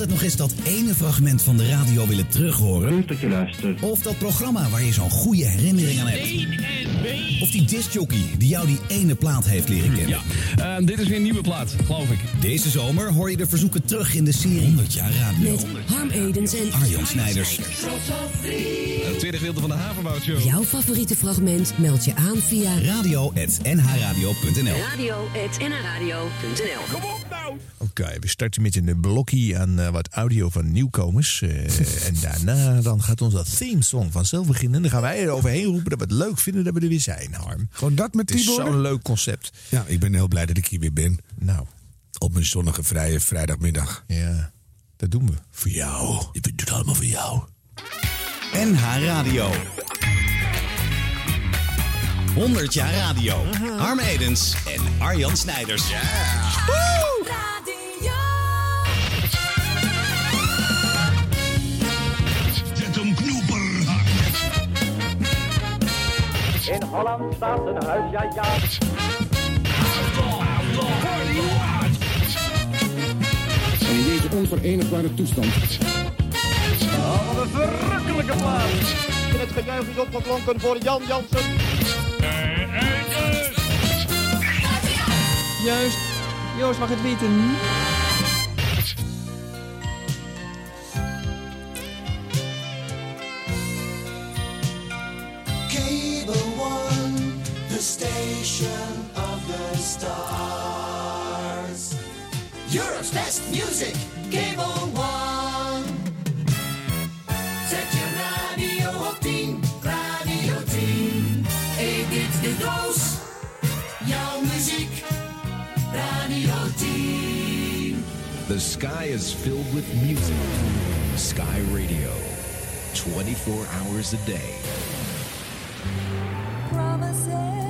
altijd nog eens dat ene fragment van de radio willen terughoren? Leuk dat je luistert. Of dat programma waar je zo'n goede herinnering aan hebt? Of die discjockey die jou die ene plaat heeft leren kennen? Ja, eh, dit is weer een nieuwe plaat, geloof ik. Deze zomer hoor je de verzoeken terug in de serie 100 jaar radio. Met Harm Edens en Arjan Snijders. Het tweede gedeelte van de Havenbouwshow. jouw favoriete fragment meld je aan via radio.nhradio.nl radio.nradio.nl Oké, we starten met een blokje aan eh, wat audio van nieuwkomers. eh, en daarna dan gaat onze theme song vanzelf beginnen. Dan gaan wij er overheen roepen dat we het leuk vinden dat we er weer zijn, Harm. Gewoon dat met Het is Tibor? zo'n leuk concept. Ja, ik ben heel blij dat ik hier weer ben. Nou, Op een zonnige, vrije vrijdagmiddag. ja, dat doen we. Voor jou. Ik doe het allemaal voor jou. NH Radio. 100 jaar radio. Harm Edens en Arjan Snijders. In Holland staat een huis, ja ja. En in deze onverenigbare toestand Oh, wat een verrukkelijke plaats. En het gejuich is opgeklonken voor Jan Jansen. Juist. Joost mag het weten. Station of the stars. Europe's best music, Cable One. Zet je radio op 10, radio 10. Edith de Doos, jouw muziek, radio 10. The sky is filled with music. Sky Radio. 24 hours a day. Promises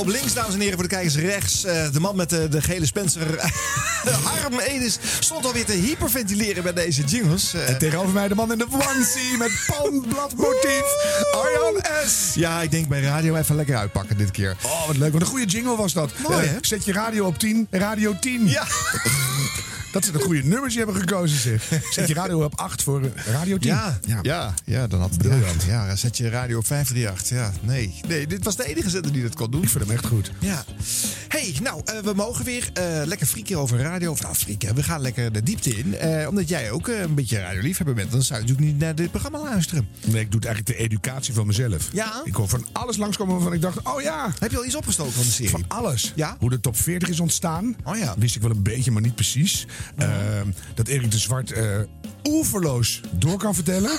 Op links, dames en heren, voor de kijkers rechts. eh, de man met de, de gele Spencer. Harm Edis stond alweer te hyperventileren bij deze jingles. Eh, En tegenover mij de man in de onesie met palmbladmotief. Arjan S. ja, ik denk bij radio even lekker uitpakken dit keer. Oh, wat leuk. Wat een goede jingle was dat. Mooi, hè? Zet je radio op 10, radio 10. Ja. Dat ze de goede nummers die hebben gekozen, zeg. Zet je radio op 8 voor eh, radio 10. Ja, ja, ja, dan had het Briljant. Ja, ja, zet je radio op 538. Ja, nee. Nee, dit was de enige zender die dat kon doen. Ik vind hem echt goed. Ja. hey, nou, eh, we mogen weer eh, lekker frieken over radio. Of nou, frieken, we gaan lekker de diepte in. Omdat jij ook een beetje radioliefhebber bent. Dan zou je natuurlijk niet naar dit programma luisteren. Nee, ik doe het eigenlijk de educatie van mezelf. Ja? Ik hoor van alles langskomen waarvan ik dacht, oh ja, Heb je al iets opgestoken van de serie? van alles. Ja? Hoe de top 40 is ontstaan. Oh ja. Wist ik wel een beetje, maar niet precies. Ehm, dat Erik de Zwart eh oeverloos door kan vertellen.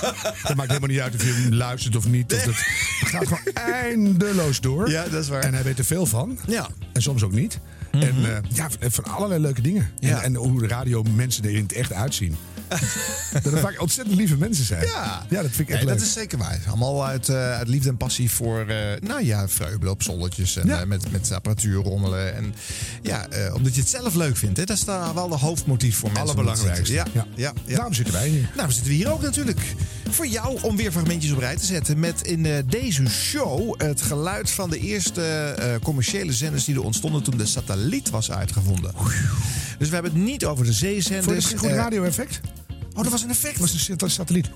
dat maakt helemaal niet uit of je hem luistert of niet. Of dat het gaat gewoon eindeloos door. Ja, dat is waar. En hij weet er veel van. Ja. En soms ook niet. En eh, ja, van allerlei leuke dingen. Ja. En, en hoe de radio mensen er in het echt uitzien. dat het vaak ontzettend lieve mensen zijn. Ja. ja dat vind ik echt leuk. dat is zeker waar. Allemaal uit, eh, uit liefde en passie voor, eh, nou ja, vreubelen op zolletjes en Ja. eh, met, met apparatuur rommelen. En ja, omdat je het zelf leuk vindt. Hè? Dat is daar wel de hoofdmotief voor mensen. Allerbelangrijkste. Ja, ja. ja, Daarom zitten wij hier. Nou, we zitten we hier ook natuurlijk. Voor jou om weer fragmentjes op rij te zetten. Met in deze show het geluid van de eerste commerciële zenders die er ontstonden toen de satelliet was uitgevonden. Dus we hebben het niet over de zeezenders. Het een goed radio-effect? Oh, dat was een effect. was een sat- satelliet.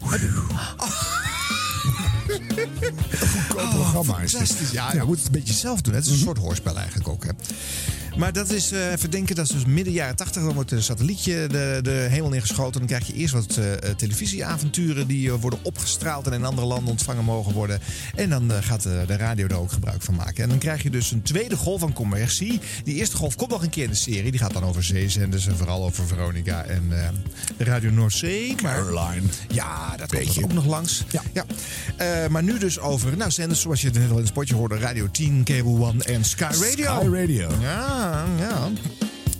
Goedkoop programma is dit. Oh. Ja, je moet het een beetje zelf doen. Het is een soort hoorspel eigenlijk ook. Hè. Maar dat is, eh, even denken, dat is dus midden jaren 80. Dan wordt een satellietje de, de hemel ingeschoten. Dan krijg je eerst wat eh, eh, televisieavonturen die worden opgestraald en in andere landen ontvangen mogen worden. En dan gaat de, de radio er ook gebruik van maken. En dan krijg je dus een tweede golf van commercie. Die eerste golf komt nog een keer in de serie. Die gaat dan over zeezenders en vooral over Veronica en Radio Noordzee. Maar, Caroline. ja, dat komt Beetje. er ook nog langs. Ja. Ja. Eh, maar nu dus over nou, zenders zoals je net al in het spotje hoorde. Radio 10, Cable One en Sky Radio. Sky Radio. Ja, ja.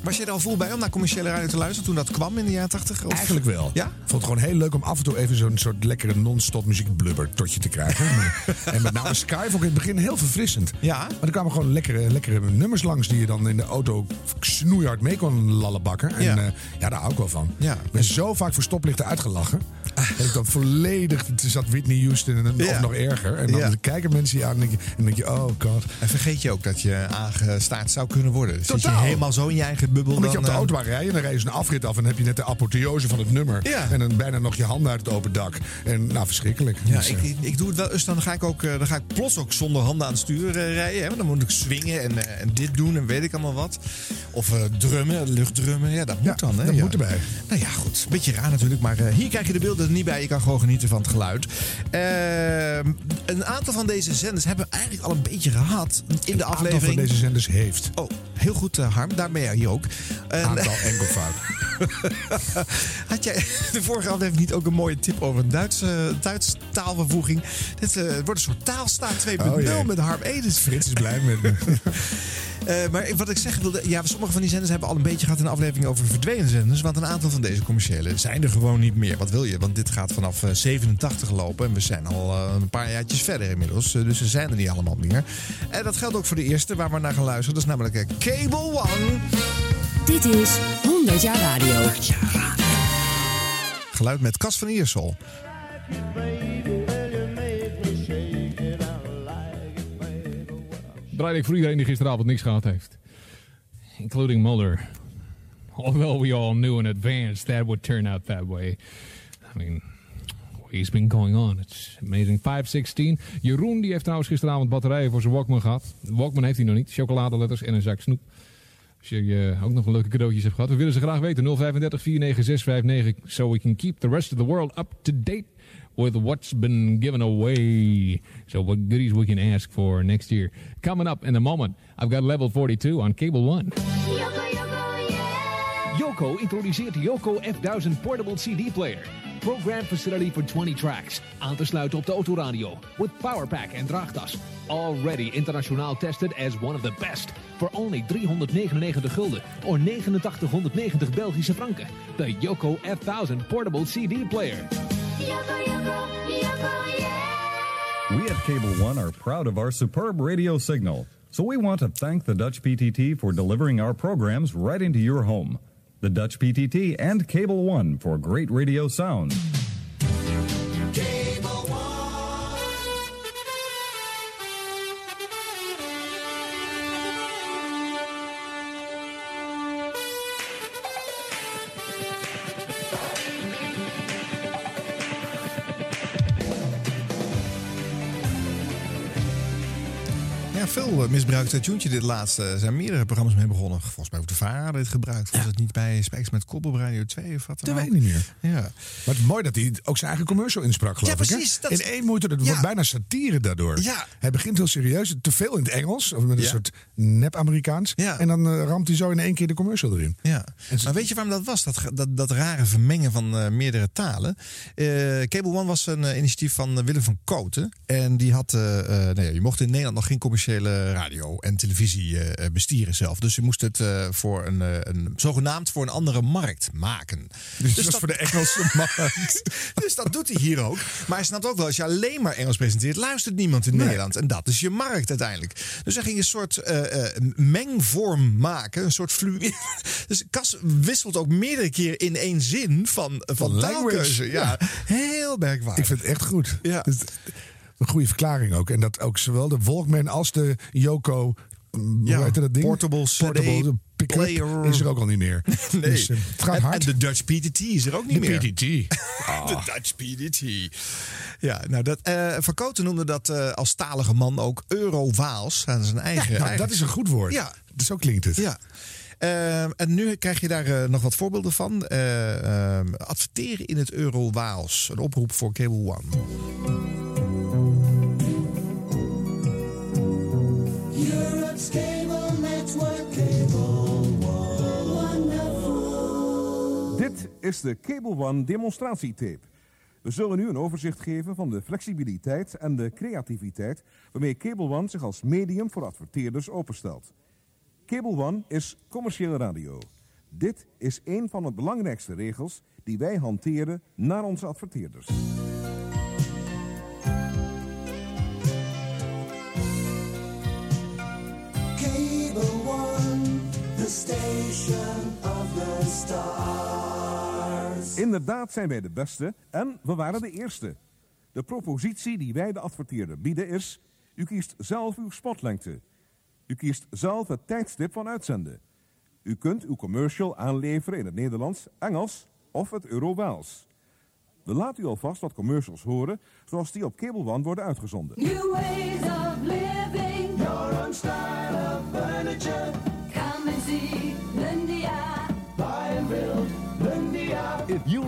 Was je er al vol bij om naar commerciële radio te luisteren toen dat kwam in de jaren 80? Of? Eigenlijk wel. Ja? Ik vond het gewoon heel leuk om af en toe even zo'n soort lekkere non-stop muziekblubber tot je te krijgen. en met name Sky vond ik in het begin heel verfrissend. Ja. Maar er kwamen gewoon lekkere, lekkere nummers langs die je dan in de auto snoeihard mee kon lallenbakken. En Ja. ja, ja daar hou ik wel van. Ja. Ik ben zo vaak voor stoplichten uitgelachen. Dat ik dan volledig, toen zat Whitney Houston en, Ja. of nog erger. En dan Ja. kijken mensen je aan en denk je, en denk je oh god. En vergeet je ook dat je aangestaard zou kunnen worden. Zit je helemaal zo in je eigen bubbel. Omdat je op de eh, auto waar rijden en dan rij je zo'n afrit af en dan heb je net de apotheose van het nummer. Ja. En dan bijna nog je handen uit het open dak. En nou, verschrikkelijk. Ja, Dus, ik, eh, ik, ik doe het wel. Dus dan ga ik ook, eh, dan ga ik plots ook zonder handen aan het stuur eh, rijden. Hè? Dan moet ik swingen en, en dit doen en weet ik allemaal wat. Of drummen, luchtdrummen. Ja, dat moet Ja, dan. Hè? dat moet erbij. Nou ja, goed. Beetje raar natuurlijk. Maar hier krijg je de beelden er niet bij. Je kan gewoon genieten van het geluid. Ehm, een aantal van deze zenders hebben we eigenlijk al een beetje gehad in de een aantal aflevering. van deze zenders heeft. Oh, heel goed, Harm. Daar ben jij hier ook. En- Aantal enkelvoud. Had jij de vorige aflevering niet ook een mooie tip over een Duitse, Duitse taalvervoeging? Dit eh, wordt een soort taalstaat 2.0 Oh, met Harm Edens. Frits is blij met me. Eh, maar wat ik zeggen wilde, ja, sommige van die zenders hebben al een beetje gehad in de aflevering over verdwenen zenders. Want een aantal van deze commerciële zijn er gewoon niet meer. Wat wil je? Want dit gaat vanaf eh, 87 lopen en we zijn al eh, een paar jaartjes verder inmiddels. Eh, dus ze zijn er niet allemaal meer. En dat geldt ook voor de eerste waar we naar gaan luisteren. Dat is namelijk eh, Cable One. Dit is 100 jaar radio. Geluid met Cas van Iersel. Draai ik voor iedereen die gisteravond niks gehad heeft. Including Mulder. Although we all knew in advance that would turn out that way. I mean, he's been going on. It's amazing. 516. Jeroen die heeft trouwens gisteravond batterijen voor zijn Walkman gehad. Walkman heeft hij nog niet. Chocoladeletters en een zak snoep. Als je eh, ook nog een leuke cadeautjes hebt gehad. We willen ze graag weten. 035 49659. So we can keep the rest of the world up to date with what's been given away. So what goodies we can ask for next year. Coming up in a moment, I've got level 42 on cable one. Yoko introduceert de Yoko F1000 Portable CD Player. Program facility for 20 tracks. Aan te sluiten op de autoradio. With powerpack en draagtas. Already internationaal tested as one of the best. For only 399 gulden. Or 8990 Belgische franken. The Yoko F1000 Portable CD Player. We at Cable One are proud of our superb radio signal, so we want to thank the Dutch PTT for delivering our programs right into your home. The Dutch PTT and Cable One for great radio sound. Veel eh, misbruikte tuentje dit laatste. Er zijn meerdere programma's mee begonnen. Volgens mij ook de VARA had dit gebruikt. Was het niet bij Spijks met Kop op Radio 2 of wat dan Dat weet ik niet meer. Ja. Maar het is mooi dat hij ook zijn eigen commercial insprak, geloof Ja, ik. precies, dat- In één moeite. Het Ja. wordt bijna satire daardoor. Ja. Hij begint heel serieus. Te veel in het Engels. Of met een soort nep-Amerikaans. Ja. En dan eh, ramt hij zo in één keer de commercial erin. Ja, maar weet je waarom dat was? Dat, dat, dat rare vermengen van eh, meerdere talen. Eh, Cable One was een initiatief van Willem van Koten. En die had, eh, nou je mocht in Nederland nog geen commerciële radio en televisie eh, eh, bestieren zelf. Dus je moest het eh, voor een, een, zogenaamd voor een andere markt maken. Dus, dat is voor de Engelse markt. Dus dat doet hij hier ook. Maar hij snapt ook wel, als je alleen maar Engels presenteert, luistert niemand in Nederland. En dat is je markt uiteindelijk. Dus hij ging een soort mengvorm maken. Een soort fluïde. Dus Cas wisselt ook meerdere keer in één zin van, van, Van taalkeuze. Ja, Ja. heel merkwaardig. Ik vind het echt goed. Ja. Dus, een goede verklaring ook. En dat ook zowel de Walkman als de Yoko... mm, Ja, hoe heet dat ding? portable pick-up player. is er ook al niet meer. Nee. Dus, eh, het gaat en, hard. en de Dutch PTT is er ook niet De meer. PTT. De Dutch PDT. Ja, nou dat, eh Van Koten noemde dat eh, als talige man ook Euro-Waals. Dat is een eigen... Ja, nou, eigen- dat is een goed woord. Ja. Zo klinkt het. Ja. En nu krijg je daar nog wat voorbeelden van. Adverteren in het Euro-Waals. Een oproep voor Cable One. Is de Cable One demonstratietape. We zullen u een overzicht geven van de flexibiliteit en de creativiteit waarmee Cable One zich als medium voor adverteerders openstelt. Cable One is commerciële radio. Dit is een van de belangrijkste regels die wij hanteren naar onze adverteerders. Cable One, the station of the stars. Inderdaad zijn wij de beste en we waren de eerste. De propositie die wij de adverteerder bieden is... u kiest zelf uw spotlengte. U kiest zelf het tijdstip van uitzenden. U kunt uw commercial aanleveren in het Nederlands, Engels of het Euro-Waals. We laten u alvast wat commercials horen... zoals die op Cable One worden uitgezonden.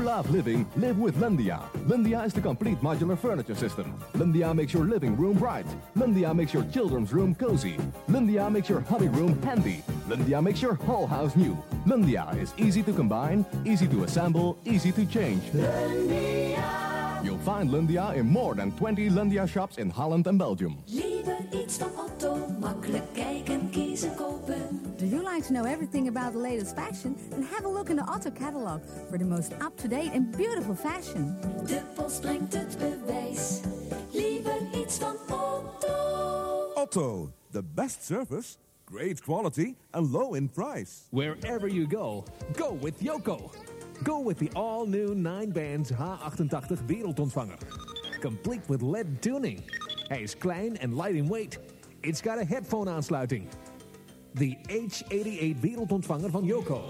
Love living, live with Lundia. Lundia is the complete modular furniture system. Lundia makes your living room bright. Lundia makes your children's room cozy. Lundia makes your hobby room handy. Lundia makes your whole house new. Lundia is easy to combine, easy to assemble, easy to change. You'll find Lundia in more than 20 Lundia shops in Holland and Belgium. Liever iets Otto, makkelijk kijken, kiezen, kopen. Do you like to know everything about the latest fashion? Then have a look in the Otto catalog for the most up-to-date and beautiful fashion. De post brengt het bewijs. Liever iets van Otto. Otto, the best service, great quality and low in price. Wherever you go, go with Yoko. Go with the all-new 9-bands H88 wereldontvanger. Complete with LED tuning. Hij is klein en light in weight. It's got a headphone aansluiting. De H88 wereldontvanger van Yoko.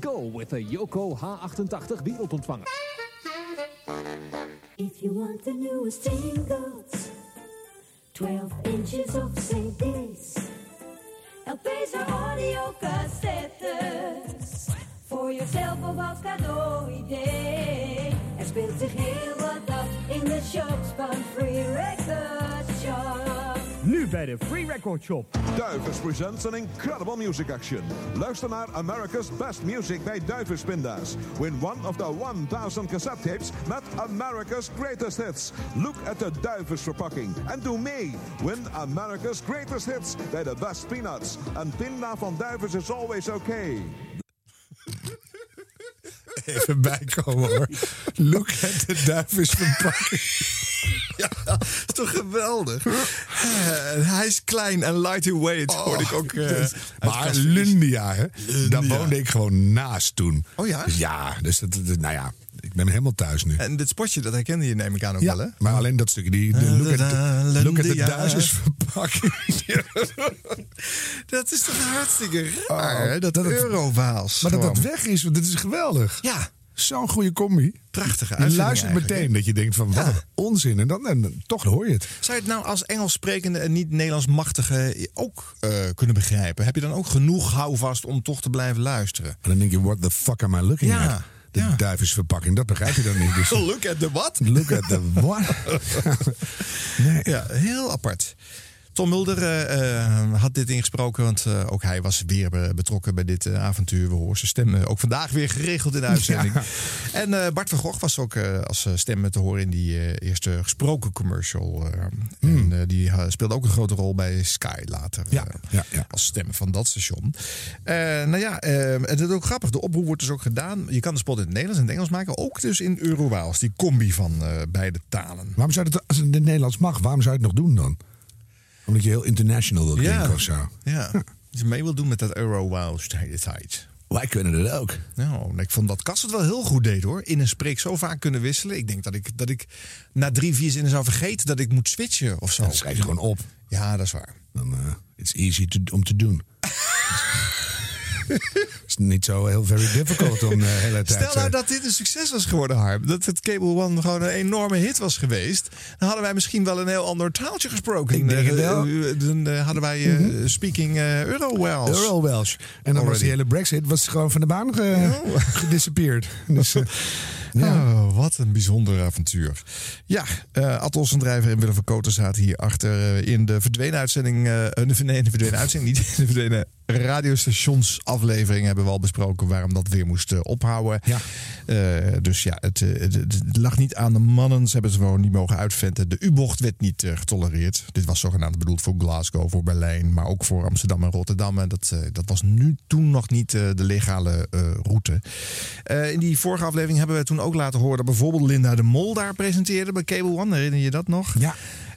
Go with the Yoko H88 wereldontvanger. If you want the newest singles, 12 inches of CD's, LP's or audio cassettes, voor jezelf of als cadeau-idee. Er speelt zich heel wat af in de shops van Free Record Shop. Nu bij de Free Record Shop. Duivens presents an incredible music action. Luister naar America's Best Music bij Duivens Pinda's. Win one of the 1000 cassette tapes met America's Greatest Hits. Look at the Duivens verpakking and do mee. Win America's Greatest Hits bij de Best Peanuts. Een pinda van Duivens is always okay. Even bijkomen hoor. Look at the duivens verpakking. Ja, dat is toch geweldig. Eh, hij is klein en lightweight, hoorde ik ook. eh, maar Casper. Lundia, hè? Lundia. Daar woonde ik gewoon naast toen. Oh ja? Ja, dus dat, dat- nou ja, ik ben helemaal thuis nu. En dit spotje, dat herkende je neem ik aan ook Ja, wel, hè? maar alleen dat stukje, die, de look, at the, look at the verpakking. Dat is toch hartstikke raar, hè? Dat, dat Eurowaals. Maar dat dat weg is, want dit is geweldig. Ja. Zo'n goede combi. Prachtige Je luistert meteen dat je denkt van, wat een onzin. En dan, en dan- toch hoor je het. Zou je het nou als Engels sprekende en niet Nederlands machtige ook eh, kunnen begrijpen? Heb je dan ook genoeg houvast om toch te blijven luisteren? En dan denk je, what the fuck am I looking Ja, at? De duivensverpakking, dat begrijp je dan niet. Dus, Look at the what? look at the what? nee. Ja, heel apart. Tom Mulder eh, eh, had dit ingesproken, want eh, ook hij was weer be- betrokken bij dit avontuur. We horen zijn stem ook vandaag weer geregeld in de uitzending. Ja. En Bart van Gogh was ook als stem te horen in die eerste gesproken commercial. En eh, die speelde ook een grote rol bij Sky later. Ja, ja. Als stem van dat station. Nou ja, het is ook grappig. De oproep wordt dus ook gedaan. Je kan de spot in het Nederlands en het Engels maken. Ook dus in Eurowaals. Die combi van beide talen. Waarom zou het, als het in het Nederlands mag, waarom zou je het nog doen dan? Omdat je heel international wil klinken of zo. Ja. Als je mee wil doen met dat Eurowows de hele tijd. Wij kunnen het ook. Nou, ik vond dat Kas het wel heel goed deed hoor. In een spreek zo vaak kunnen wisselen. Ik denk dat ik, dat ik na drie, vier zinnen zou vergeten dat ik moet switchen of zo. Dan schrijf je gewoon op. Ja, dat is waar. Dan uh, it's easy to, om te doen. Is niet zo heel very difficult om de hele tijd... Stel nou eh, dat dit een succes was geworden, Harm. Dat het Cable One gewoon een enorme hit was geweest. Dan hadden wij misschien wel een heel ander taaltje gesproken. Ik denk het Eh, wel. eh, Dan eh, hadden wij eh, speaking eh, Euro-Welsh. Euro Welsh. En dan was die hele Brexit was gewoon van de baan ge, gedisappeared. Dus, eh, Oh, wat een bijzonder avontuur. Ja, eh Atos en Drijver en Willem van Koten zaten hier achter eh, in de verdwenen uitzending. eh, nee, in de verdwenen uitzending, niet in de verdwenen radiostationsaflevering hebben we al besproken waarom dat weer moest eh, ophouden. Ja. Eh, dus ja, het, eh, het, het lag niet aan de mannen. Ze hebben ze gewoon niet mogen uitventen. De U-bocht werd niet getolereerd. Dit was zogenaamd bedoeld voor Glasgow, voor Berlijn, maar ook voor Amsterdam en Rotterdam. En dat, dat was nu toen nog niet de legale route. In die vorige aflevering hebben we toen ook laten horen dat bijvoorbeeld Linda de Mol daar presenteerde bij Cable One. Herinner je dat nog? Ja.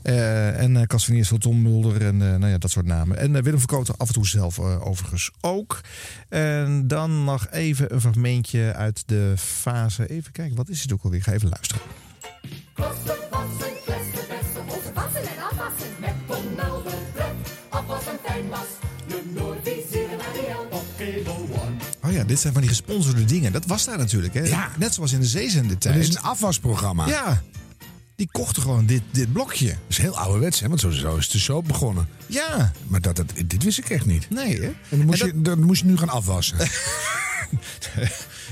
Eh, en uh, Cas van Iersel, Tom Mulder en eh, nou ja, dat soort namen. En eh, Willem Verkoten af en toe zelf eh, overigens ook. En dan nog even een fragmentje uit de fase. Even kijken, wat is het ook alweer? Ik ga even luisteren. Kosten, wassen, flessen, bessen, moeten wassen en afwassen. Met Tom Mulder, pret, afwassen fijn was. De Noordviseren Ariel op Cable One. Oh ja, dit zijn van die gesponsorde dingen. Dat was daar natuurlijk. Hè? Ja. Net zoals in de zeezender Het is een afwasprogramma. Ja, die kochten gewoon dit, dit blokje. Dat is heel ouderwets, hè? Want zo, zo is de soap begonnen. Ja. Maar dat, dat, dit wist ik echt niet. Nee, hè? En dan moest, En je, dan moest je nu gaan afwassen.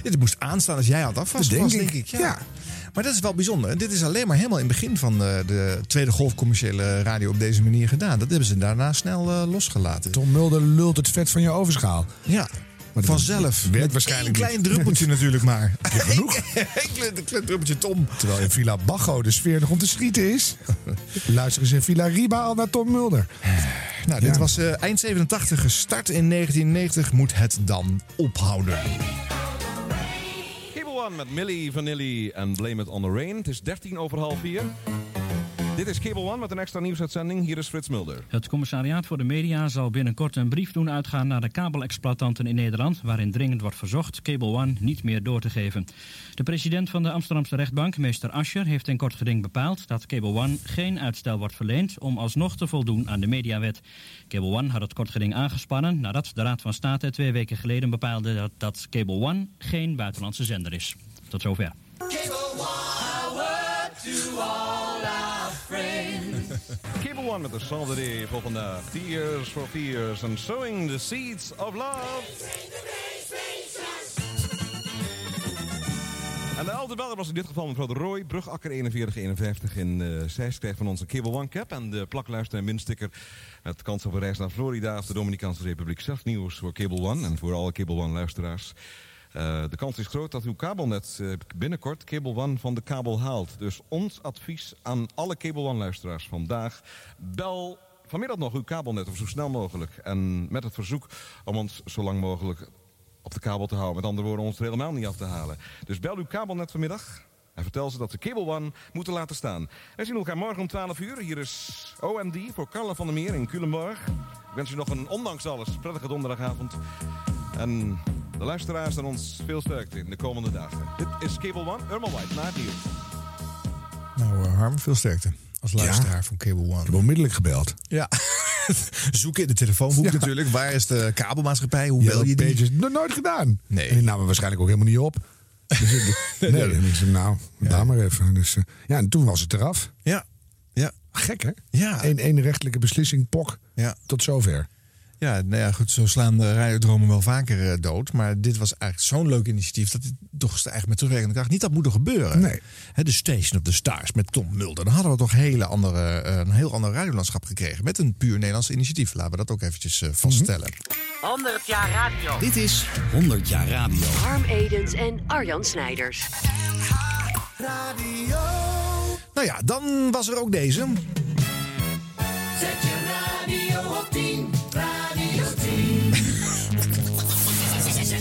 Dit moest aanstaan als jij het afwassen Dat was, denk denk ik. ik. Ja. Maar dat is wel bijzonder. En dit is alleen maar helemaal in het begin van de, de tweede golf commerciële radio op deze manier gedaan. Dat hebben ze daarna snel eh, losgelaten. Tom Mulder lult het vet van je ovenschaal. Ja. Vanzelf. werkt Met waarschijnlijk één klein druppeltje natuurlijk maar. genoeg. Eén klein, klein druppeltje Tom. Terwijl in Villa Bago de sfeer nog om te schieten is. Luister eens in Villa Riba al naar Tom Mulder. Nou, dit Ja. was eh, eind 87 gestart in 1990. Moet het dan ophouden? Cable One met Millie Vanilli en Blame It on the Rain. Het is 13 over half 4. Dit is Cable One met een extra nieuwsuitzending. Hier is Frits Mulder. Het commissariaat voor de media zal binnenkort een brief doen uitgaan naar de kabelexploitanten in Nederland, waarin dringend wordt verzocht Cable One niet meer door te geven. De president van de Amsterdamse rechtbank, meester Ascher, heeft in kort geding bepaald dat Cable One geen uitstel wordt verleend om alsnog te voldoen aan de mediawet. Cable One had het kort geding aangespannen nadat de Raad van State twee weken geleden bepaalde dat, dat Cable One geen buitenlandse zender is. Tot zover. Cable One met de day voor vandaag. Tears for Fears and Sowing the Seeds of Love. En de oude beller was in dit geval mevrouw de Roy, Brugakker 4151 in uh, krijgt van onze Cable One cap en de plakluister en minsticker met kans op een reis naar Florida of de Dominicaanse Republiek. Zelf nieuws voor Cable One en voor alle Cable One luisteraars. Uh, de kans is groot dat uw kabelnet uh, binnenkort Cable One van de kabel haalt. Dus ons advies aan alle Cable One luisteraars vandaag. Bel vanmiddag nog uw kabelnet of zo snel mogelijk. En met het verzoek om ons zo lang mogelijk op de kabel te houden. Met andere woorden, ons er helemaal niet af te halen. Dus bel uw kabelnet vanmiddag. En vertel ze dat ze Cable One moeten laten staan. Wij zien elkaar morgen om 12 uur. Hier is OMD voor Carla van der Meer in Culemborg. Ik wens u nog een, ondanks alles, prettige donderdagavond. En de luisteraars en ons veel sterkte in de komende dagen. Dit is Cable One, Irma White, het nieuws. Nou, uh, Harm, veel sterkte. Als luisteraar ja. van Cable One. Ik heb onmiddellijk gebeld. Ja. Zoek in de telefoonboek ja. natuurlijk. Waar is de kabelmaatschappij? Hoe bel je die? Nooit gedaan. Nee. En die namen waarschijnlijk ook helemaal niet op. Dus, nee, nee. nee. Nou, ja. daar maar even. Dus, uh, ja, en toen was het eraf. Ja. ja. Gek, hè? Ja. Eén een rechtelijke beslissing, pok. Ja. Tot zover. Ja, nou ja, goed, zo slaan de radiodromen wel vaker uh, dood. Maar dit was eigenlijk zo'n leuk initiatief dat het toch eigenlijk met terugwerkende kracht niet had moeten gebeuren. Nee. He, de Station of the Stars met Tom Mulder. Dan hadden we toch hele andere, uh, een heel ander radiolandschap gekregen. Met een puur Nederlands initiatief. Laten we dat ook eventjes uh, vaststellen. Mm-hmm. 100 jaar radio. Dit is 100 jaar radio. Harm Edens en Arjan Snijders. Radio. Nou ja, dan was er ook deze. Zet je radio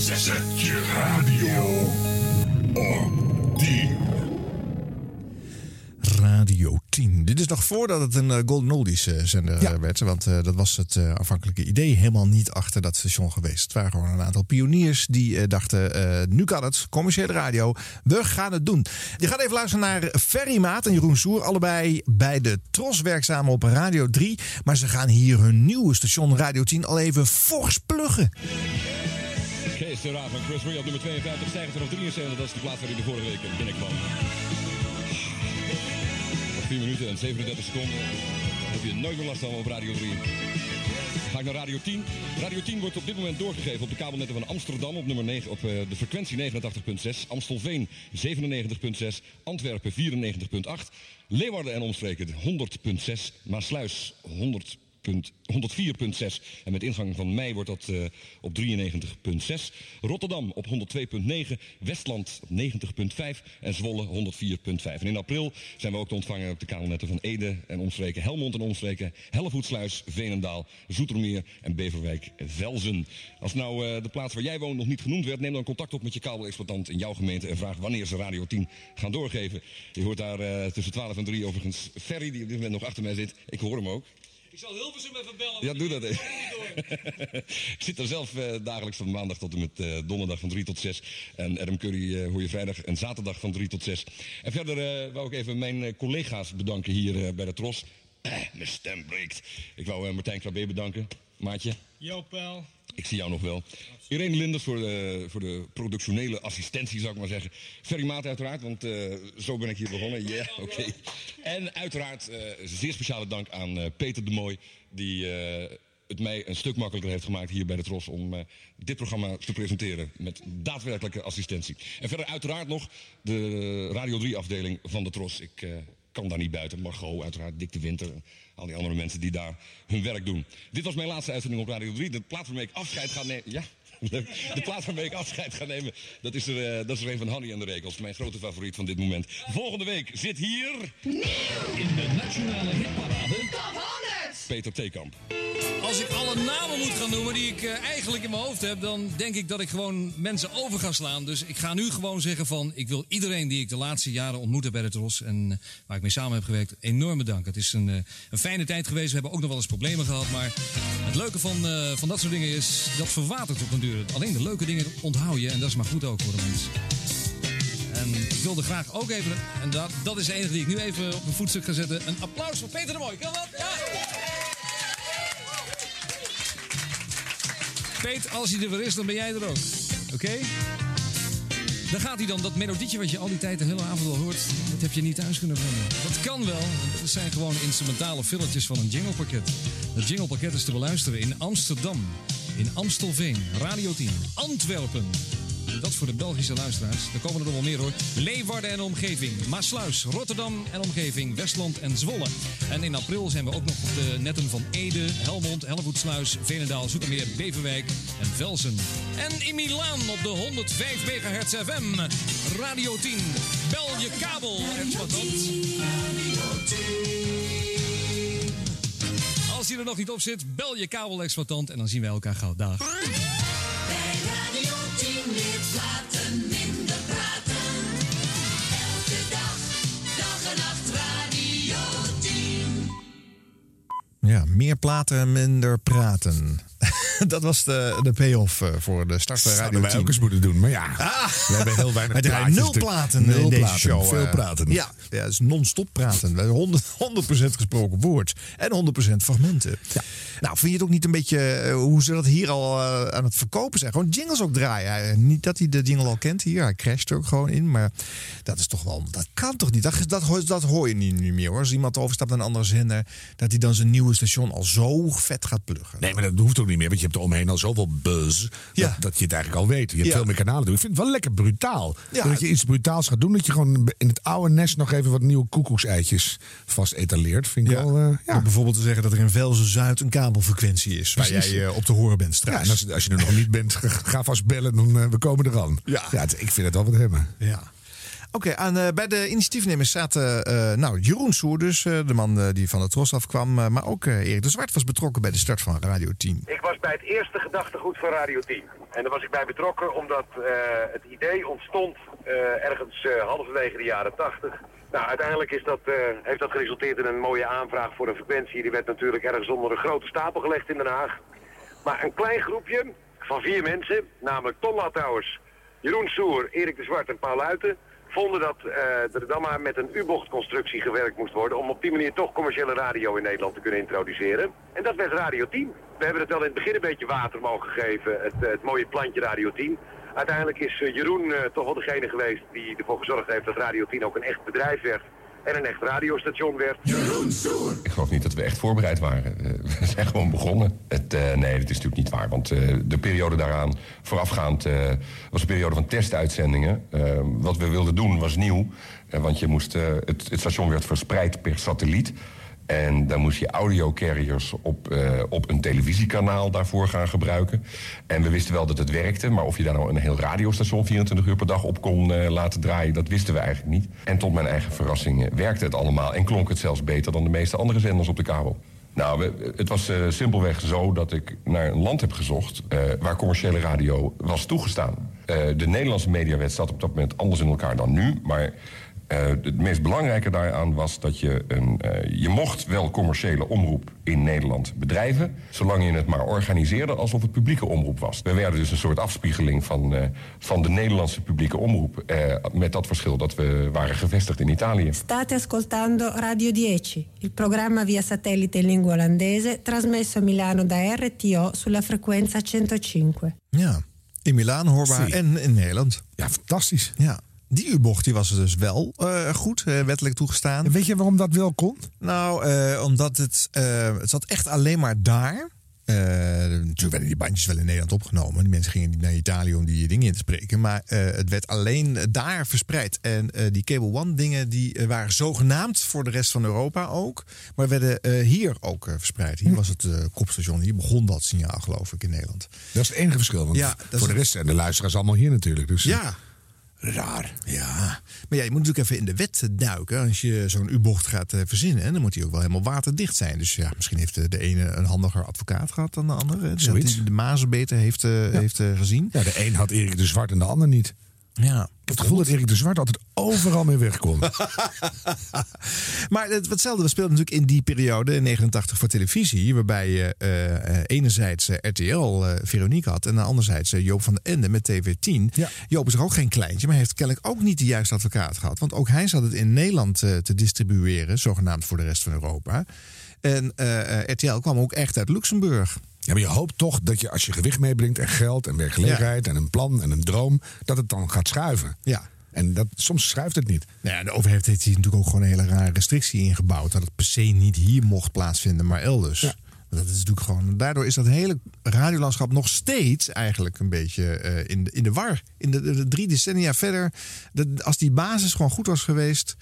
Zet je radio op 10. Radio 10. Dit is nog voordat het een uh, Golden Oldies uh, zender ja. werd. Want uh, dat was het afhankelijke idee helemaal niet achter dat station geweest. Het waren gewoon een aantal pioniers die dachten... nu kan het, commerciële radio, we gaan het doen. Je gaat even luisteren naar Ferry Maat en Jeroen Soer. Allebei bij de Tros werkzaam op Radio 3. Maar ze gaan hier hun nieuwe station Radio 10 al even fors pluggen. Kees de Raad van Chris Ray op nummer 52 stijgt nog 73. Dat is de plaats waar hij de vorige week binnenkwam. 4 minuten en 37 seconden. Heb je nooit meer last van op Radio 3. Dan ga ik naar Radio 10. Radio 10 wordt op dit moment doorgegeven op de kabelnetten van Amsterdam op, nummer 9, op uh, de frequentie 89.6. Amstelveen 97.6. Antwerpen 94.8. Leeuwarden en omstreken 100.6. Maasluis 100 104.6 en met ingang van mei wordt dat eh, op 93.6. Rotterdam op 102.9, Westland op 90.5 en Zwolle 104.5. En in april zijn we ook te ontvangen op de kabelnetten van Ede en omstreken, Helmond en omstreken, Hellevoetsluis, Veenendaal, Zoetermeer en Beverwijk Velzen. Als nou eh, de plaats waar jij woont nog niet genoemd werd, neem dan contact op met je kabelexploitant in jouw gemeente en vraag wanneer ze Radio 10 gaan doorgeven. Je hoort daar eh, tussen 12 en 3 overigens Ferry, die op dit moment nog achter mij zit. Ik hoor hem ook. Ik zal Hilversum even bellen. Ja, doe dat even. ik zit er zelf eh, dagelijks van maandag tot en met eh, donderdag van 3 tot 6. En Adam Curry eh, hoor je vrijdag en zaterdag van 3 tot 6. En verder wou ik even mijn collega's bedanken hier bij de Tros. Mijn stem breekt. Ik wou Martijn Krabbe bedanken. Maatje, pal. ik zie jou nog wel. Irene Linders voor de, voor de productionele assistentie, zou ik maar zeggen. Ferry Maat uiteraard, want eh, zo ben ik hier begonnen. Ja, oké. En uiteraard eh, zeer speciale dank aan eh, Peter de Mooi... die het mij een stuk makkelijker heeft gemaakt hier bij de Tros... om dit programma te presenteren met daadwerkelijke assistentie. En verder uiteraard nog de Radio 3-afdeling van de Tros. Ik kan daar niet buiten. Margot, uiteraard, Dick de Winter... al die andere mensen die daar hun werk doen. Dit was mijn laatste uitzending op Radio 3. De plaats waarmee ik afscheid ga nemen... Ja. De plaats waarmee ik afscheid ga nemen... dat is er, eh, dat is er een van Hanny en de Rekels. Mijn grote favoriet van dit moment. Volgende week zit hier... In de nationale hitparade. Top 100! Peter Theekamp. Als ik alle namen moet gaan noemen die ik eh, eigenlijk in mijn hoofd heb, dan denk ik dat ik gewoon mensen over ga slaan. Dus ik ga nu gewoon zeggen van, ik wil iedereen die ik de laatste jaren ontmoet heb bij de Tros en eh, waar ik mee samen heb gewerkt, enorm bedanken. Het is een, een fijne tijd geweest. We hebben ook nog wel eens problemen gehad, maar het leuke van, eh, van dat soort dingen is, dat verwatert op een duur. Alleen de leuke dingen onthoud je en dat is maar goed ook voor de mensen. En ik wilde graag ook even, en dat, dat is de enige die ik nu even op mijn voetstuk ga zetten, een applaus voor Peter de Mooi. Kan dat? Ja! Peet, als hij er weer is, dan ben jij er ook. Oké? Dan gaat hij dan, dat melodietje wat je al die tijd de hele avond al hoort, dat heb je niet thuis kunnen brengen. Dat kan wel, dat zijn gewoon instrumentale filletjes van een jinglepakket. Dat jinglepakket is te beluisteren in Amsterdam, in Amstelveen, Radio 10, Antwerpen. Dat voor de Belgische luisteraars. Er komen er nog wel meer hoor. Leeuwarden en omgeving. Maasluis, Rotterdam en omgeving. Westland en Zwolle. En in april zijn we ook nog op de netten van Ede, Helmond, Hellevoetsluis, Veenendaal, Zoetermeer, Beverwijk en Velsen. En in Milaan op de 105 MHz FM. Radio 10. Bel kabel, exploitant. Als hij er nog niet op zit, bel je kabel-exploitant en dan zien wij elkaar gauw. Dag. Radio 10 meer platen, minder praten. Elke dag, dag en nacht Radio 10. Ja, meer platen, minder praten. dat was de, de payoff eh, voor de start van Radio Zouden wij 10. ook eens moeten doen. Maar ja, Ah, we hebben heel weinig plaatjes nul te- platen Nul in deze platen, show. Veel eh. praten. Ja, ja, het is non-stop praten. We hebben 100, 100% gesproken woord en 100% fragmenten. Nou, vind je het ook niet een beetje eh, hoe ze dat hier al aan het verkopen zijn? Gewoon jingles ook draaien. Niet dat hij de jingle al kent hier. Hij crasht er ook gewoon in. Maar dat is toch wel. Dat kan toch niet? Dat, dat, hoor- dat hoor je niet, niet meer hoor. Als iemand overstapt naar een andere zender, dat hij dan zijn nieuwe station al zo vet gaat pluggen. Nee, maar dat hoeft ook niet meer, want je er omheen al zoveel buzz dat, dat je het eigenlijk al weet. Je hebt Ja. veel meer kanalen doen. Ik vind het wel lekker brutaal. Ja. Dat je iets brutaals gaat doen, dat je gewoon in het oude nest nog even wat nieuwe koekoekseitjes vast etaleert. Vind ik Ja. wel. eh, ja. Door bijvoorbeeld te zeggen dat er in Velzen Zuid een kabelfrequentie is waar jij eh, op te horen bent Ja, straks. en als, als je er nog niet bent, ga, vast bellen, dan eh, we komen eraan. Ja. het- ik vind het wel wat hebben. Ja. Oké, aan, eh, bij de initiatiefnemers zaten eh, nou, Jeroen Soer, dus, eh, de man die van de Tros afkwam. maar ook Erik de Zwart was betrokken bij de start van Radio 10. Ik was bij het eerste gedachtegoed van Radio 10. En daar was ik bij betrokken omdat het idee ontstond ergens halverwege de jaren 80. Nou, uiteindelijk is dat, heeft dat geresulteerd in een mooie aanvraag voor een frequentie. Die werd natuurlijk ergens onder een grote stapel gelegd in Den Haag. Maar een klein groepje van vier mensen, namelijk Ton Lathouwers, Jeroen Soer, Erik de Zwart en Paul Luiten, vonden dat eh, er dan maar met een U-bochtconstructie gewerkt moest worden om op die manier toch commerciële radio in Nederland te kunnen introduceren. En dat werd Radio 10. We hebben het wel in het begin een beetje water mogen geven, het, eh, het mooie plantje Radio 10. Uiteindelijk is eh, Jeroen toch wel degene geweest die ervoor gezorgd heeft dat Radio 10 ook een echt bedrijf werd en een echt radiostation werd. Jeroen Soer! Ik geloof niet dat we echt voorbereid waren. Eh, We zijn gewoon begonnen. Het, eh, nee, dat is natuurlijk niet waar. Want eh, de periode daaraan voorafgaand eh, was een periode van testuitzendingen. Wat we wilden doen was nieuw. Want je moest, het, het station werd verspreid per satelliet. En dan moest je audiocarriers op, eh, op een televisiekanaal daarvoor gaan gebruiken. En we wisten wel dat het werkte, maar of je daar nou een heel radiostation 24 uur per dag op kon eh, laten draaien, dat wisten we eigenlijk niet. En tot mijn eigen verrassing eh, werkte het allemaal en klonk het zelfs beter dan de meeste andere zenders op de kabel. Nou, het was simpelweg zo dat ik naar een land heb gezocht waar commerciële radio was toegestaan. De Nederlandse mediawet zat op dat moment anders in elkaar dan nu, maar het meest belangrijke daaraan was dat je een. eh, je mocht wel commerciële omroep in Nederland bedrijven, zolang je het maar organiseerde alsof het publieke omroep was. We werden dus een soort afspiegeling van, eh, van de Nederlandse publieke omroep, eh, met dat verschil dat we waren gevestigd in Italië. State ascoltando Radio 10, il programma via satellite in lingua olandese trasmesso a Milano da RTO sulla frequenza 105. Ja, in Milaan hoorbaar en in Nederland. Ja, fantastisch. Ja. Die U-bocht die was er dus wel eh, goed, eh, wettelijk toegestaan. En weet je waarom dat wel kon? Nou, eh, omdat het, eh, het zat echt alleen maar daar. Eh, natuurlijk werden die bandjes wel in Nederland opgenomen. Die mensen gingen niet naar Italië om die dingen in te spreken. Maar eh, het werd alleen daar verspreid. En eh, die Cable One dingen die waren zogenaamd voor de rest van Europa ook. Maar werden eh, hier ook verspreid. Hier was het eh, kopstation. Hier begon dat signaal geloof ik in Nederland. Dat is het enige verschil. Want Ja, voor de rest zijn de luisteraars allemaal hier natuurlijk. Dus Ja. Raar. Ja, maar ja, je moet natuurlijk even in de wet duiken. Als je zo'n U-bocht gaat eh, verzinnen, dan moet die ook wel helemaal waterdicht zijn. Dus ja, misschien heeft de, de ene een handiger advocaat gehad dan de andere. Zoiets. Die de mazen beter heeft, eh, heeft eh, gezien. Ja, de een had Erik de Zwart en de ander niet. Ja. Ik heb het gevoel dat Erik de Zwart altijd overal mee wegkomt. Maar het, hetzelfde we speelden natuurlijk in die periode, in 89 voor televisie. Waarbij je eh, eh, enerzijds eh, RTL eh, Veronique had. En anderzijds Joop van den Ende met TV10. Joop is er ook geen kleintje, maar heeft kennelijk ook niet de juiste advocaat gehad. Want ook hij zat het in Nederland te distribueren, zogenaamd voor de rest van Europa. En RTL kwam ook echt uit Luxemburg. Ja, maar je hoopt toch dat je als je gewicht meebrengt en geld en werkgelegenheid en een plan en een droom, dat het dan gaat schuiven. Ja. En dat, soms schuift het niet. Nou ja, de overheid heeft hier natuurlijk ook gewoon een hele rare restrictie ingebouwd. Dat het per se niet hier mocht plaatsvinden, maar elders. Dat is natuurlijk gewoon. Daardoor is dat hele radiolandschap nog steeds eigenlijk een beetje eh, in, de, in de war. In de, de, de drie decennia verder. De, als die basis gewoon goed was geweest.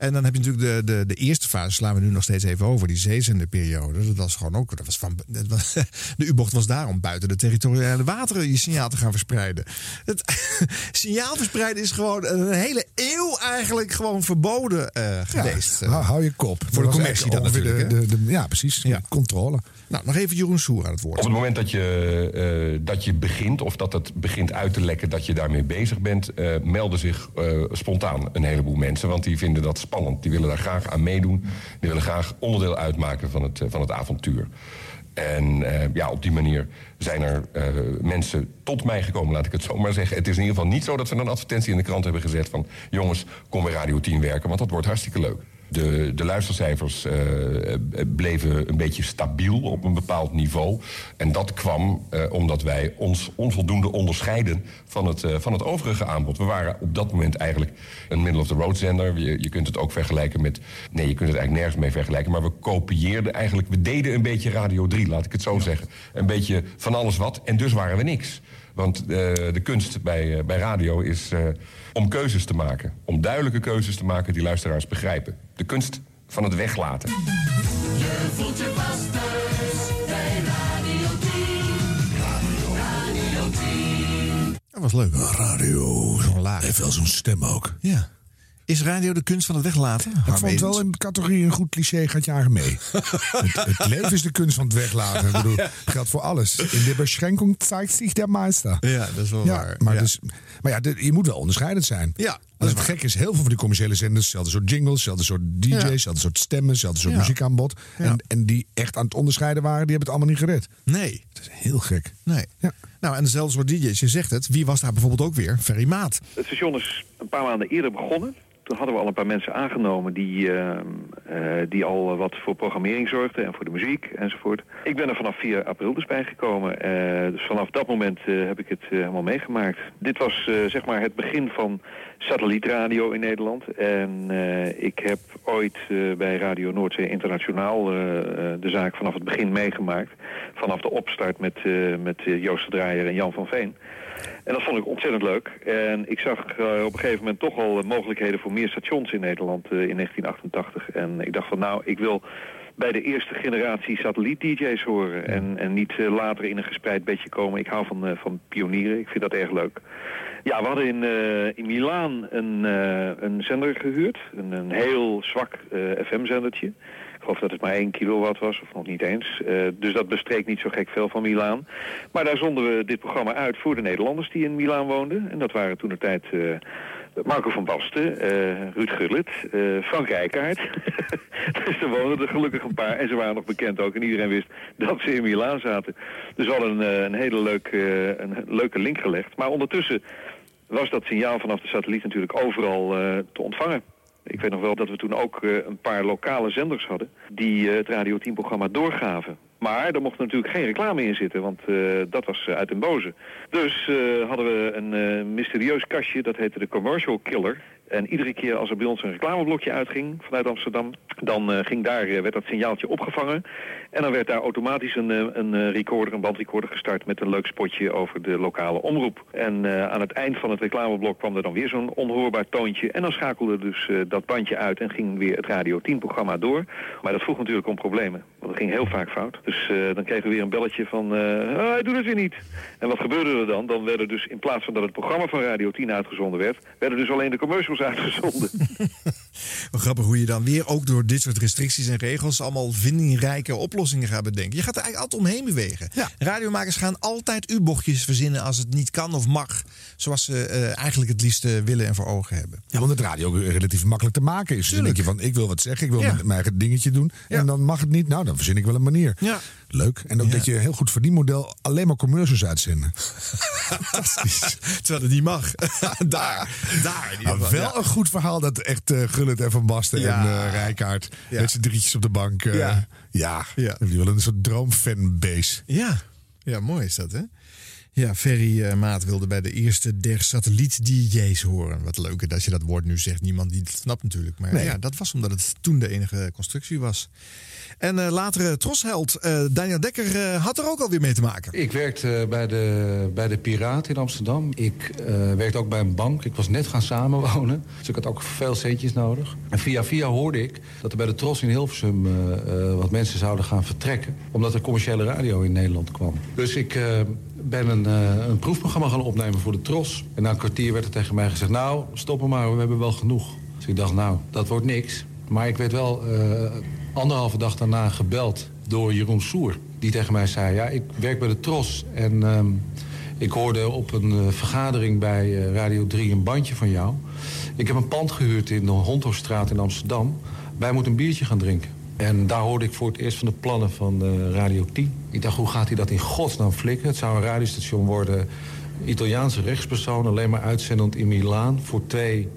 En dan heb je natuurlijk de, de, de eerste fase, slaan we nu nog steeds even over, die zeezenderperiode. Dat was gewoon ook. Dat was van, dat was, de U-bocht was daar om buiten de territoriale wateren je signaal te gaan verspreiden. Het signaal verspreiden is gewoon een hele eeuw eigenlijk gewoon verboden eh, geweest. Ja, hou, hou je kop. Voor de Dat commercie dan natuurlijk, De, de, de- ja, precies. Controle. Nou, nog even Jeroen Soer aan het woord. Op het moment dat je, eh, dat je begint, of dat het begint uit te lekken dat je daarmee bezig bent, eh, melden zich eh, spontaan een heleboel mensen. Want die vinden dat Die willen daar graag aan meedoen. Die willen graag onderdeel uitmaken van het, eh, van het avontuur. En eh, ja, op die manier zijn er eh, mensen tot mij gekomen, laat ik het zo maar zeggen. Het is in ieder geval niet zo dat we een advertentie in de krant hebben gezet van... jongens, kom bij Radio 10 werken, want dat wordt hartstikke leuk. De, de luistercijfers eh, bleven een beetje stabiel op een bepaald niveau. En dat kwam eh, omdat wij ons onvoldoende onderscheiden van het, eh, van het overige aanbod. We waren op dat moment eigenlijk een middle-of-the-road zender. Je, je kunt het ook vergelijken met... Nee, je kunt het eigenlijk nergens mee vergelijken. Maar we kopieerden eigenlijk... We deden een beetje Radio 3, laat ik het zo zeggen. Een beetje van alles wat. En dus waren we niks. Want de kunst bij, bij radio is om keuzes te maken. Om duidelijke keuzes te maken die luisteraars begrijpen. De kunst van het weglaten. Je voelt je vast thuis bij Radio 10. Radio 10. Dat was leuk. Radio. Zo'n laag. Heeft wel zo'n stem ook. Ja. Is radio de kunst van het weglaten? Ik vond het wel in de categorie een goed cliché gaat jaren mee. het, het leven is de kunst van het weglaten. Ik bedoel, geldt voor alles. In de beschränkung zeigt zich der Meister. Ja, dat is wel Ja, waar. Maar, Ja. dus, maar ja, de- je moet wel onderscheidend zijn. Ja, Dat is het gek is, heel veel van die commerciële zenders, hetzelfde soort jingles, hetzelfde soort DJ's, Ja. hetzelfde soort stemmen, hetzelfde soort Ja. muziekaanbod. Ja. En, en die echt aan het onderscheiden waren, die hebben het allemaal niet gered. Nee. Dat is heel gek. Nee. Nou, en dezelfde soort DJ's, je zegt het. Wie was daar bijvoorbeeld ook weer? Ferry Maat. Het station is een paar maanden eerder begonnen. Toen hadden we al een paar mensen aangenomen die, ehm, eh, die al wat voor programmering zorgden en voor de muziek enzovoort. Ik ben er vanaf 4 april dus bijgekomen. Eh, dus vanaf dat moment eh, heb ik het eh, helemaal meegemaakt. Dit was eh, zeg maar het begin van satellietradio in Nederland. En eh, ik heb ooit eh, bij Radio Noordzee Internationaal eh, eh, de zaak vanaf het begin meegemaakt. Vanaf de opstart met, eh, met eh, Joost de Draaier en Jan van Veen. En dat vond ik ontzettend leuk. En ik zag eh, op een gegeven moment toch al eh, mogelijkheden voor meer stations in Nederland eh, in 1988. En ik dacht van nou, ik wil bij de eerste generatie satelliet-dj's horen. En, en niet later in een gespreid bedje komen. Ik hou van, van pionieren, ik vind dat erg leuk. Ja, we hadden in, eh, in Milaan een, een zender gehuurd. Een, een heel zwak FM-zendertje. Ik geloof dat het maar 1 kilowatt was, of nog niet eens. Eh, dus dat bestreekt niet zo gek veel van Milaan. Maar daar zonden we dit programma uit voor de Nederlanders die in Milaan woonden. En dat waren toen de tijd eh, Marco van Basten, eh, Ruud Gullit, Frank Rijkaard. dus er woonden er gelukkig een paar. En ze waren nog bekend ook. En iedereen wist dat ze in Milaan zaten. Dus hadden een, een hele leuk, een leuke link gelegd. Maar ondertussen was dat signaal vanaf de satelliet natuurlijk overal te ontvangen. Ik weet nog wel dat we toen ook eh, een paar lokale zenders hadden die eh, het Radio 10-programma doorgaven. Maar er mocht natuurlijk geen reclame in zitten, want eh, dat was uit den boze. Dus hadden we een mysterieus kastje, dat heette de Commercial Killer. En iedere keer als er bij ons een reclameblokje uitging vanuit Amsterdam, dan ging daar, werd dat signaaltje opgevangen. En dan werd daar automatisch een, eh, een eh, recorder, een bandrecorder gestart met een leuk spotje over de lokale omroep. En eh, aan het eind van het reclameblok kwam er dan weer zo'n onhoorbaar toontje. En dan schakelde dus dat bandje uit en ging weer het Radio 10-programma door. Maar dat vroeg natuurlijk om problemen, want het ging heel vaak fout. Dus dan kregen we weer een belletje van, ah, hij doet het weer niet. En wat gebeurde er dan? Dan werden dus in plaats van dat het programma van Radio 10 uitgezonden werd, werden dus alleen de commercials uitgezonden. Grappig hoe je dan weer ook door dit soort restricties en regels allemaal vindingrijke oplossingen gaat bedenken. Je gaat er eigenlijk altijd omheen bewegen. Radiomakers gaan altijd U-bochtjes verzinnen als het niet kan of mag. Zoals ze eh, eigenlijk het liefst willen en voor ogen hebben. Ja, want het radio ook relatief makkelijk te maken is. Dus dan denk je van, ik wil wat zeggen, ik wil mijn, mijn eigen dingetje doen. En dan mag het niet, nou dan verzin ik wel een manier. Ja. Leuk. En ook dat je heel goed verdienmodel alleen maar commercials uitzenden. Fantastisch. Terwijl het niet mag. daar, daar. Nou, wel Ja. een goed verhaal dat echt Gullit en Van Basten Ja. en eh Rijkaard Ja. met z'n drietjes op de bank. Ja. ja. willen een soort droomfanbase. Ja. ja, mooi is dat, hè? Ja, Ferry eh, Maat wilde bij de eerste der satelliet-DJ's horen. Wat leuker dat je dat woord nu zegt. Niemand die het snapt natuurlijk. Maar Nee. ja, dat was omdat het toen de enige constructie was. En eh latere trosheld eh, Daniel Dekker eh, had er ook alweer mee te maken. Ik werkte bij de, bij de Piraat in Amsterdam. Ik werkte ook bij een bank. Ik was net gaan samenwonen. Dus ik had ook veel centjes nodig. En via via hoorde ik dat er bij de Tros in Hilversum wat mensen zouden gaan vertrekken. Omdat er commerciële radio in Nederland kwam. Dus ik ben een, een proefprogramma gaan opnemen voor de Tros. En na een kwartier werd er tegen mij gezegd... nou, stop er maar, we hebben wel genoeg. Dus ik dacht, nou, dat wordt niks. Maar ik werd wel anderhalve dag daarna gebeld door Jeroen Soer. Die tegen mij zei, ja, ik werk bij de Tros. En ehm, ik hoorde op een eh, vergadering bij eh, Radio 3 een bandje van jou. Ik heb een pand gehuurd in de Hondhorststraat in Amsterdam. Wij moeten een biertje gaan drinken. En daar hoorde ik voor het eerst van de plannen van eh, Radio 10. Ik dacht, hoe gaat hij dat in godsnaam flikken? Het zou een radiostation worden. Italiaanse rechtspersoon, alleen maar uitzendend in Milaan... voor twee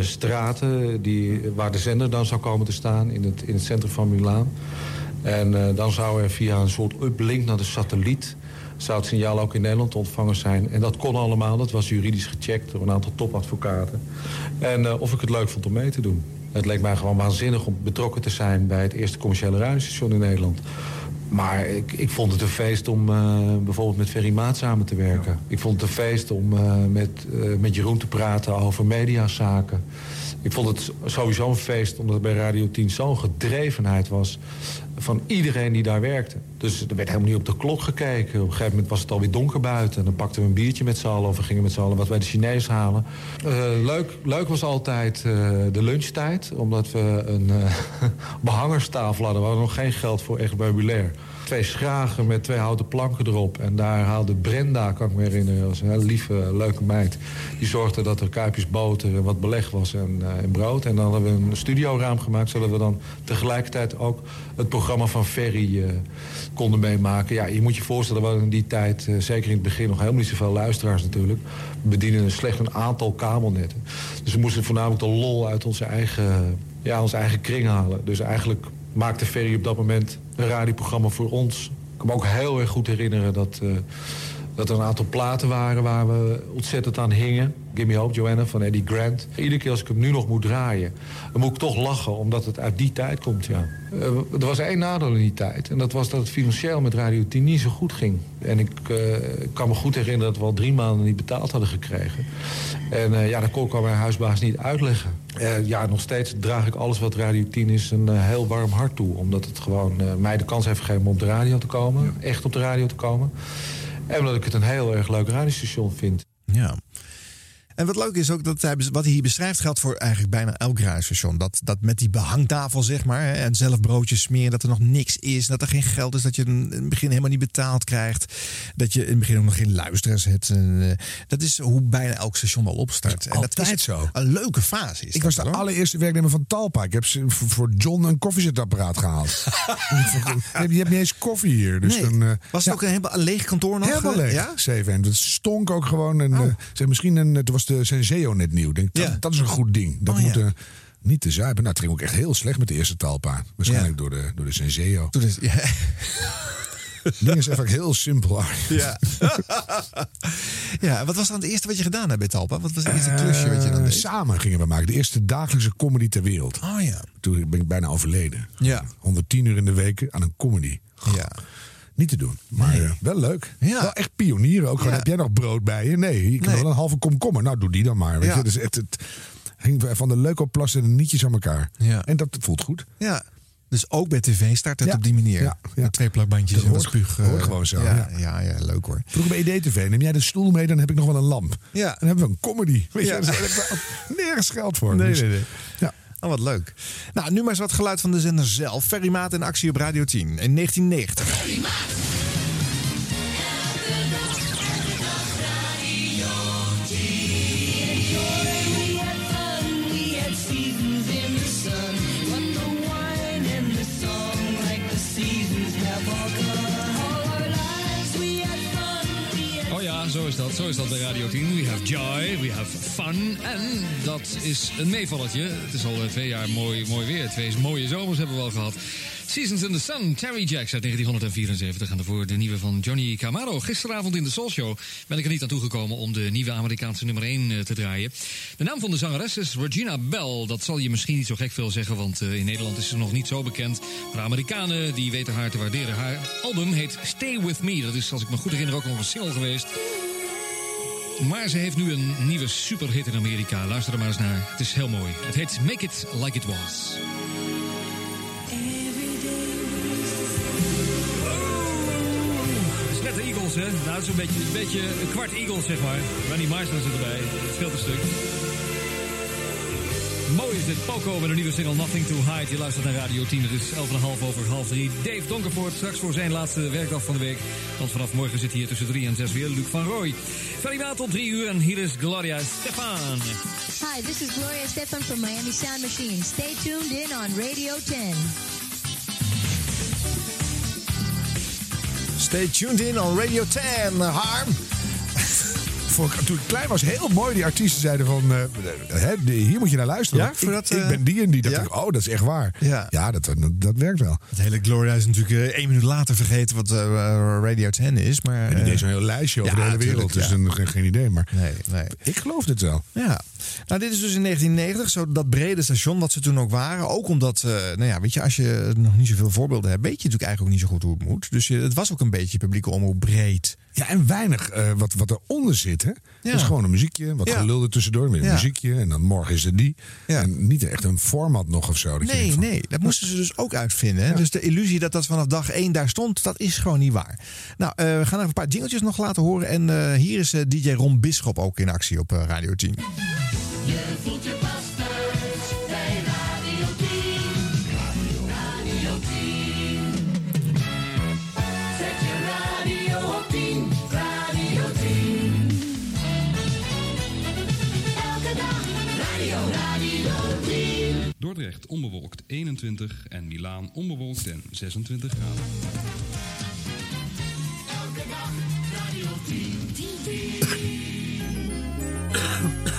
straten die, waar de zender dan zou komen te staan... in het, in het centrum van Milaan. En eh, dan zou er via een soort uplink naar de satelliet... zou het signaal ook in Nederland ontvangen zijn. En dat kon allemaal, dat was juridisch gecheckt door een aantal topadvocaten. En eh, of ik het leuk vond om mee te doen. Het leek mij gewoon waanzinnig om betrokken te zijn... bij het eerste commerciële radiostation in Nederland. Maar ik, ik vond het een feest om eh, bijvoorbeeld met Ferry Maat samen te werken. Ik vond het een feest om eh, met, eh, met Jeroen te praten over mediazaken. Ik vond het sowieso een feest omdat er bij Radio 10 zo'n gedrevenheid was... van iedereen die daar werkte. Dus er werd helemaal niet op de klok gekeken. Op een gegeven moment was het alweer donker buiten. En dan pakten we een biertje met z'n allen of we gingen met z'n allen wat bij de Chinees halen. Eh, leuk, leuk was altijd eh, de lunchtijd. Omdat we een eh, behangerstafel hadden. We hadden nog geen geld voor echt meubilair. Twee schragen met twee houten planken erop. En daar haalde Brenda, kan ik me herinneren, was een lieve, leuke meid. Die zorgde dat er kuipjes boter en wat beleg was en, eh, brood. En dan hadden we een studioraam gemaakt, zodat we dan tegelijkertijd ook het programma van Ferry eh, konden meemaken. Ja, je moet je voorstellen, we hadden in die tijd, eh, zeker in het begin, nog helemaal niet zoveel luisteraars natuurlijk. We bedienden slechts een aantal kabelnetten. Dus we moesten voornamelijk de lol uit onze eigen, ja, onze eigen kring halen. Dus eigenlijk maakte Ferry op dat moment een radioprogramma voor ons. Ik kan me ook heel erg goed herinneren dat, eh, Dat er een aantal platen waren waar we ontzettend aan hingen. Give Me Hope, Joanna van Eddie Grant. Iedere keer als ik hem nu nog moet draaien, dan moet ik toch lachen, omdat het uit die tijd komt, ja. Eh, er was één nadeel in die tijd. En dat was dat het financieel met Radio 10 niet zo goed ging. En ik ik kan me goed herinneren dat we al drie maanden niet betaald hadden gekregen. En eh, ja, dat kon ik aan mijn huisbaas niet uitleggen. Ja, nog steeds draag ik alles wat Radio 10 is een heel warm hart toe. Omdat het gewoon mij de kans heeft gegeven om op de radio te komen. Echt op de radio te komen. En omdat ik het een heel erg leuk radiostation vind. Ja. En wat leuk is ook dat hij, wat hij hier beschrijft geldt voor eigenlijk bijna elk radiostation. Dat, dat met die behangtafel, zeg maar, hè, en zelf broodjes smeren, dat er nog niks is, dat er geen geld is, dat je in het begin helemaal niet betaald krijgt, dat je in het begin ook nog geen luisteraars hebt. En, eh, dat is hoe bijna elk station wel opstart. en dat is zo. Een leuke fase. Is Ik dat was de hoor. allereerste werknemer van Talpa. Ik heb ze voor- John een koffiezetapparaat gehaald. je hebt niet eens koffie hier. Dus Nee. dan, eh, Was het ook een helemaal een leeg kantoor nog? Helemaal eh, leeg. Ja? Zeven. En het stonk ook gewoon. En, zeg, misschien een, toen was de Senseo net nieuw. Denk, dat, dat is een goed ding. Dat Oh, moet ja. eh, niet te zuipen. Nou, het ging ook echt heel slecht met de eerste Talpa. Waarschijnlijk door de, door de Senseo. Toen is, ja. Ding is even heel simpel. Ja. ja, wat was dan het eerste wat je gedaan hebt bij Talpa? Wat was het eerste klusje wat je dan Eh, deed? Samen gingen we maken. De eerste dagelijkse comedy ter wereld. Oh ja. Toen ben ik bijna overleden. Ja. 110 uur in de week aan een comedy. Ja. Niet te doen. Maar eh, wel leuk. Ja. Wel echt pionieren ook. Gewoon, Ja. Heb jij nog brood bij je? Nee, ik heb Nee. wel een halve komkommer. Nou, doe die dan maar. Weet Ja. je? Dus het, het hing van de leukoplast en de nietjes aan elkaar. Ja. En dat voelt goed. Ja. Dus ook bij tv start het Ja. op die manier. Ja, ja. Met twee plakbandjes en wat spuug. eh, hoort gewoon zo, Ja, ja. leuk hoor. Vroeger bij EDTV, neem jij de stoel mee, dan heb ik nog wel een lamp. Ja. Dan hebben we een comedy. Weet je, daar wel nergens geld voor. Nee, Dus- nee, nee. Ja. Oh, wat leuk. Nou, nu maar eens wat geluid van de zender zelf. Ferry Maat in actie op Radio 10 in 1990. Oh ja, zo is dat. Zo is dat bij Radio 10. We have joy, we have fun. En dat is een meevalletje. Het is al eh, twee jaar mooi, mooi weer. Twee mooie zomers hebben we al gehad. Seasons in the Sun, Terry Jacks uit 1974. En daarvoor de nieuwe van Johnny Camaro. Gisteravond in de Soul Show ben ik er niet aan toegekomen om de nieuwe Amerikaanse nummer 1 eh, te draaien. De naam van de zangeres is Regina Bell. Dat zal je misschien niet zo gek veel zeggen, want eh, in Nederland is ze nog niet zo bekend. Maar Amerikanen die weten haar te waarderen. Haar album heet Stay With Me. Dat is, als ik me goed herinner, ook nog een single geweest. Maar ze heeft nu een nieuwe superhit in Amerika. Luister er maar eens naar. Het is heel mooi. Het heet Make It Like It Was. Is net de Eagles, hè? Nou, een beetje, een beetje een kwart Eagles, zeg maar. Randy Marsden zit erbij. Het scheelt een stuk. Mooi is dit. Poco met een nieuwe single Nothing to Hide. Je luistert naar Radio 10. Het is 11,5 over half 3. Dave Donkervoort straks voor zijn laatste werkdag van de week. Want vanaf morgen zit hier tussen 3 en 6 weer Luc van Rooij. Verder tot 3 uur en hier is Gloria Stefan. Hi, this is Gloria Stefan from Miami Sound Machine. Stay tuned in on Radio 10. Stay tuned in on Radio 10, Harm. Ik, toen ik klein was, heel mooi. Die artiesten zeiden van, eh, hè, de- hier moet je naar luisteren. Ja, voor ik, dat, ik eh, ben die en die. Ja? ik, oh, dat is echt waar. Ja. dat, dat, dat werkt wel. Het hele Gloria is natuurlijk eh, één minuut later vergeten wat eh, Radio 10 is. Maar, En die eh, zo'n heel lijstje over de hele wereld. dus dan geen, geen idee. Maar Nee, nee. ik geloof dit wel. Ja, nou dit is dus in 1990, zo dat brede station wat ze toen ook waren. Ook omdat, eh, nou ja, weet je, als je nog niet zoveel voorbeelden hebt, weet je natuurlijk eigenlijk ook niet zo goed hoe het moet. Dus je, het was ook een beetje publieke omroep breed. Ja, en weinig eh, wat, wat eronder zit. Hè? Ja. Is gewoon een muziekje, wat Ja. gelul er tussendoor, weer een Ja. muziekje. En dan morgen is er die. En niet echt een format nog of zo. Dat je Nee, van, nee, dat moesten ze dus ook uitvinden. Hè? Dus de illusie dat dat vanaf dag één daar stond, dat is gewoon niet waar. Nou, eh, we gaan even een paar jingeltjes nog laten horen. En eh, hier is DJ Ron Bisschop ook in actie op Radio 10. Je voelt je Dordrecht onbewolkt 21 en Milaan onbewolkt en 26 graden.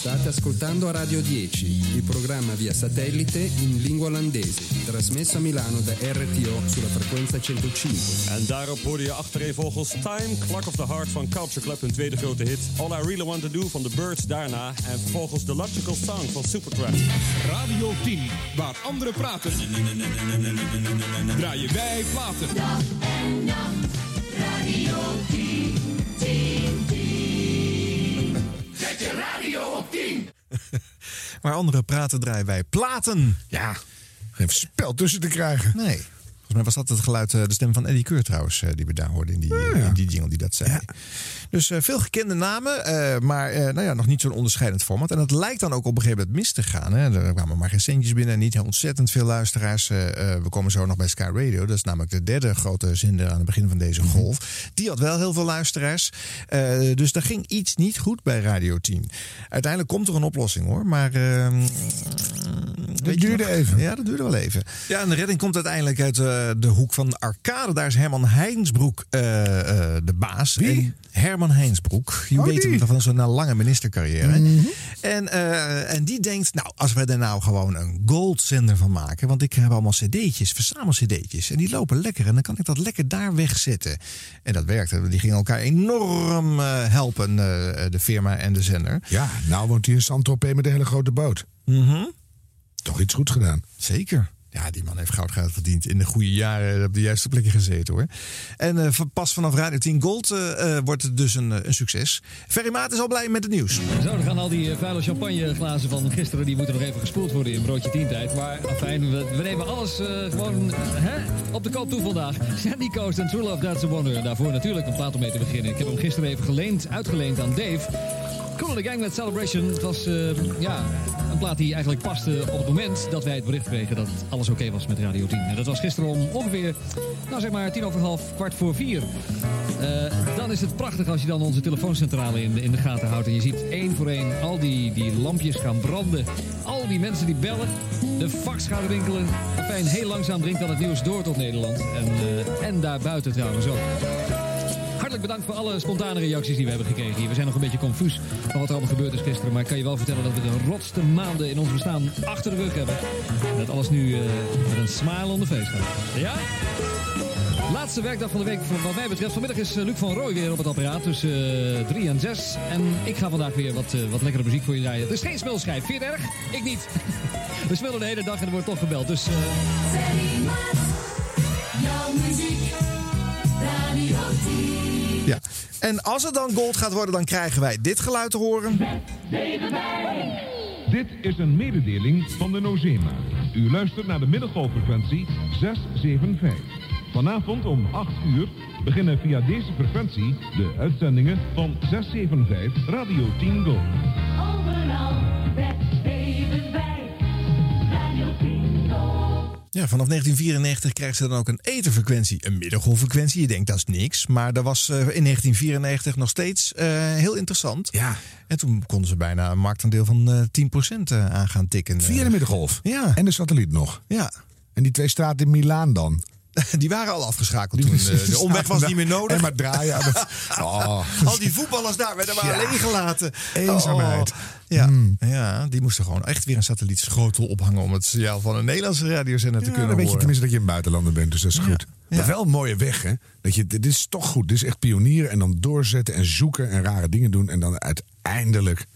Staat ascoltando Radio 10, il programma via satellite in lingua olandese, trasmesso a Milano da RTO sulla frequenza 105. En daarop hoorde je achtereenvolgens Time, Clock of the Heart van Culture Club, hun tweede grote hit. All I Really Want to Do van The Birds daarna. En vervolgens The Logical Song van Supertramp. Radio 10, waar anderen praten. Draaien wij platen. Radio 10, 10, 10. Zet je radio op 10. Waar anderen praten, draaien wij platen. Ja, geen spel tussen te krijgen. Nee. Volgens mij was dat het geluid, eh, de stem van Eddie Keur trouwens, eh, die we daar hoorden in die, eh, in die jingle die dat zei. Dus veel gekende namen, maar nou ja, nog niet zo'n onderscheidend format. En het lijkt dan ook op een gegeven moment mis te gaan. Hè. Er kwamen maar geen centjes binnen, niet ontzettend veel luisteraars. We komen zo nog bij Sky Radio, dat is namelijk de derde grote zender aan het begin van deze golf. Die had wel heel veel luisteraars. Dus daar ging iets niet goed bij Radio 10. Uiteindelijk komt er een oplossing hoor, maar... ehm, Dat duurde even. Ja, dat duurde wel even. Ja, en de redding komt uiteindelijk uit eh, de hoek van Arcade. Daar is Herman Heinsbroek eh, eh, de baas. Wie? Herman Heinsbroek. Je Oh, weet hem van zo'n lange ministercarrière. Mhm. en, eh, en die denkt, nou, als we er nou gewoon een goldzender van maken. Want ik heb allemaal cd'tjes, verzamel cd'tjes. En die lopen lekker. En dan kan ik dat lekker daar wegzetten. En dat werkte. Die gingen elkaar enorm eh, helpen, eh, de firma en de zender. Ja, nou woont hij in Saint-Tropez met de hele grote boot. Mhm. Toch iets goed gedaan. Zeker. Ja, die man heeft goud geld verdiend. In de goede jaren op de juiste plekken gezeten hoor. En eh, van- pas vanaf Radio 10 Gold eh, eh, wordt het dus een, een succes. Ferry Maat is al blij met het nieuws. Zo, dan gaan al die vuile champagneglazen van gisteren... die moeten nog even gespoeld worden in broodje tientijd. Maar afijn, we, we nemen alles eh, gewoon hè, op de koop toe vandaag. Sandy Coast en True Love, That's a Wonder. En daarvoor natuurlijk een plaat om mee te beginnen. Ik heb hem gisteren even geleend, uitgeleend aan Dave... Cool the Gang met Celebration. Het was eh, ja, een plaat die eigenlijk paste op het moment dat wij het bericht kregen dat alles oké was met Radio 10. En dat was gisteren om ongeveer, nou zeg maar, tien over half, kwart voor vier. Eh, dan is het prachtig als je dan onze telefooncentrale in in de gaten houdt. En je ziet één voor één al die, die lampjes gaan branden. Al die mensen die bellen. De fax gaat rinkelen. Fijn, heel langzaam dringt dan het nieuws door tot Nederland. En, eh, en daarbuiten trouwens ook. Hartelijk bedankt voor alle spontane reacties die we hebben gekregen hier. We zijn nog een beetje confuus van wat er allemaal gebeurd is gisteren. Maar ik kan je wel vertellen dat we de rotste maanden in ons bestaan achter de rug hebben. En dat alles nu eh, met een smile on the face gaat. Ja? Laatste werkdag van de week wat mij betreft. Vanmiddag is eh, Luc van Rooij weer op het apparaat tussen 3 en 6. En ik ga vandaag weer wat, eh, wat lekkere muziek voor je draaien. Er is geen smulschijf. Vind je het erg? Ik niet. We smullen de hele dag en er wordt toch gebeld. Dus eh, Jouw muziek, Radio 10. Ja. En als het dan gold gaat worden, dan krijgen wij dit geluid te horen. Dit is een mededeling van de Nozema. U luistert naar de middengolffrequentie 675. Vanavond om 8 uur beginnen via deze frequentie de uitzendingen van 675 Radio 10 Gold. Overal Ja, vanaf 1994 krijgt ze dan ook een etherfrequentie, een middengolffrequentie. Je denkt dat is niks, maar dat was eh, in 1994 nog steeds eh, heel interessant. Ja. En toen konden ze bijna een marktaandeel van eh 10% eh, aan gaan tikken. Via de middengolf. Ja. En de satelliet nog. Ja. En die twee straten in Milaan dan. Die waren al afgeschakeld toen. de omweg was niet meer nodig. En maar draaien. Oh. Al die voetballers daar werden maar Ja. alleen gelaten. Eenzaamheid. Oh, ja. Hmm. ja, die moesten gewoon echt weer een satellietschotel ophangen... om het signaal van een Nederlandse radiozender te kunnen dan weet je horen. tenminste dat je een buitenlander bent, dus dat is goed. Ja. Maar wel een mooie weg, hè? Dat je, dit is toch goed. Dit is echt pionieren en dan doorzetten en zoeken en rare dingen doen. En dan uiteindelijk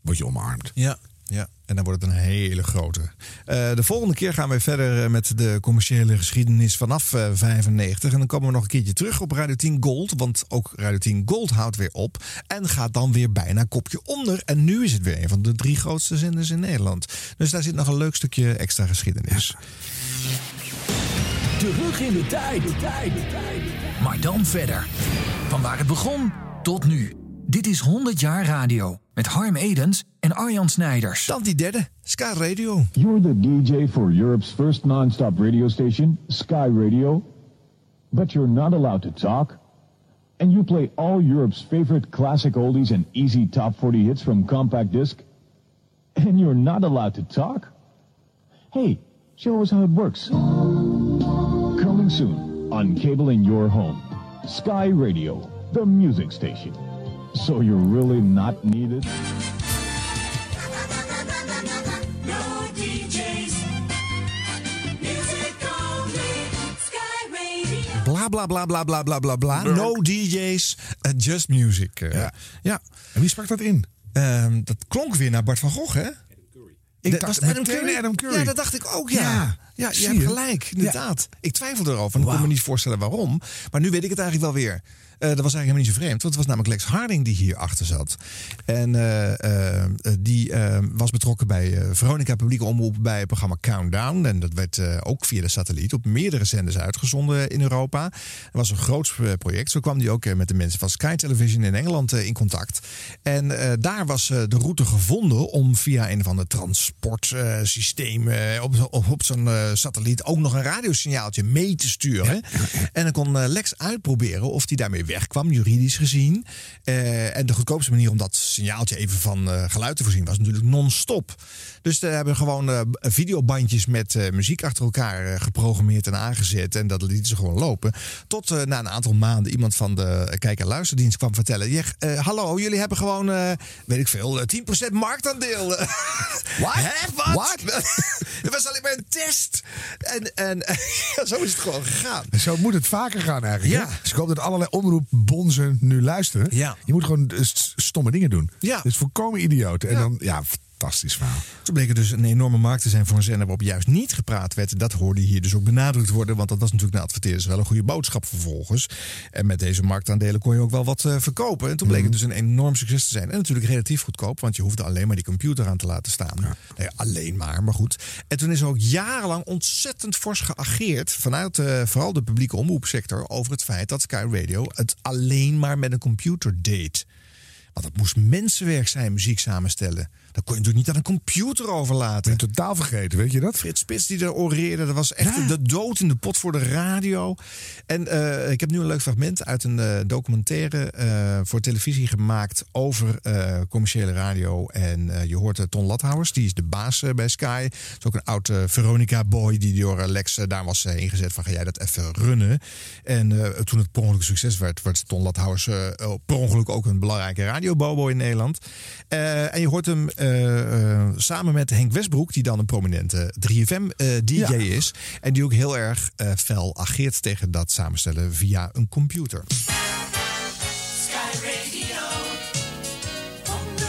word je omarmd. Ja, ja. En dan wordt het een hele grote. Eh, de volgende keer gaan we verder eh, met de commerciële geschiedenis vanaf eh 95. En dan komen we nog een keertje terug op Radio 10 Gold. Want ook Radio 10 Gold houdt weer op. En gaat dan weer bijna kopje onder. En nu is het weer een van de drie grootste zenders in Nederland. Dus daar zit nog een leuk stukje extra geschiedenis. Terug in de tijd. De tijd, de tijd. Maar dan verder. Van waar het begon tot nu. Dit is 100 jaar radio. Met Harm Edens en Arjan Snijders. Dan die derde, Ska Radio. You're the DJ for Europe's first non-stop radio station, Sky Radio. But you're not allowed to talk. And you play all Europe's favorite classic oldies and easy top 40 hits from compact disc. And you're not allowed to talk? Hey, show us how it works. Coming soon on cable in your home. Sky Radio, the music station. So you're really not needed? Bla bla bla bla bla bla bla bla. No DJ's, eh, just music. Eh. Ja. ja. En wie sprak dat in? Ehm, dat klonk weer naar Bart van Gogh, hè? Ik dacht dacht Adam Curry? Adam Curry? Ja, dat dacht ik ook, ja. Ja, je hebt gelijk, inderdaad. Ik twijfelde erover en wow. ik kon me niet voorstellen waarom. Maar nu weet ik het eigenlijk wel weer. Eh, dat was eigenlijk helemaal niet zo vreemd, want het was namelijk Lex Harding die hier achter zat. En eh, eh, die was betrokken bij Veronica Publieke Omroep bij het programma Countdown. En dat werd ook via de satelliet op meerdere zenders uitgezonden in Europa. Het was een groot project. Zo kwam hij ook met de mensen van Sky Television in Engeland in contact. En daar was de route gevonden om via een of ander transportsysteem eh, op, op, op zo'n satelliet ook nog een radiosignaaltje mee te sturen. En dan kon Lex uitproberen of hij daarmee wegkwam, juridisch gezien. Eh, en de goedkoopste manier om dat signaaltje even van eh, geluid te voorzien was natuurlijk non-stop. Dus we hebben gewoon eh, videobandjes met eh, muziek achter elkaar eh, geprogrammeerd en aangezet. En dat lieten ze gewoon lopen. Tot na een aantal maanden iemand van de kijk- en luisterdienst kwam vertellen. "Ja, eh, hallo, jullie hebben gewoon, weet ik veel, eh, 10% marktaandeel. Wat? Hè, wat? Het was alleen maar een test. En, en ja, zo is het gewoon gegaan. Zo moet het vaker gaan eigenlijk. Ja. hè? Dus ik hoop dat allerlei omroepbonzen nu luisteren. Ja. Je moet gewoon st- stomme dingen doen. Ja. Dus volkomen idioot. En dan, ja, fantastisch verhaal. Toen bleek het dus een enorme markt te zijn voor een zender waarop juist niet gepraat werd. Dat hoorde hier dus ook benadrukt worden. Want dat was natuurlijk naar adverteerders wel een goede boodschap vervolgens. En met deze marktaandelen kon je ook wel wat eh, verkopen. En toen bleek het dus een enorm succes te zijn. En natuurlijk relatief goedkoop. Want je hoefde alleen maar die computer aan te laten staan. Nou ja, alleen maar, maar goed. En toen is er ook jarenlang ontzettend fors geageerd. Vanuit eh, vooral de publieke omroepsector. Over het feit dat Sky Radio het alleen maar met een computer deed. Want het moest mensenwerk zijn, muziek samenstellen. Dat kon je natuurlijk niet aan een computer overlaten. Ben totaal vergeten, weet je dat? Frits Spits die er oreerde. Dat was echt de dood in de pot voor de radio. En eh, ik heb nu een leuk fragment uit een eh, documentaire eh, voor televisie gemaakt over commerciële radio. En je hoort Ton Lathouwers, die is de baas bij Sky. Dat is ook een oud eh, Veronica-boy die door Lex daar was ingezet van ga jij dat even runnen. En toen het per ongeluk succes werd, werd Ton Lathouwers per ongeluk ook een belangrijke radiobobo in Nederland. En je hoort hem samen met Henk Westbroek, die dan een prominente 3FM-DJ is. En die ook heel erg eh, fel ageert tegen dat samenstellen via een computer. Sky Radio 100.7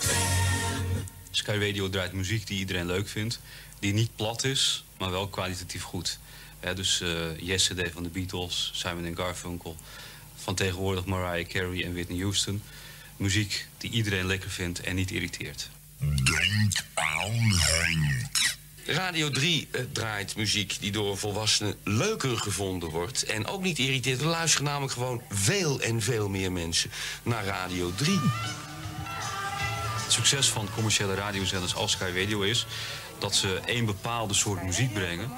FM. Sky Radio draait muziek die iedereen leuk vindt. Die niet plat is, maar wel kwalitatief goed. Hè, dus eh Yesterday van de Beatles, Simon Garfunkel. Van tegenwoordig Mariah Carey en Whitney Houston. Muziek die iedereen lekker vindt en niet irriteert. Denk aan Henk. Radio 3 eh, draait muziek die door volwassenen leuker gevonden wordt. En ook niet irriteert. Er luisteren namelijk gewoon veel en veel meer mensen naar Radio 3. Het succes van commerciële radiozenders als Sky Radio is dat ze één bepaalde soort muziek brengen.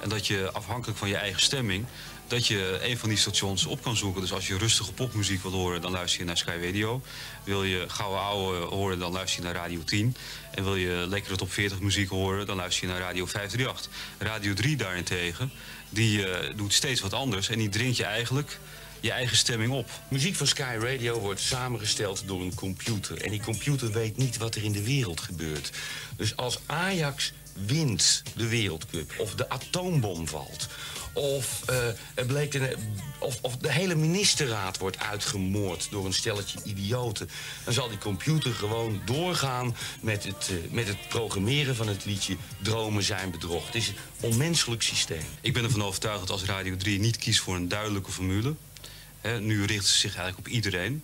En dat je afhankelijk van je eigen stemming, dat je een van die stations op kan zoeken. Dus als je rustige popmuziek wil horen, dan luister je naar Sky Radio. Wil je gouden ouwe horen, dan luister je naar Radio 10. En wil je lekkere top 40 muziek horen, dan luister je naar Radio 538. Radio 3 daarentegen, die eh, doet steeds wat anders en die dringt je eigenlijk je eigen stemming op. Muziek van Sky Radio wordt samengesteld door een computer. En die computer weet niet wat er in de wereld gebeurt. Dus als Ajax wint de Wereldcup of de atoombom valt... of, eh, er bleek of, of de hele ministerraad wordt uitgemoord door een stelletje idioten... dan zal die computer gewoon doorgaan met het, eh, met het programmeren van het liedje... Dromen zijn bedrog. Het is een onmenselijk systeem. Ik ben ervan overtuigd dat als Radio 3 niet kiest voor een duidelijke formule... Hè, nu richten ze zich eigenlijk op iedereen.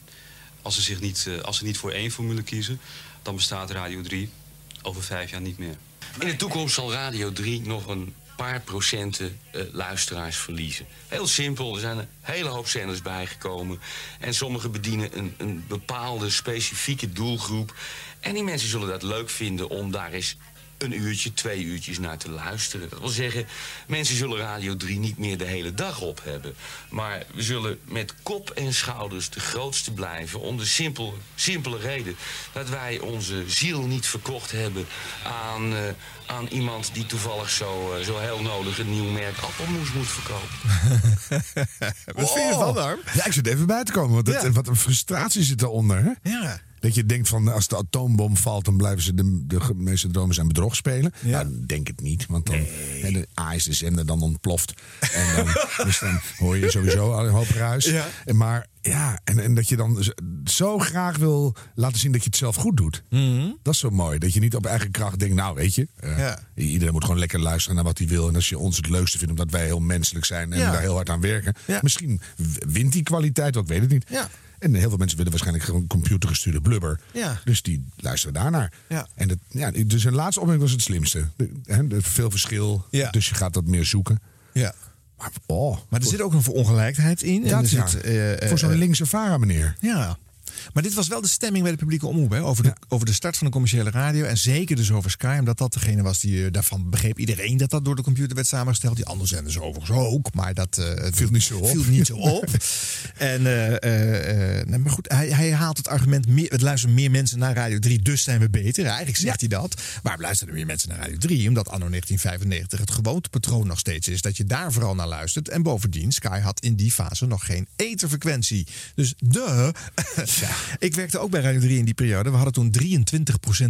Als ze, zich niet, eh, als ze niet voor één formule kiezen, dan bestaat Radio 3 over vijf jaar niet meer. In de toekomst zal Radio 3 nog een paar procenten eh, luisteraars verliezen. Heel simpel, er zijn een hele hoop zenders bijgekomen. En sommige bedienen een, een bepaalde specifieke doelgroep. En die mensen zullen dat leuk vinden om daar eens een uurtje, twee uurtjes naar te luisteren. Dat wil zeggen, mensen zullen Radio 3 niet meer de hele dag op hebben. Maar we zullen met kop en schouders de grootste blijven... om de simpel, simpele reden dat wij onze ziel niet verkocht hebben... aan, eh, aan iemand die toevallig zo, eh, zo heel nodig een nieuw merk appelmoes moet verkopen. Wat vind je ervan, Harm? Ja, ik zit even bij te komen. Want Ja. wat een frustratie zit daaronder. Hè? Ja. Dat je denkt van als de atoombom valt, dan blijven ze de, de meeste dromen zijn bedrog spelen. Ja. Nou, denk het niet, want dan hè, de A is de zender dan ontploft. En dan, dus dan hoor je sowieso al een hoop ruis. Ja. Maar ja, en, en dat je dan zo graag wil laten zien dat je het zelf goed doet. Dat is zo mooi. Dat je niet op eigen kracht denkt, nou weet je, eh, Ja. iedereen moet gewoon lekker luisteren naar wat hij wil. En als je ons het leukste vindt, omdat wij heel menselijk zijn en Ja. daar heel hard aan werken. Ja. Misschien wint die kwaliteit, ook ik weet het niet. Ja. En heel veel mensen willen waarschijnlijk gewoon computergestuurde blubber. Ja. Dus die luisteren daarnaar. Ja. En dat, ja, dus een laatste opmerking was het slimste. De- veel verschil, Ja. dus je gaat dat meer zoeken. Ja. Maar, oh, Maar er zit ook een verongelijkheid in. En dat, ja. zit, eh, eh, Voor zo'n eh, linkse vara, meneer. Ja. Maar dit was wel de stemming bij de publieke omroep. Hè? Over, de, over de start van de commerciële radio. En zeker dus over Sky. Omdat dat degene was die eh, daarvan begreep iedereen dat dat door de computer werd samengesteld. Die andere zenders overigens ook. Maar dat eh, het Viel niet zo op. Viel niet zo op. en, eh, nee, maar goed, hij, hij haalt het argument. Meer, het luisteren meer mensen naar Radio 3, dus zijn we beter. Eigenlijk zegt hij dat. Waarom luisteren meer mensen naar Radio 3? Omdat anno 1995 het gewoontepatroon nog steeds is. Dat je daar vooral naar luistert. En bovendien, Sky had in die fase nog geen etherfrequentie. Dus de. Ik werkte ook bij Radio 3 in die periode. We hadden toen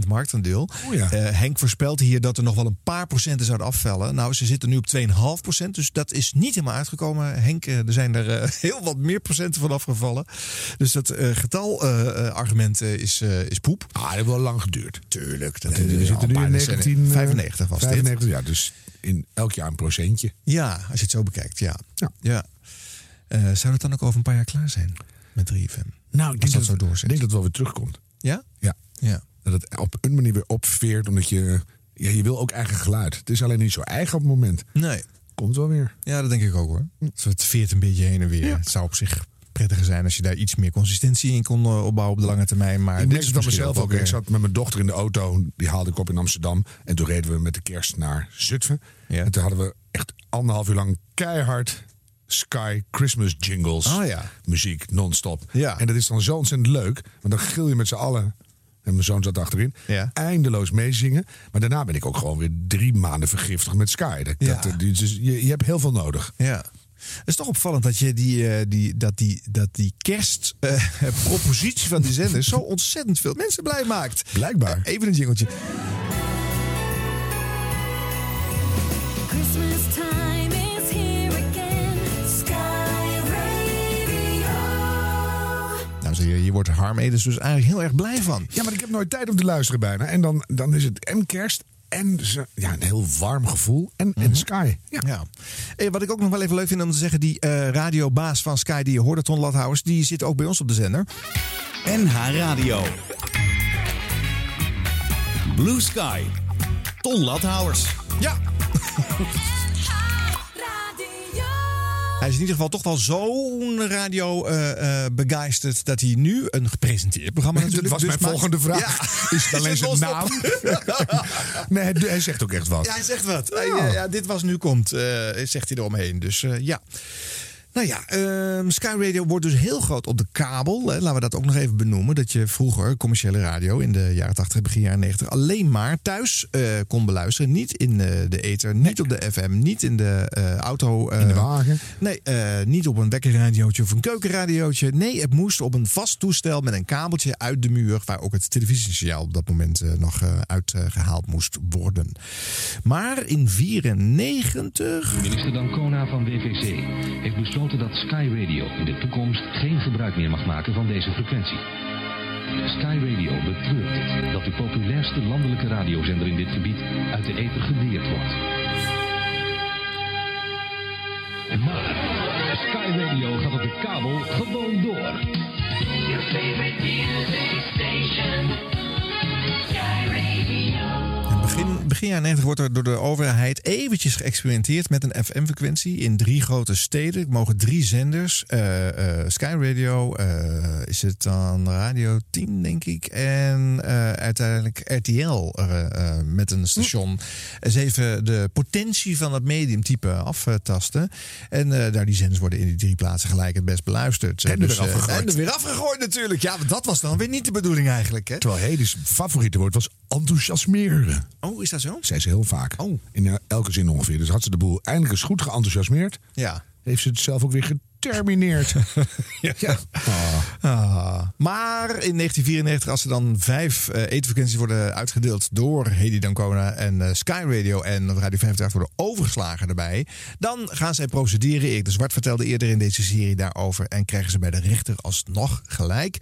23% marktaandeel. Oh ja. Eh, Henk voorspelt hier dat er nog wel een paar procenten zouden afvallen. Nou, ze zitten nu op 2,5%. Dus dat is niet helemaal uitgekomen. Henk, eh, er zijn er eh, heel wat meer procenten van afgevallen. Dus dat getalargument is, is poep. Ah, dat heeft wel lang geduurd. Tuurlijk. Dat, We zitten nu in 1995 was 95, dit. ja. Dus in elk jaar een procentje. Ja, als je het zo bekijkt, ja. Ja. ja. Eh, zou het dan ook over een paar jaar klaar zijn met 3FM? Nou, ik denk dat dat, denk het wel weer terugkomt. Ja? Ja. Ja. Dat het op een manier weer opveert, omdat je... Ja, je wil ook eigen geluid. Het is alleen niet zo eigen op het moment. Nee. Komt wel weer. Ja, dat denk ik ook hoor. Dus het veert een beetje heen en weer. Het zou op zich prettiger zijn als je daar iets meer consistentie in kon eh, opbouwen op de lange termijn. Maar ik dit is misschien mezelf ook. weer- Ik zat met mijn dochter in de auto. Die haalde ik op in Amsterdam. En toen reden we met de kerst naar Zutphen. Ja. En toen hadden we echt anderhalf uur lang keihard Sky Christmas jingles. Ah, ja. Muziek, non-stop. Ja. En dat is dan zo ontzettend leuk. Want dan gil je met z'n allen. En mijn zoon zat achterin. Ja. Eindeloos meezingen. Maar daarna ben ik ook gewoon weer drie maanden vergiftigd met Sky. Dat, Ja. dat, dus je, je hebt heel veel nodig. Ja. Het is toch opvallend dat je die, eh, die, dat die, dat die kerstpropositie van die zender zo ontzettend veel mensen blij maakt. Blijkbaar. Eh, even een jingeltje. Christmas Je, wordt Harm Edens dus eigenlijk heel erg blij van. Ja, maar ik heb nooit tijd om te luisteren bijna. En dan, dan is het en kerst en ze- ja, een heel warm gevoel. En, en Sky. Ja. Ja. Hey, wat ik ook nog wel even leuk vind om te zeggen, die eh, radiobaas van Sky, die je hoorde, Ton Lathouwers, die zit ook bij ons op de zender. NH Radio. Blue Sky. Ton Lathouwers. Ja. Hij is in ieder geval toch wel zo'n radio begeisterd dat hij nu een gepresenteerd programma Dat natuurlijk was dus mijn maakt. volgende vraag. Is het alleen zijn naam? nee, hij, hij zegt ook echt wat. Ja, hij zegt wat. Eh, ja, dit was nu komt, zegt hij eromheen. Dus ja. Nou ja, ehm, Sky Radio wordt dus heel groot op de kabel. Hè. Laten we dat ook nog even benoemen. Dat je vroeger commerciële radio in de jaren 80, begin jaren 90 alleen maar thuis eh, kon beluisteren. Niet in eh, de ether, niet op de FM, niet in de eh, auto. eh, In de wagen. Nee, eh, niet op een wekkerradiootje of een keukenradiootje. Nee, het moest op een vast toestel met een kabeltje uit de muur. Waar ook het televisiesignaal op dat moment nog eh, uitgehaald moest worden. Maar in 94. Minister Dancona van WVC heeft besloten dat Sky Radio in de toekomst geen gebruik meer mag maken van deze frequentie. Sky Radio betreurt dit, dat de populairste landelijke radiozender in dit gebied uit de ether geweerd wordt. Maar Sky Radio gaat op de kabel gewoon door. Your favorite station. Begin, jaren 90 wordt er door de overheid eventjes geëxperimenteerd met een FM-frequentie in drie grote steden. Er mogen drie zenders. eh, Sky Radio, eh, is het dan Radio 10, denk ik. En uiteindelijk RTL met een station. Eens even de potentie van het mediumtype aftasten. En daar die zenders worden in die drie plaatsen gelijk het best beluisterd. En er weer afgegooid. En er weer afgegooid natuurlijk. Ja, want dat was dan weer niet de bedoeling eigenlijk. Hè? Terwijl Hedis favoriete woord was enthousiasmeren. Oh, is dat zo? Zei ze heel vaak. Oh. In elke zin ongeveer. Dus had ze de boel eindelijk eens goed geenthousiasmeerd. Ja. Heeft ze het zelf ook weer getermineerd. ja. Ah. Maar in 1994, als er dan vijf eh, etenfrequenties worden uitgedeeld door Hedy Dancona en eh, Sky Radio en Radio 538 worden overgeslagen erbij, dan gaan zij procederen. Erik de Zwart vertelde eerder in deze serie daarover en krijgen ze bij de rechter alsnog gelijk.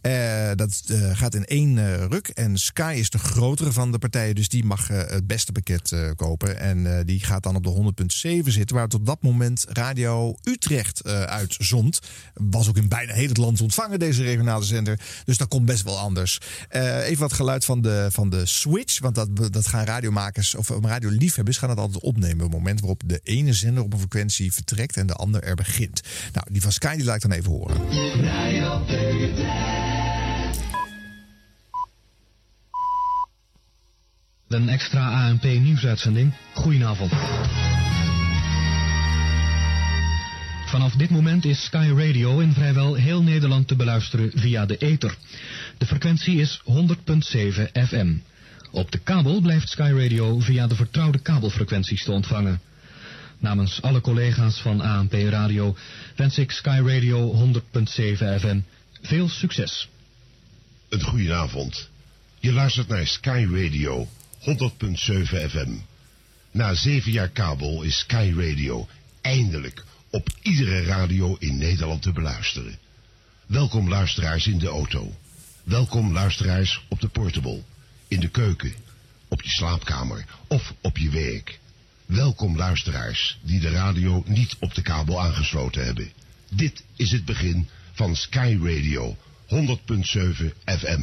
Eh, dat gaat in één ruk en Sky is de grotere van de partijen, dus die mag het beste pakket kopen. En die gaat dan op de 100.7 zitten, waar tot dat moment Radio Utrecht eh, uitzond. Was ook in bijna heel het land ontvangen, deze regionale zender. Dus dat komt best wel anders. Eh, even wat geluid van de, van de switch, want dat, dat gaan radiomakers of radioliefhebbers gaan het altijd opnemen. Op het moment waarop de ene zender op een frequentie vertrekt en de ander er begint. Nou, die van Sky die laat ik dan even horen. Een extra ANP nieuwsuitzending. Goedenavond. Vanaf dit moment is Sky Radio in vrijwel heel Nederland te beluisteren via de ether. De frequentie is 100.7 FM. Op de kabel blijft Sky Radio via de vertrouwde kabelfrequenties te ontvangen. Namens alle collega's van ANP Radio wens ik Sky Radio 100.7 FM veel succes. Een goedenavond. Je luistert naar Sky Radio 100.7 FM. Na zeven jaar kabel is Sky Radio eindelijk op iedere radio in Nederland te beluisteren. Welkom luisteraars in de auto. Welkom luisteraars op de portable, in de keuken, op je slaapkamer of op je werk. Welkom luisteraars die de radio niet op de kabel aangesloten hebben. Dit is het begin van Sky Radio 100.7 FM.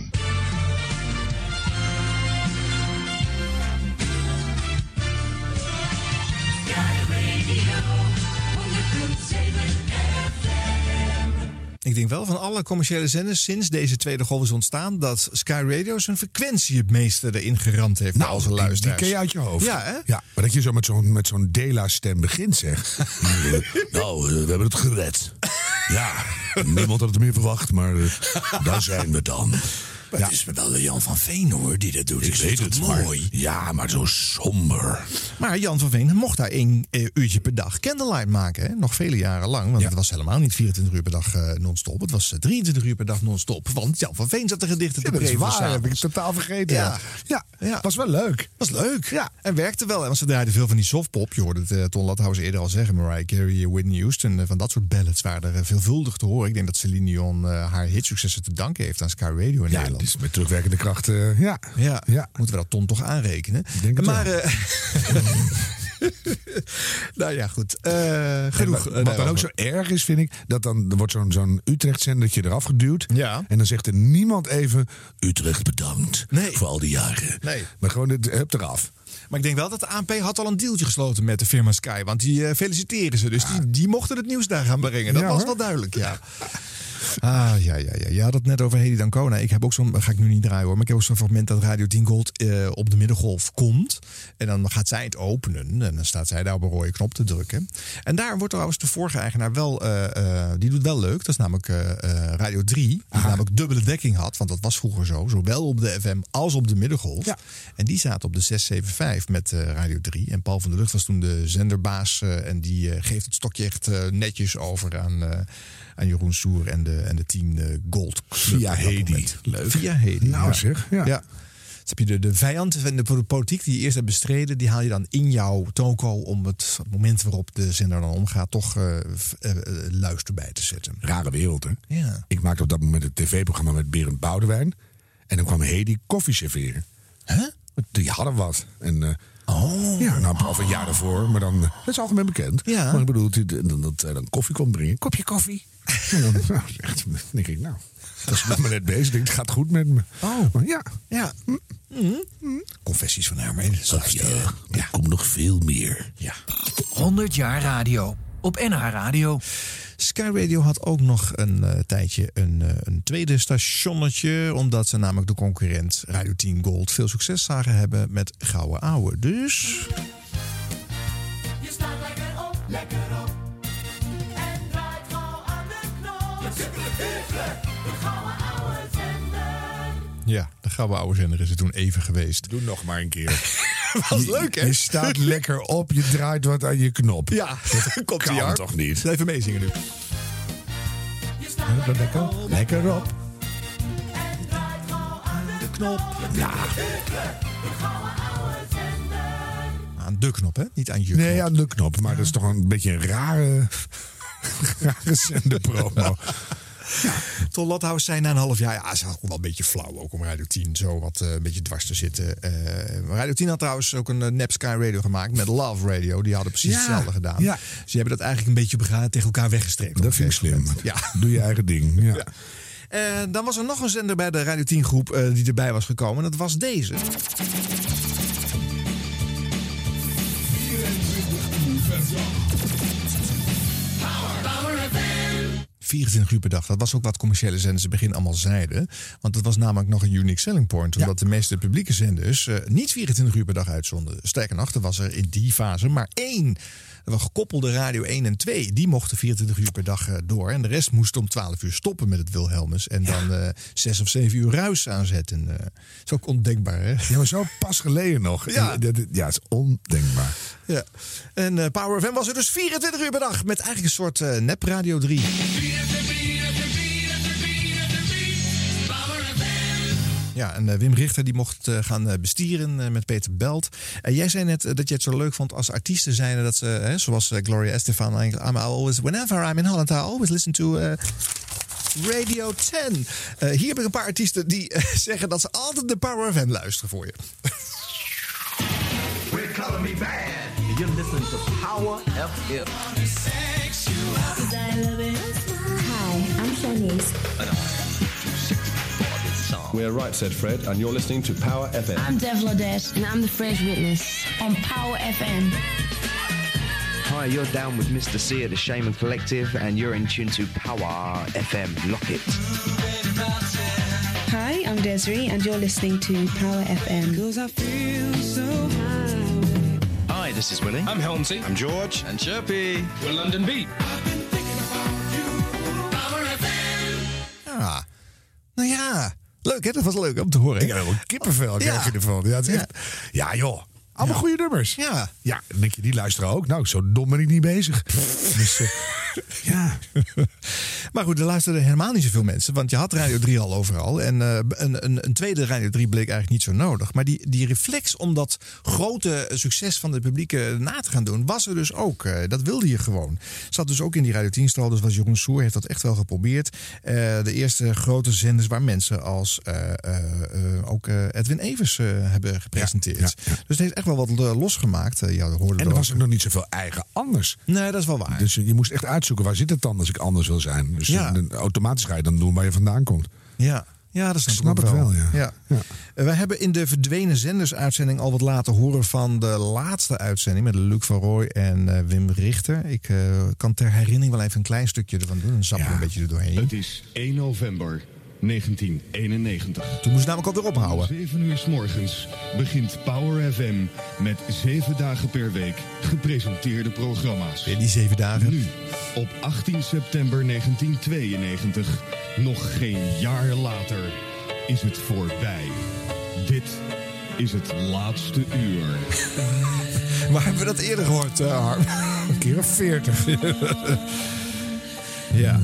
Ik denk wel van alle commerciële zenders sinds deze tweede golf is ontstaan... dat Sky Radio zijn frequentie het meeste erin geramd heeft. Nou, onze die, die luisteraars. ken je uit je hoofd. Ja, hè? Ja, maar dat je zo met zo'n met zo'n Dela-stem begint, zeg. nou, eh, we hebben het gered. Ja, niemand had het meer verwacht, maar eh, daar zijn we dan. Maar het is wel Jan van Veen hoor, die dat doet. Ik weet het, mooi. maar- ja, maar zo somber. Maar Jan van Veen mocht daar één eh, uurtje per dag candlelight maken. Hè? Nog vele jaren lang. Want het was helemaal niet 24 uur per dag eh, non-stop. Het was eh, 23 uur per dag non-stop. Want Jan van Veen zat de gedichten te Ja, dat is waar, heb ik totaal vergeten. Ja. Ja, ja, was wel leuk. was leuk. Ja. En werkte wel. En want ze draaiden veel van die softpop. Je hoorde het eh, Ton Lathuis eerder al zeggen. Mariah Carey, Whitney Houston. eh, van dat soort ballads waren er eh, veelvuldig te horen. Ik denk dat Celine Dion eh, haar hitsuccessen te danken heeft aan Sky Radio in Ja, Nederland. Dus met terugwerkende kracht, eh, ja. Ja, Ja. moeten we dat Ton toch aanrekenen. denk het maar, wel. eh, nou ja, goed. Eh, genoeg. En wat, wat dan ook zo erg is, vind ik, dat dan er wordt zo'n zo'n Utrecht-zendertje eraf geduwd. Ja. En dan zegt er niemand even, Utrecht bedankt Nee. voor al die jaren. Nee. Maar gewoon, het hup eraf. Maar ik denk wel dat de ANP had al een dealtje gesloten met de firma Sky. Want die feliciteren ze. Dus die, die mochten het nieuws daar gaan brengen. Dat Ja, was wel duidelijk, ja. Ah, ja, ja, ja. Je had het net over Hedy Dancona. Ik heb ook zo'n, ga ik nu niet draaien hoor, maar ik heb ook zo'n fragment dat Radio 10 Gold eh, op de middengolf komt. En dan gaat zij het openen en dan staat zij daar op een rode knop te drukken. En daar wordt trouwens de vorige eigenaar wel, eh, eh, die doet wel leuk. Dat is namelijk Radio 3, die namelijk dubbele dekking had. Want dat was vroeger zo, zowel op de FM als op de middengolf. En die zaten op de 675 met Radio 3. En Paul van der Lucht was toen de zenderbaas. en die geeft het stokje echt netjes over aan, aan Jeroen Soer en de, en de 10 eh, Gold. Club Via Hedy. Leuk. Via Hedy. Nou ja. zeg, ja. Dus heb je de, de vijand van de politiek die je eerst hebt bestreden, die haal je dan in jouw toko om het moment waarop de zender dan omgaat, toch eh, eh, luister bij te zetten. Rare wereld, hè? Ja. Ik maakte op dat moment een tv-programma met Berend Boudewijn. En dan kwam Hedy koffie serveren. Huh? Die hadden wat. En, eh, Oh. Ja, nou, of een jaar daarvoor. Maar dan, eh, dat is algemeen bekend. Ja. Maar ik bedoel, dat, dat hij dan koffie kon brengen. Kopje koffie. En dan, nou, echt, denk ik, nou, dat is nog maar net bezig. Denk, het gaat goed met me. Oh. Maar ja. Ja. Confessies van Hermene. Ach ja, er komt nog veel meer. Ja. 100 jaar radio. Op NH Radio. Sky Radio had ook nog een eh, tijdje een, eh, een tweede stationnetje. Omdat ze namelijk de concurrent Radio 10 Gold veel succes zagen hebben met Gouden Ouwe. Dus. Je staat lekker op, lekker op. En draait gauw aan de knop. Je zit de gouden oude zender. Ja, de Gouden Ouwe zender is er toen even geweest. Doe nog maar een keer. Was Je- leuk, hè? Je staat lekker op, je draait wat aan je knop. Ja, dat komt kan ie, Harm. toch niet? Even meezingen nu. Lekker, lekker op. De knop. Ja. Aan de knop, hè? Niet aan je Nee, ja, de knop. Maar dat is toch een beetje een rare, rare zenderpromo. Ton Lathuis zei na een half jaar, ja, is ook wel een beetje flauw ook om Radio 10 zo wat eh, een beetje dwars te zitten. Eh, Radio 10 had trouwens ook een uh, Nap Sky Radio gemaakt met Love Radio. Die hadden precies Ja, hetzelfde gedaan. ja. Dus die hebben dat eigenlijk een beetje begaan tegen elkaar weggestreept. Dat vind ik slim. Ja. Doe je eigen ding. Ja. Ja. Eh, dan was er nog een zender bij de Radio 10 groep eh, die erbij was gekomen. Dat was deze. 24 uur per dag. Dat was ook wat commerciële zenders in het begin allemaal zeiden. Want dat was namelijk nog een unique selling point. Omdat de meeste publieke zenders eh, niet 24 uur per dag uitzonden. Sterker nog, er was er in die fase maar één. Was gekoppelde radio 1 en 2. Die mochten 24 uur per dag eh, door. En de rest moest om 12 uur stoppen met het Wilhelmus. En dan eh 6 of 7 uur ruis aanzetten. Eh is ook ondenkbaar, hè? Ja, maar zo pas geleden nog. Ja. En dat- ja, het is ondenkbaar. Ja. En eh, Power FM was er dus 24 uur per dag. Met eigenlijk een soort nep Radio 3. Ja, en eh, Wim Richter die mocht eh, gaan eh, bestieren met Peter Belt. En jij zei net dat je het zo leuk vond als artiesten zijn dat ze, hè, zoals Gloria Estefan, eigenlijk, I'm always, whenever I'm in Holland, I always listen to Radio 10. Eh, hier heb ik een paar artiesten die zeggen dat ze altijd de Power FM luisteren voor je. We're calling me bad. You're listening to Power FM. Hi, I'm Shanice. We're right, said Fred, and you're listening to Power FM. I'm Devla Dash, and I'm the Fresh Witness on Power FM. Hi, you're down with Mr. C at the Shaman Collective, and you're in tune to Power FM. Lock it. Hi, I'm Desiree, and you're listening to Power FM. Because I feel so Hi, this is Willie. I'm Helmsy. I'm George. And Chirpy. We're London Beat. Ja, nou ja, leuk hè? Dat was leuk om te horen. Ik heb helemaal kippenvel krijg je ervan. Ja, het is echt, ja joh. Allemaal goede nummers. Ja. Ja, dan denk je, die luisteren ook. Nou, zo dom ben ik niet bezig. dus, eh, ja. Maar goed, er luisterden helemaal niet zoveel mensen. Want je had Radio 3 al overal. En eh, een, een, een tweede Radio 3 bleek eigenlijk niet zo nodig. Maar die, die reflex om dat grote succes van de publieke na te gaan doen... was er dus ook. Eh, dat wilde je gewoon. Zat dus ook in die Radio 10-stal. Dus was Jeroen Soer heeft dat echt wel geprobeerd. Eh, de eerste grote zenders waar mensen als eh, eh, eh, ook eh, Edwin Evers eh, hebben gepresenteerd. Dus het heeft echt wel wat eh, losgemaakt. Eh, ja, hoorde En er was ook nog niet zoveel eigen anders. Nee, dat is wel waar. Dus je moest echt uitzoeken, waar zit het dan als ik anders wil zijn? Dus Ja. dan- automatisch ga je dan doen waar je vandaan komt. Ja, ja dat snap, Snap ik wel, ja. ja. Eh, We hebben in de verdwenen zendersuitzending al wat laten horen van de laatste uitzending met Luc van Rooij en eh, Wim Richter. Ik eh, kan ter herinnering wel even een klein stukje ervan doen. Dan zappen we een beetje er doorheen. Het is 1 november 1991. Toen moest het namelijk alweer ophouden. 7 uur s morgens begint Power FM met 7 dagen per week gepresenteerde programma's. Weer die zeven dagen. Nu, op 18 september 1992, nog geen jaar later, is het voorbij. Dit is het laatste uur. Waar hebben we dat eerder gehoord, eh, Harm? Een keer of veertig. ja.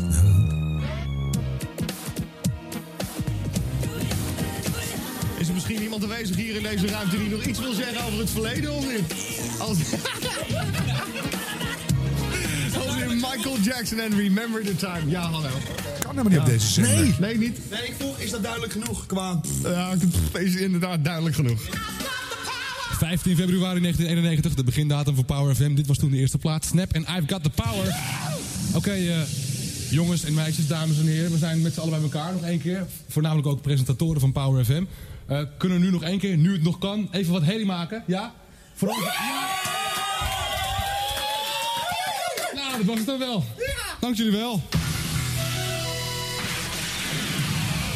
Misschien iemand aanwezig hier in deze ruimte die nog iets wil zeggen over het verleden of niet? Als, Als in Michael Jackson en Remember the Time. Ja, hallo. Kan helemaal niet op deze zender. Nee. Nee, niet? Nee, ik vroeg, is dat duidelijk genoeg qua... Ja, het is inderdaad duidelijk genoeg. 15 februari 1991, de begindatum voor Power FM. Dit was toen de eerste plaats. Snap en I've Got The Power. Oké, eh, jongens en meisjes, dames en heren. We zijn met z'n allen bij elkaar nog één keer. Voornamelijk ook presentatoren van Power FM. Eh, kunnen we nu nog één keer, nu het nog kan, even wat herrie maken? Ja? Voor ons... Nou, dat was het dan wel. Dank jullie wel.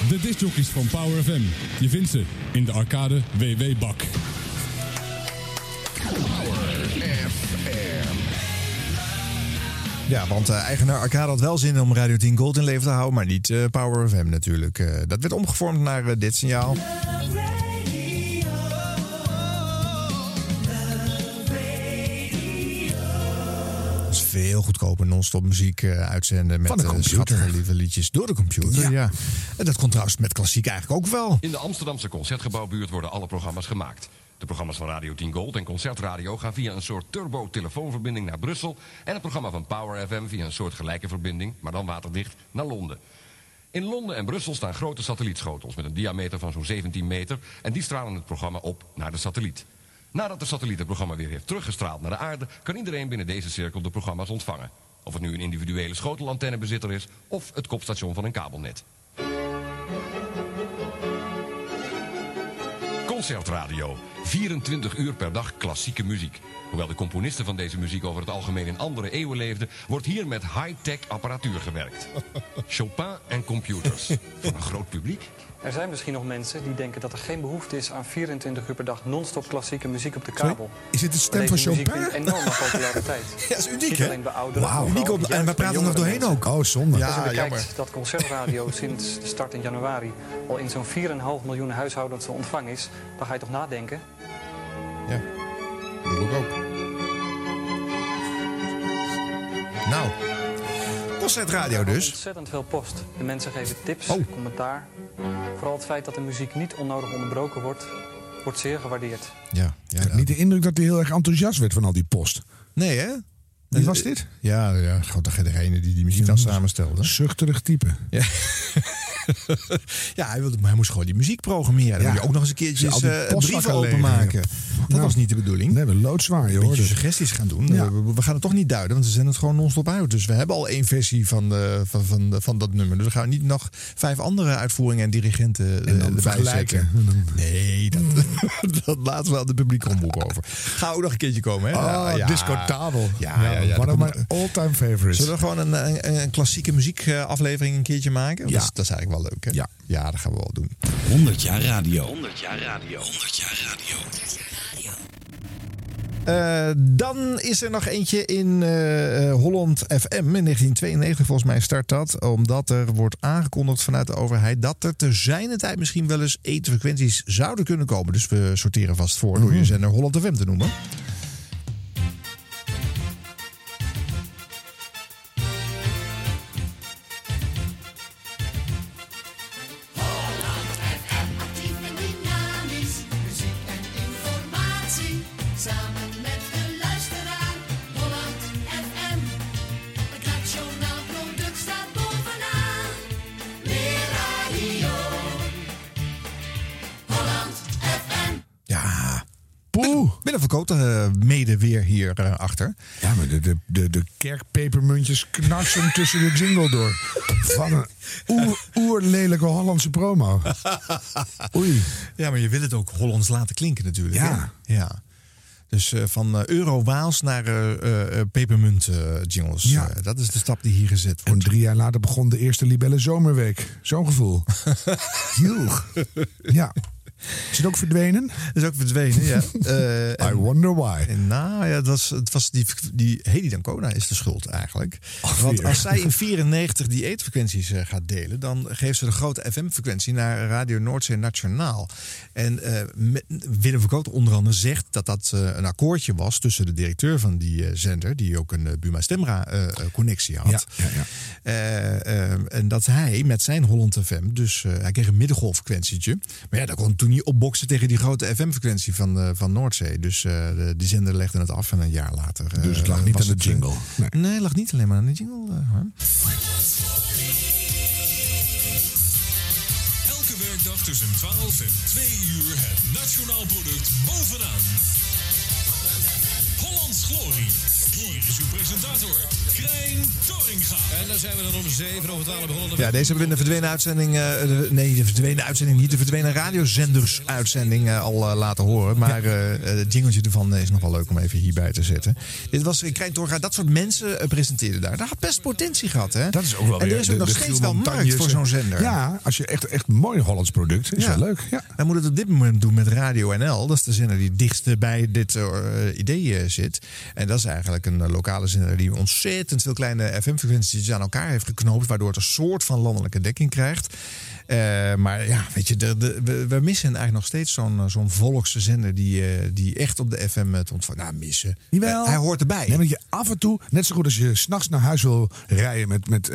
De discjockeys van Power FM. Je vindt ze in de arcade WW-bak. Ja, want eh, eigenaar Arcade had wel zin om Radio 10 Gold in leven te houden, maar niet eh, Power FM natuurlijk. Eh, dat werd omgevormd naar dit signaal. Dat is veel goedkoper non-stop muziek uitzenden met Van de computer. schattige lieve liedjes door de computer. Ja. En dat komt trouwens met klassiek eigenlijk ook wel. In de Amsterdamse Concertgebouwbuurt worden alle programma's gemaakt. De programma's van Radio 10 Gold en Concertradio gaan via een soort turbo-telefoonverbinding naar Brussel. En het programma van Power FM via een soort gelijke verbinding, maar dan waterdicht, naar Londen. In Londen en Brussel staan grote satellietschotels met een diameter van zo'n 17 meter. En die stralen het programma op naar de satelliet. Nadat de satelliet het programma weer heeft teruggestraald naar de aarde, kan iedereen binnen deze cirkel de programma's ontvangen. Of het nu een individuele schotelantennebezitter is of het kopstation van een kabelnet. Concertradio. 24 uur per dag klassieke muziek. Hoewel de componisten van deze muziek over het algemeen in andere eeuwen leefden, wordt hier met high-tech apparatuur gewerkt. Chopin en computers. Voor een groot publiek. Er zijn misschien nog mensen die denken dat er geen behoefte is aan 24 uur per dag non-stop klassieke muziek op de kabel. Is dit de stem van muziek Chopin? wint enorme populariteit. Ja, dat is uniek, hè? alleen bij ouderen. Uniek op- en we praten er nog doorheen mensen. ook. Oh, zonde. Als je Ja, bekijkt jammer. dat Concertradio sinds de start in januari al in zo'n 4,5 miljoen huishoudens te ontvangen is, dan ga je toch nadenken. Ja, dat doe ik ook. Nou, concertradio dus. Ontzettend veel post. De mensen geven tips, Oh. commentaar. Vooral het feit dat de muziek niet onnodig onderbroken wordt, wordt zeer gewaardeerd. Ja, Ik heb niet de indruk dat hij heel erg enthousiast werd van al die post. Nee, hè? Wie was dit? Ja, ja gewoon degene die die muziek dan samenstelde. Zuchterig type. Ja. ja, hij, wilde, maar hij moest gewoon die muziek programmeren. Dan Ja. moet je ook nog eens een keertje die eh, brieven openmaken. Dat Nou, was niet de bedoeling. Nee, we loodzwaar, hoort beetje het. suggesties gaan doen. Ja. Eh, We, we gaan het toch niet duiden, want we zenden het gewoon non-stop uit. Dus we hebben al één versie van, eh, van, van, van dat nummer. Dus we gaan niet nog vijf andere uitvoeringen en dirigenten eh, En dan erbij zetten. Nee, dat, dat laten we aan de publieke omroep over. Ga ook nog een keertje komen, hè? Oh, Ja, discotabel. Ja, ja, ja. One dat of komt- my all-time favorites. Zullen we gewoon een, een, een klassieke muziekaflevering een keertje maken? Ja. Dat, is, dat is eigenlijk wel leuk, hè? Ja. Ja, dat gaan we wel doen. 100 jaar radio. 100 jaar radio. 100 jaar radio. Eh, dan is er nog eentje in eh, eh, Holland FM. In 1992 volgens mij start dat. Omdat er wordt aangekondigd vanuit de overheid... dat er te zijn tijd misschien wel eens etenfrequenties zouden kunnen komen. Dus we sorteren vast voor door je zender Holland FM te noemen. Eh, mede weer hier eh, achter. Ja, maar de, de, de, de kerkpepermuntjes knarsen tussen de jingle door. Van een oer, oerlelijke Hollandse promo. Oei. Ja, maar je wil het ook Hollands laten klinken natuurlijk. Ja. hè? ja. Dus eh, van eh, Euro-Waals naar eh, eh, eh, pepermunt eh, jingles. Ja. Dat is de stap die hier gezet En wordt. drie jaar later begon de eerste Libelle Zomerweek. Zo'n gevoel. Joeg. Ja. Is het ook verdwenen? is ook verdwenen, ja. Eh, I en- wonder why. en nou ja, het was, het was die, die Hedy Dancona is de schuld eigenlijk. Ach, Want als zij in 94 die eetfrequenties eh, gaat delen, dan geeft ze de grote FM-frequentie naar Radio Noordzee Nationaal. En met- Willem van Kooten onder andere zegt dat dat een akkoordje was tussen de directeur van die zender, die ook een Buma Stemra eh, eh, connectie had. Ja, ja, ja. En dat hij met zijn Holland FM, dus hij kreeg een middengolffrequentietje. Maar ja, dat kon toen niet opboksen tegen die grote FM-frequentie van, eh, van Noordzee. Dus eh, de, die zender legde het af en een jaar later. eh, Dus het lag niet aan de het, jingle. Nee. Nee, het lag niet alleen maar aan de jingle. Harm. Elke werkdag tussen 12 en 2 uur het nationaal product bovenaan. Hollands Glorie. Hier is uw presentator, Krijn Torringa. En dan zijn we dan om 7 over 12 begonnen. Ja, deze hebben we in de verdwenen uitzending. eh, de- nee, de verdwenen uitzending niet. De verdwenen radiozenders uitzending eh, al eh, laten horen. Maar het jingeltje ervan is nog wel leuk om even hierbij te zetten. Dit was in Krijn Torga. Dat soort mensen presenteerden daar. Dat had best potentie gehad, hè? Dat is ook wel En er is ook de- nog de steeds wel markt voor zo'n zender. Ja, als je echt, echt een mooi Hollands product. Is Ja. wel leuk. Ja. Wij moeten het op dit moment doen met Radio NL. Dat is de zender die het dichtst bij dit idee zit. En dat is eigenlijk een eh, lokale zender die ontzettend veel kleine FM-frequenties aan elkaar heeft geknoopt. Waardoor het een soort van landelijke dekking krijgt. Eh, maar ja, weet je, de, de- we, we missen eigenlijk nog steeds zo'n eh, zo'n volkse zender die, die echt op de FM het ontvangt. Nou, missen. Jawel. Hij hoort erbij. Nee, maar je af en toe, net zo goed als je s'nachts naar huis wil rijden met, met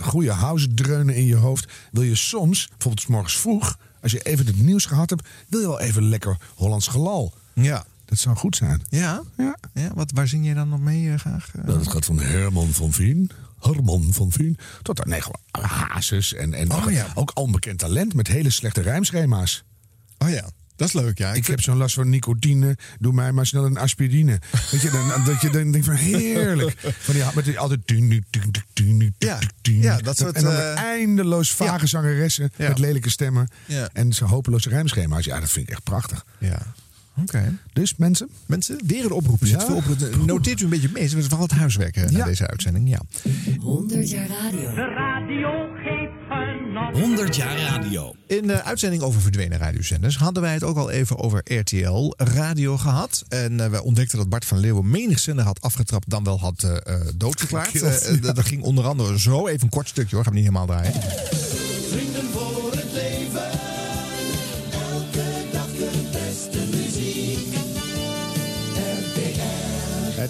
goede house dreunen in je hoofd, wil je soms, bijvoorbeeld 's morgens vroeg, als je even het nieuws gehad hebt, wil je wel even lekker Hollands gelal. Ja. Dat zou goed zijn. Ja? Ja. ja wat, waar zing je dan nog mee eh, graag? Dat gaat van Herman van Veen, Herman van Veen, tot aan nee, gewoon Hazes en, en Oh, ja. ook al een bekend talent met hele slechte rijmschema's. Oh ja, dat is leuk, ja. Ik heb zo'n last van nicotine. Doe mij maar snel een aspirine. Weet je, dan, dat je dan denkt van heerlijk. Van die, met die altijd... Ja, ja, dat soort, En dan eh, eindeloos vage ja. zangeressen Ja. met lelijke stemmen. En zo'n hopeloze rijmschema's. Ja, dat vind ik echt prachtig. Ja. Oké. Dus mensen, Mensen, weer een oproep. Zit Ja. oproep. Noteert u een beetje mee. Het is vooral het huiswerk eh, na deze uitzending. Ja. 100 jaar radio. De radio geeft genot. 100 jaar radio. In de uitzending over verdwenen radiozenders hadden wij het ook al even over RTL Radio gehad. En eh, we ontdekten dat Bart van Leeuwen menig zender had afgetrapt, dan wel had eh, eh, doodverklaard. Eh, eh, dat ging onder andere zo, even een kort stukje hoor, gaan we niet helemaal draaien.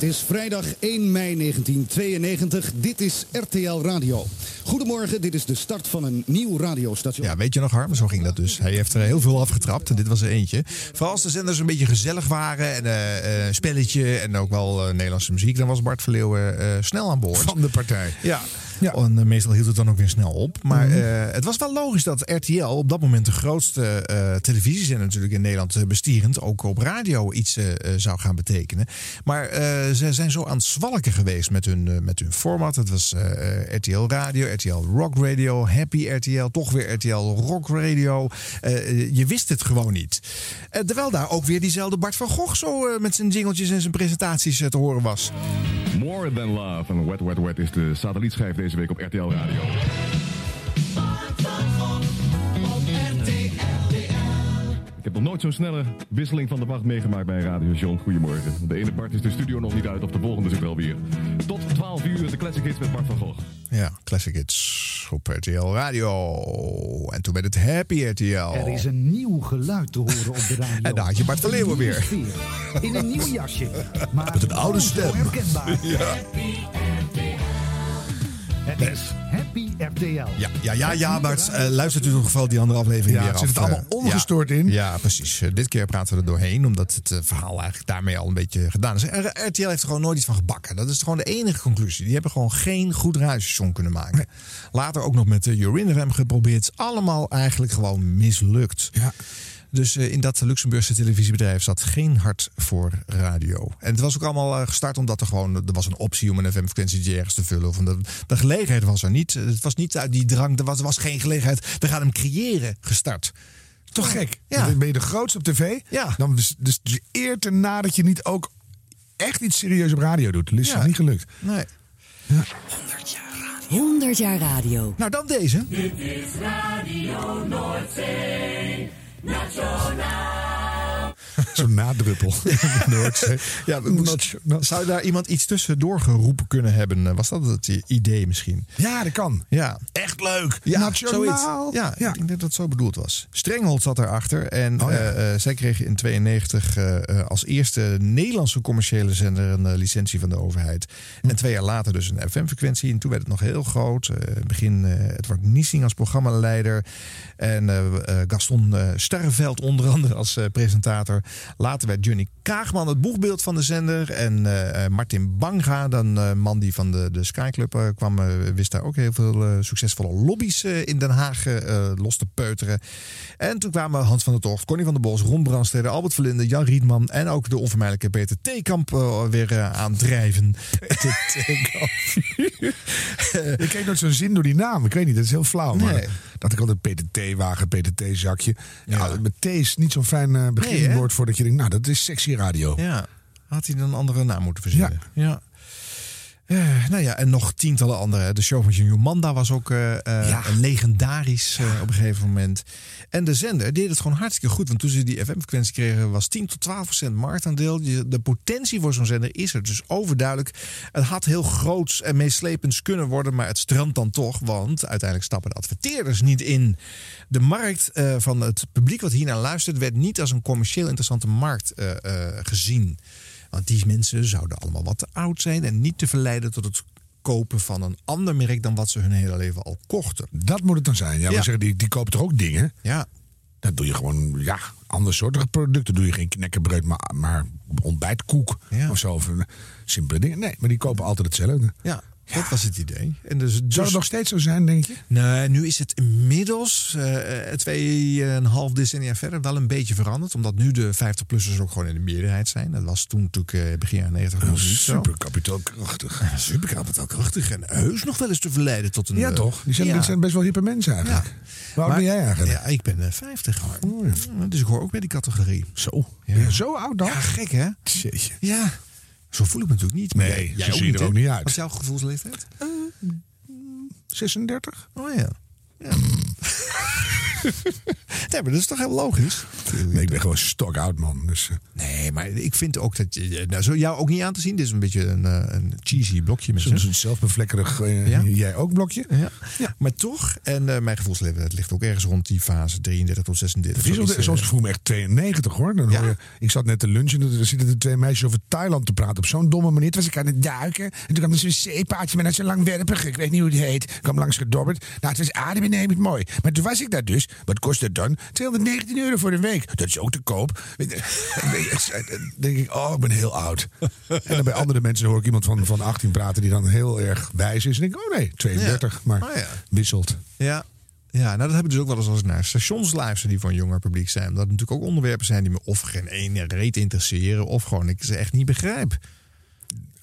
Het is vrijdag 1 mei 1992. Dit is RTL Radio. Goedemorgen, dit is de start van een nieuw radiostation. Ja, weet je nog, Harm? Zo ging dat dus. Hij heeft er heel veel afgetrapt en dit was er eentje. Vooral als de zenders een beetje gezellig waren en een spelletje en ook wel eh, Nederlandse muziek, dan was Bart van Leeuwen eh, snel aan boord. van de partij. Ja. En eh, meestal hield het dan ook weer snel op. Maar Mhm. eh, het was wel logisch dat RTL op dat moment de grootste eh televisiezender natuurlijk in Nederland bestierend ook op radio iets zou gaan betekenen. Maar eh, ze zijn zo aan het zwalken geweest met hun, met hun format. Het was eh, RTL Radio, RTL Rock Radio, Happy RTL, toch weer RTL Rock Radio. Eh, je wist het gewoon niet. Terwijl daar ook weer diezelfde Bart van Gogh zo met zijn jingeltjes en zijn presentaties te horen was. More Than Love en Wet Wet Wet is de satellietschijf deze week op RTL Radio. Ik heb nog nooit zo'n snelle wisseling van de wacht meegemaakt bij een radiostation. Goedemorgen. De ene Bart is de studio nog niet uit, of de volgende is er wel weer. Tot 12 uur de Classic Hits met Bart van Gogh. Ja, Classic Hits op RTL Radio. En toen werd het Happy RTL. Er is een nieuw geluid te horen op de radio. En daar had je Bart van Leeuwen weer. In een nieuw jasje. Maar Met een oude stem. herkenbaar. Ja. Het is Happy RTL. Ja, ja, ja, ja maar het, eh, luistert u in ieder geval die andere aflevering Ja, weer het af. zit het allemaal eh, ongestoord in. Ja, precies. Eh, dit keer praten we er doorheen, omdat het verhaal eigenlijk daarmee al een beetje gedaan is. RTL heeft er gewoon nooit iets van gebakken. Dat is gewoon de enige conclusie. Die hebben gewoon geen goed radiostation kunnen maken. Later ook nog met de Urinrem geprobeerd. Allemaal eigenlijk gewoon mislukt. Ja. Dus eh, in dat Luxemburgse televisiebedrijf zat geen hart voor radio. En het was ook allemaal eh, gestart omdat er gewoon er was een optie om een FM-frequentie ergens te vullen. Of de, de gelegenheid was er niet. Het was niet uit die drang, er was, er was geen gelegenheid. We gaan hem creëren gestart. Toch gek? Ja. Dan ben je de grootste op tv. Ja. Dan dus, dus je eert erna dat je niet ook echt iets serieus op radio doet. Dat is Ja. niet gelukt. Nee. 100 jaar radio. Nou, dan deze. Dit is Radio Noordzee. Nationaal. Zo'n nadruppel. Ja, we moesten- zou daar iemand iets tussendoor geroepen kunnen hebben? Eh, Was dat het idee misschien? Ja, dat kan. Ja. Echt leuk. Ja, Nationaal. Ja, ik denk dat dat zo bedoeld was. Strenghold zat erachter. En Oh, ja. eh, eh, zij kregen in 92 eh, eh, als eerste Nederlandse commerciële zender een licentie van de overheid. Hm. En twee jaar later dus een FM-frequentie. En toen werd het nog heel groot. In het begin eh Edward Niesing als programmaleider. En Gaston Starreveld onder andere als presentator. Later werd Johnny Kaagman het boegbeeld van de zender. En eh, eh, Martin Banga, dan eh, man die van de, de Sky Club kwam, wist daar ook heel veel succesvolle lobby's in Den Haag los te peuteren. En toen kwamen Hans van der Tocht, Connie van der Bos, Ron Brandstede, Albert Verlinde, Jan Rietman en ook de onvermijdelijke Peter Theekamp weer aandrijven. Ik kreeg nooit zo'n zin door die naam. Ik weet niet, dat is heel flauw. Maar Nee. Dat ik altijd Peter T-wagen, Peter T-zakje. Ja, met T is niet zo'n fijn eh, beginwoord voordat je denkt, nou, dat is sexy radio. Ja, had hij dan een andere naam moeten verzinnen. Ja. Eh, nou ja, en nog tientallen andere. De show van Junior Manda was ook eh, eh, legendarisch op een gegeven moment. En de zender deed het gewoon hartstikke goed. Want toen ze die FM-frequentie kregen, was 10 tot 12 procent marktaandeel. De potentie voor zo'n zender is er dus overduidelijk. Het had heel groots en meeslepends kunnen worden, maar het strandt dan toch. Want uiteindelijk stappen de adverteerders niet in. De markt van het publiek wat hiernaar luistert, werd niet als een commercieel interessante markt gezien. Want die mensen zouden allemaal wat te oud zijn en niet te verleiden tot het kopen van een ander merk dan wat ze hun hele leven al kochten. Dat moet het dan zijn. Ja, we zeggen, die, die kopen toch ook dingen? Ja. Dan doe je gewoon, ja, andersoortige producten. doe je geen knekkenbreud, maar, maar ontbijtkoek of zo. Of een simpele dingen. Nee, maar die kopen altijd hetzelfde. Ja, dat was het idee. En dus, Zou dus- het nog steeds zo zijn, denk je? Nee, nu is het inmiddels eh tweeënhalf decennia verder wel een beetje veranderd. Omdat nu de 50-plussers ook gewoon in de meerderheid zijn. Dat was toen natuurlijk eh, begin jaren 90 nog niet zo. Super kapitaalkrachtig. Super kapitaalkrachtig. En heus nog wel eens te verleiden tot een... Ja, eh, toch? Die zijn, ja. zijn best wel hippe mensen eigenlijk. Oud ben jij eigenlijk? Ja, ik ben eh, 50. Dus ik hoor ook bij die categorie. Zo? Ben je zo oud dan? Ja, gek hè? Jeetje. Ja. Zo voel ik me natuurlijk niet. Maar Nee, jij, zo jij zie je er ook niet uit. Wat is jouw gevoelsleeftijd? 36? Oh ja. Ja. nee, maar dat is toch heel logisch? Nee, ik ben gewoon stok oud, man. Dus, eh, Nee, maar ik vind ook dat je. Nou, zo jou ook niet aan te zien. Dit is een beetje een, eh, een cheesy blokje met soms een zelfbevlekkerig, eh, Ja. jij ook blokje. Ja. Maar toch, en eh, mijn gevoelsleven het ligt ook ergens rond die fase 33 tot 36. Het is eh, soms voel ik me echt 92 hoor. Dan hoor je, ik zat net te lunchen en er zitten er twee meisjes over Thailand te praten. Op zo'n domme manier. Toen was ik aan het duiken. En toen kwam er zo'n zeepaardje met zo'n langwerpig. Ik weet niet hoe die heet. kwam langs gedobberd. Nou, het was adembenemend mooi. Maar toen was ik daar dus. Wat kost het dan? 219 euro voor een week. Dat is ook te koop. Dan denk ik, oh, ik ben heel oud. En dan bij andere mensen hoor ik iemand van, van 18 praten die dan heel erg wijs is. En denk ik, oh nee, 32. Maar Oh ja. wisselt. Ja. Ja, nou dat heb ik dus ook wel eens als naar stations luister die een jonger publiek zijn. Omdat het natuurlijk ook onderwerpen zijn die me of geen ene reet interesseren. Of gewoon ik ze echt niet begrijp.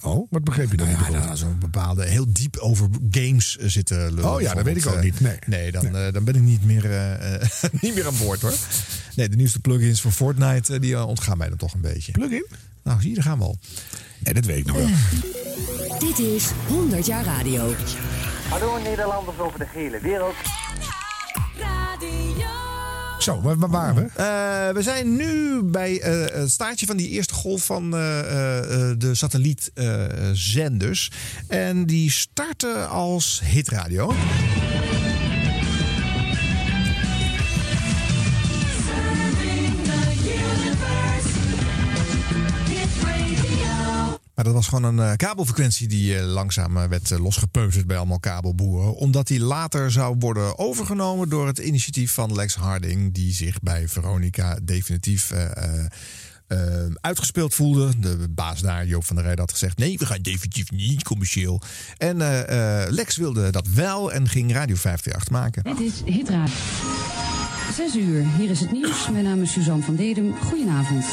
Oh, wat begreep je dan? Nou ja, dan zo'n bepaalde heel diep over games eh, zitten lullen. Oh ja, dat weet ik ook bijvoorbeeld, niet. eh, Nee. nee, dan, eh, dan ben ik niet meer, eh, eh, niet meer aan boord hoor. Nee, de nieuwste plugins voor Fortnite eh, die eh, ontgaan mij dan toch een beetje. Plugin? Nou, zie je, daar gaan we al. Nee, dat weet ik nog wel. Dit is 100 jaar radio. Hallo Nederlanders over de hele wereld. Zo, waar, waren we? Eh, we zijn nu bij eh, het staartje van die eerste golf van eh, de satellietzenders. en die starten als hitradio. Maar dat was gewoon een eh, kabelfrequentie die eh, langzaam eh, werd losgepeuterd bij allemaal kabelboeren. Omdat die later zou worden overgenomen door het initiatief van Lex Harding. Die zich bij Veronica definitief uitgespeeld voelde. De baas daar, Joop van der Rijden, had gezegd: nee, we gaan definitief niet commercieel. En Lex wilde dat wel en ging Radio 538 maken. Dit is Hitraad. 6 uur, hier is het nieuws. Mijn naam is Suzanne van Dedem. Goedenavond.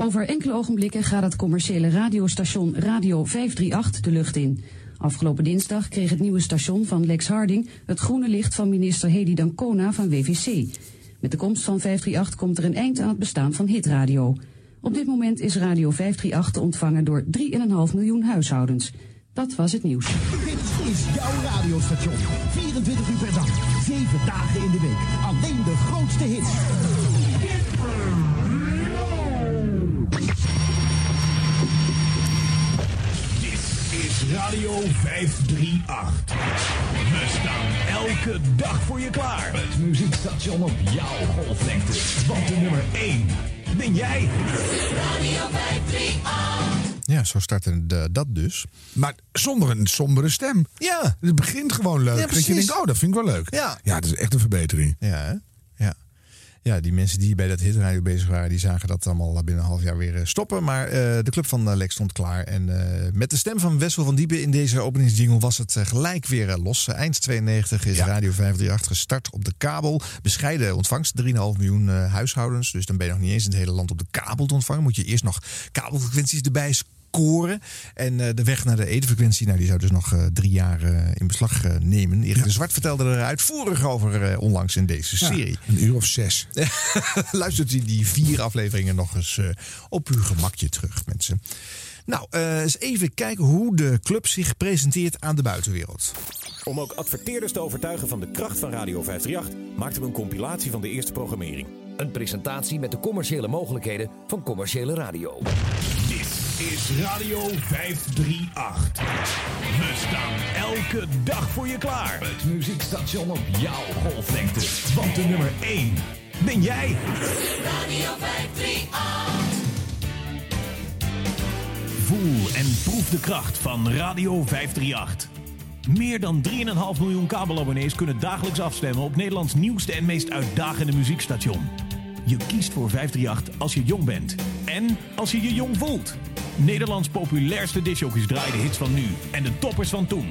Over enkele ogenblikken gaat het commerciële radiostation Radio 538 de lucht in. Afgelopen dinsdag kreeg het nieuwe station van Lex Harding het groene licht van minister Hedy Dancona van WVC. Met de komst van 538 komt er een eind aan het bestaan van hitradio. Op dit moment is Radio 538 te ontvangen door 3,5 miljoen huishoudens. Dat was het nieuws. Dit is jouw radiostation. 24 uur per dag, 7 dagen in de week. Alleen de grootste hits. Radio 538. We staan elke dag voor je klaar. Het muziekstation op jouw golflengte. Want de nummer 1 ben jij. Radio 538. Ja, zo startte de- dat dus. Maar zonder een sombere stem. Ja. Het begint gewoon leuk. Ja, dat je precies. denkt, oh, dat vind ik wel leuk. Ja. ja, dat is echt een verbetering. Ja, hè? Ja. Die mensen die bij dat hitradio bezig waren, die zagen dat allemaal binnen een half jaar weer eh, stoppen. Maar eh, de club van eh, Lex stond klaar. En met de stem van Wessel van Diepen in deze openingsjingle was het gelijk weer los. Eind 92 is Radio 538 gestart op de kabel. Bescheiden ontvangst, 3,5 miljoen huishoudens. Dus dan ben je nog niet eens in het hele land op de kabel te ontvangen. Moet je eerst nog kabelfrequenties erbij scoren. En eh, de weg naar de edenfrequentie, nou, die zou dus nog eh, drie jaar eh, in beslag nemen. Erik de Zwart vertelde er uitvoerig over onlangs in deze Ja, serie. een uur of zes. Luistert u die vier afleveringen nog eens op uw gemakje terug, mensen. Nou, eh, eens even kijken hoe de club zich presenteert aan de buitenwereld. Om ook adverteerders te overtuigen van de kracht van Radio 538 maakten we een compilatie van de eerste programmering. Een presentatie met de commerciële mogelijkheden van commerciële radio. Is Radio 538. We staan elke dag voor je klaar. Het muziekstation op jouw golflengte. Want de nummer 1 ben jij. Radio 538. Voel en proef de kracht van Radio 538. Meer dan 3,5 miljoen kabelabonnees kunnen dagelijks afstemmen op Nederlands nieuwste en meest uitdagende muziekstation. Je kiest voor 538 als je jong bent en als je je jong voelt. Nederlands populairste discjockeys draaien de hits van nu en de toppers van toen.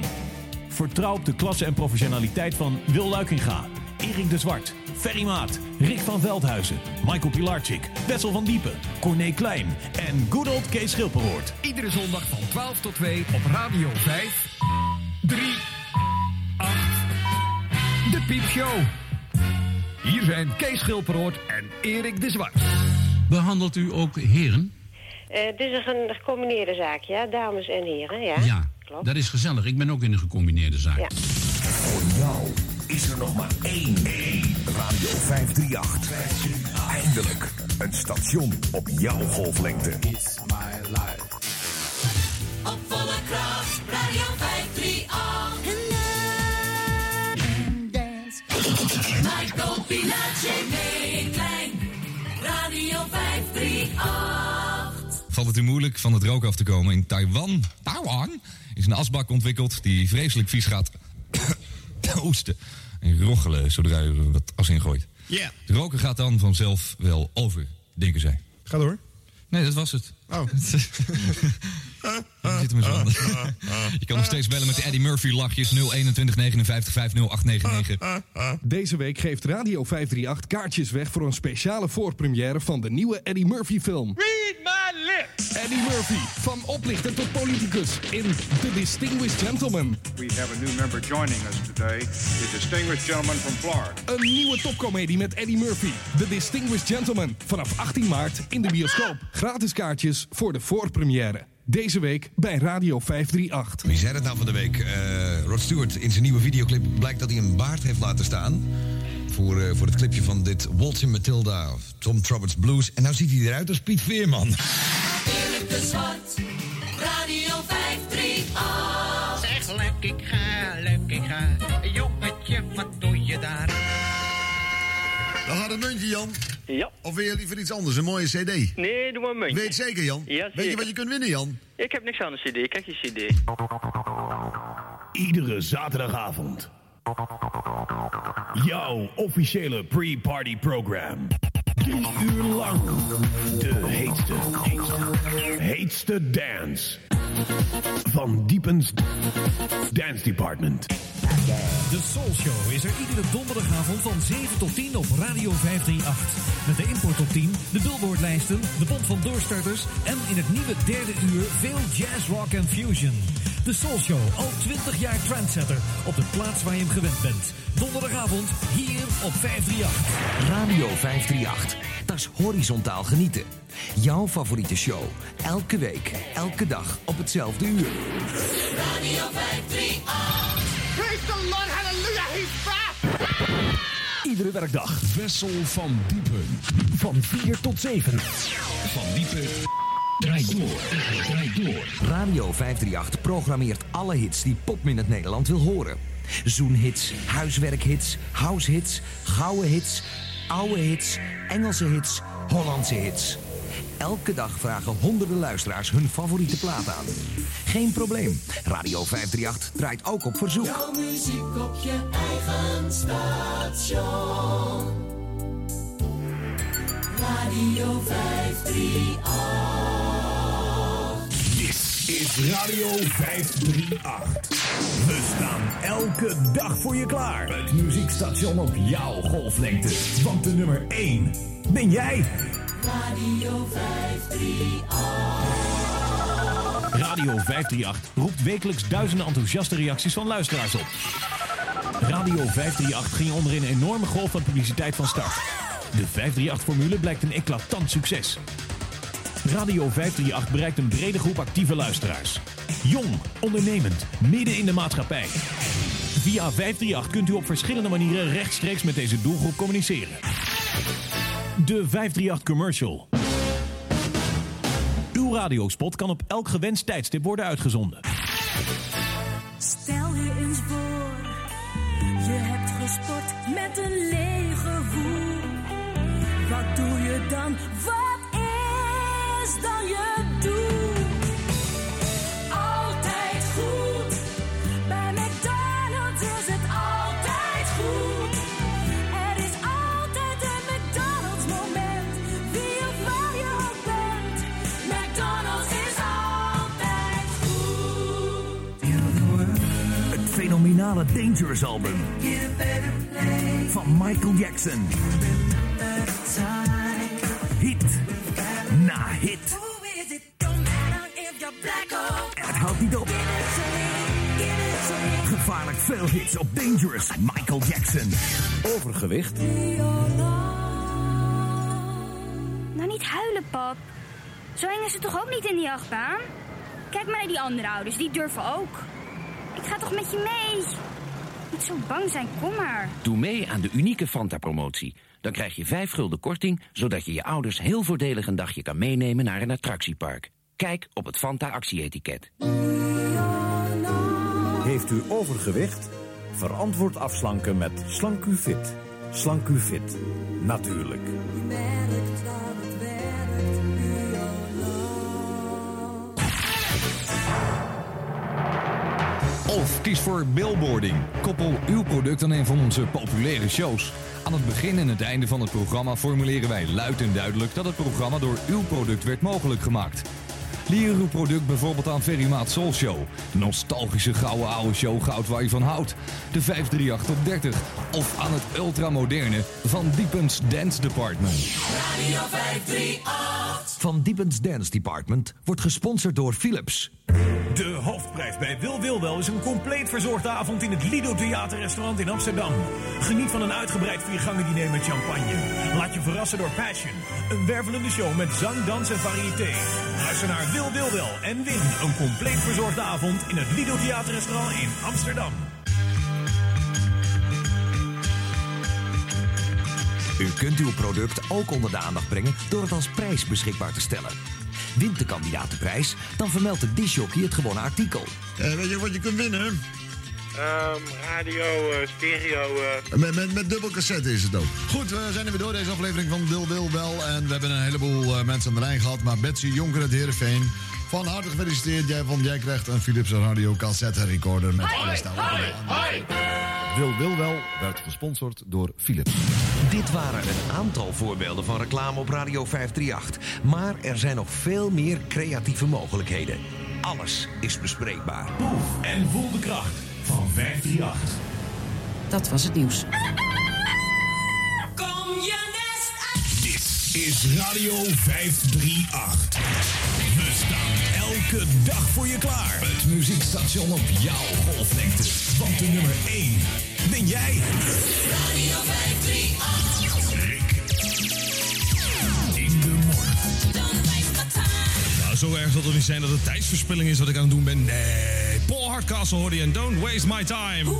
Vertrouw op de klasse en professionaliteit van Wil Luikinga, Erik de Zwart, Ferry Maat, Rick van Veldhuizen, Michael Pilarczyk, Wessel van Diepen, Corné Klein en good old Kees Schilperoort. Iedere zondag van 12 tot 2 op Radio 5. 3, 8. De Piepshow. Hier zijn Kees Schilperoort en Erik de Zwart. Behandelt u ook heren? Eh, dit is een gecombineerde zaak, ja, dames en heren, ja. Ja, klopt. dat is gezellig. Ik ben ook in een gecombineerde zaak. Ja. Voor jou is er nog maar één. Radio 538. Eindelijk een station op jouw golflengte. Op volle kracht, 538. Michael Pilacic, nee, klein. Radio 538. Valt het u moeilijk van het rook af te komen? In Taiwan, Taiwan is een asbak ontwikkeld die vreselijk vies gaat hoesten en roggelen zodra u er wat as in gooit. Ja. Het roken gaat dan vanzelf wel over, denken zij. Ga door. Nee, dat was het. Oh. Je zit zo. Je kan nog steeds bellen met de Eddie Murphy lachjes 021 59 50899. Deze week geeft Radio 538 kaartjes weg voor een speciale voorpremière van de nieuwe Eddie Murphy film. Read my lips. Eddie Murphy, van oplichter tot politicus in The Distinguished Gentleman. We have a new member joining us today, the distinguished gentleman from Florida. Een nieuwe topcomedie met Eddie Murphy, The Distinguished Gentleman. Vanaf 18 maart in de bioscoop. Gratis kaartjes voor de voorpremière. Deze week bij Radio 538. Wie zei dat nou van de week? Eh, Rod Stewart in zijn nieuwe videoclip blijkt dat hij een baard heeft laten staan. Voor, eh, voor het clipje van dit Waltzing Matilda, Tom Trompett's Blues. En nou ziet hij eruit als Piet Veerman. Erik de Zwart, Radio 538. Zeg lek ik ga, lek ik ga. Jongetje, wat doe je daar? Dan gaat het muntje, Jan. Ja. Of wil je liever iets anders, een mooie cd? Nee, doe maar een muntje. Weet je zeker, Jan? Ja, Weet je wat je kunt winnen, Jan? Ik heb niks aan de cd, kijk je cd. Iedere zaterdagavond. Jouw officiële pre-party program. Drie uur lang. De heetste, heetste, heetste dance. Van Diepens Dance Department. De Soul Show is er iedere donderdagavond van 7 tot 10 op Radio 538. Met de Import Top 10, de Billboardlijsten, de Bond van Doorstarters en in het nieuwe derde uur veel jazz, rock en fusion. De Soul Show, al 20 jaar trendsetter op de plaats waar je hem gewend bent. Donderdagavond hier op 538. Radio 538. Dat is horizontaal genieten. Jouw favoriete show. Elke week, elke dag op hetzelfde uur. Radio 538. Praise the Lord, hallelujah, he's back! Iedere werkdag. Wessel van Diepen. Van 4 tot 7. Van Diepen. Draai door. Draai door. Radio 538 programmeert alle hits die Popminute Nederland wil horen. Zoenhits, huiswerkhits, househits, gouden hits, oude hits, Engelse hits, Hollandse hits. Elke dag vragen honderden luisteraars hun favoriete plaat aan. Geen probleem. Radio 538 draait ook op verzoek. Jouw muziek op je eigen station. Radio 538. Dit is Radio 538. We staan elke dag voor je klaar. Het muziekstation op jouw golflengte. Want de nummer 1 ben jij. Radio 538. Radio 538 roept wekelijks duizenden enthousiaste reacties van luisteraars op. Radio 538 ging onder een enorme golf van publiciteit van start. De 538-formule blijkt een eclatant succes. Radio 538 bereikt een brede groep actieve luisteraars. Jong, ondernemend, midden in de maatschappij. Via 538 kunt u op verschillende manieren rechtstreeks met deze doelgroep communiceren. De 538 Commercial. Uw radiospot kan op elk gewenst tijdstip worden uitgezonden. Stel je eens voor, je hebt gesport met een lege voer. Wat doe je dan? Wat fenomenale Dangerous album van Michael Jackson. Hit na hit. En het houdt niet op. Gevaarlijk veel hits op Dangerous. Michael Jackson. Overgewicht? Nou, niet huilen, pap. Zo is het toch ook niet in die achtbaan? Kijk maar naar die andere ouders, die durven ook. Ik ga toch met je mee? Niet zo bang zijn, kom maar. Doe mee aan de unieke Fanta-promotie. Dan krijg je 5 gulden korting, zodat je je ouders heel voordelig een dagje kan meenemen naar een attractiepark. Kijk op het Fanta-actie-etiket. Heeft u overgewicht? Verantwoord afslanken met Slank-U-Fit. Slank-U-Fit. Natuurlijk. Of kies voor billboarding. Koppel uw product aan een van onze populaire shows. Aan het begin en het einde van het programma formuleren wij luid en duidelijk dat het programma door uw product werd mogelijk gemaakt. Leer uw product bijvoorbeeld aan Ferry Maat Soul Show. Nostalgische gouden oude show Goud waar je van houdt. De 538 op 30. Of aan het ultramoderne Van Diepens Dance Department. Radio 538. Van Diepens Dance Department wordt gesponsord door Philips. De hoofdprijs bij Wil Wil Wel is een compleet verzorgde avond in het Lido Theaterrestaurant in Amsterdam. Geniet van een uitgebreid viergangen diner met champagne. Laat je verrassen door Passion. Een wervelende show met zang, dans en variété. Luister naar Wil Wil Wel en win een compleet verzorgde avond in het Lido Theaterrestaurant in Amsterdam. U kunt uw product ook onder de aandacht brengen door het als prijs beschikbaar te stellen. Wint de kandidaat de prijs, dan vermeldt de disjockey het gewonnen artikel. weet je wat je kunt winnen? Ehm, radio, eh, stereo. eh. Met, met, met dubbel cassette is het ook. Goed, we zijn er weer door deze aflevering van Wil Wil Wel. En we hebben een heleboel eh, mensen aan de lijn gehad. Maar Betsy Jonker uit Heerenveen. Van harte gefeliciteerd. Jij, van, jij krijgt een Philips Radio cassette recorder met alles daarop. Wil Wil Wel werd gesponsord door Philips. Dit waren een aantal voorbeelden van reclame op Radio 538. Maar er zijn nog veel meer creatieve mogelijkheden. Alles is bespreekbaar. En voel de kracht van 538. Dat was het nieuws. Kom je nest uit. Dit is Radio 538. We staan elke dag voor je klaar. Het muziekstation op jouw golflengte. Want de nummer 1 ben jij. Radio 538. Rick. In de morgen. Don't waste my time. Zo erg zal het niet zijn dat het tijdsverspilling is wat ik aan het doen ben. Nee. Paul Hardcastle hoorde je en Don't Waste My Time.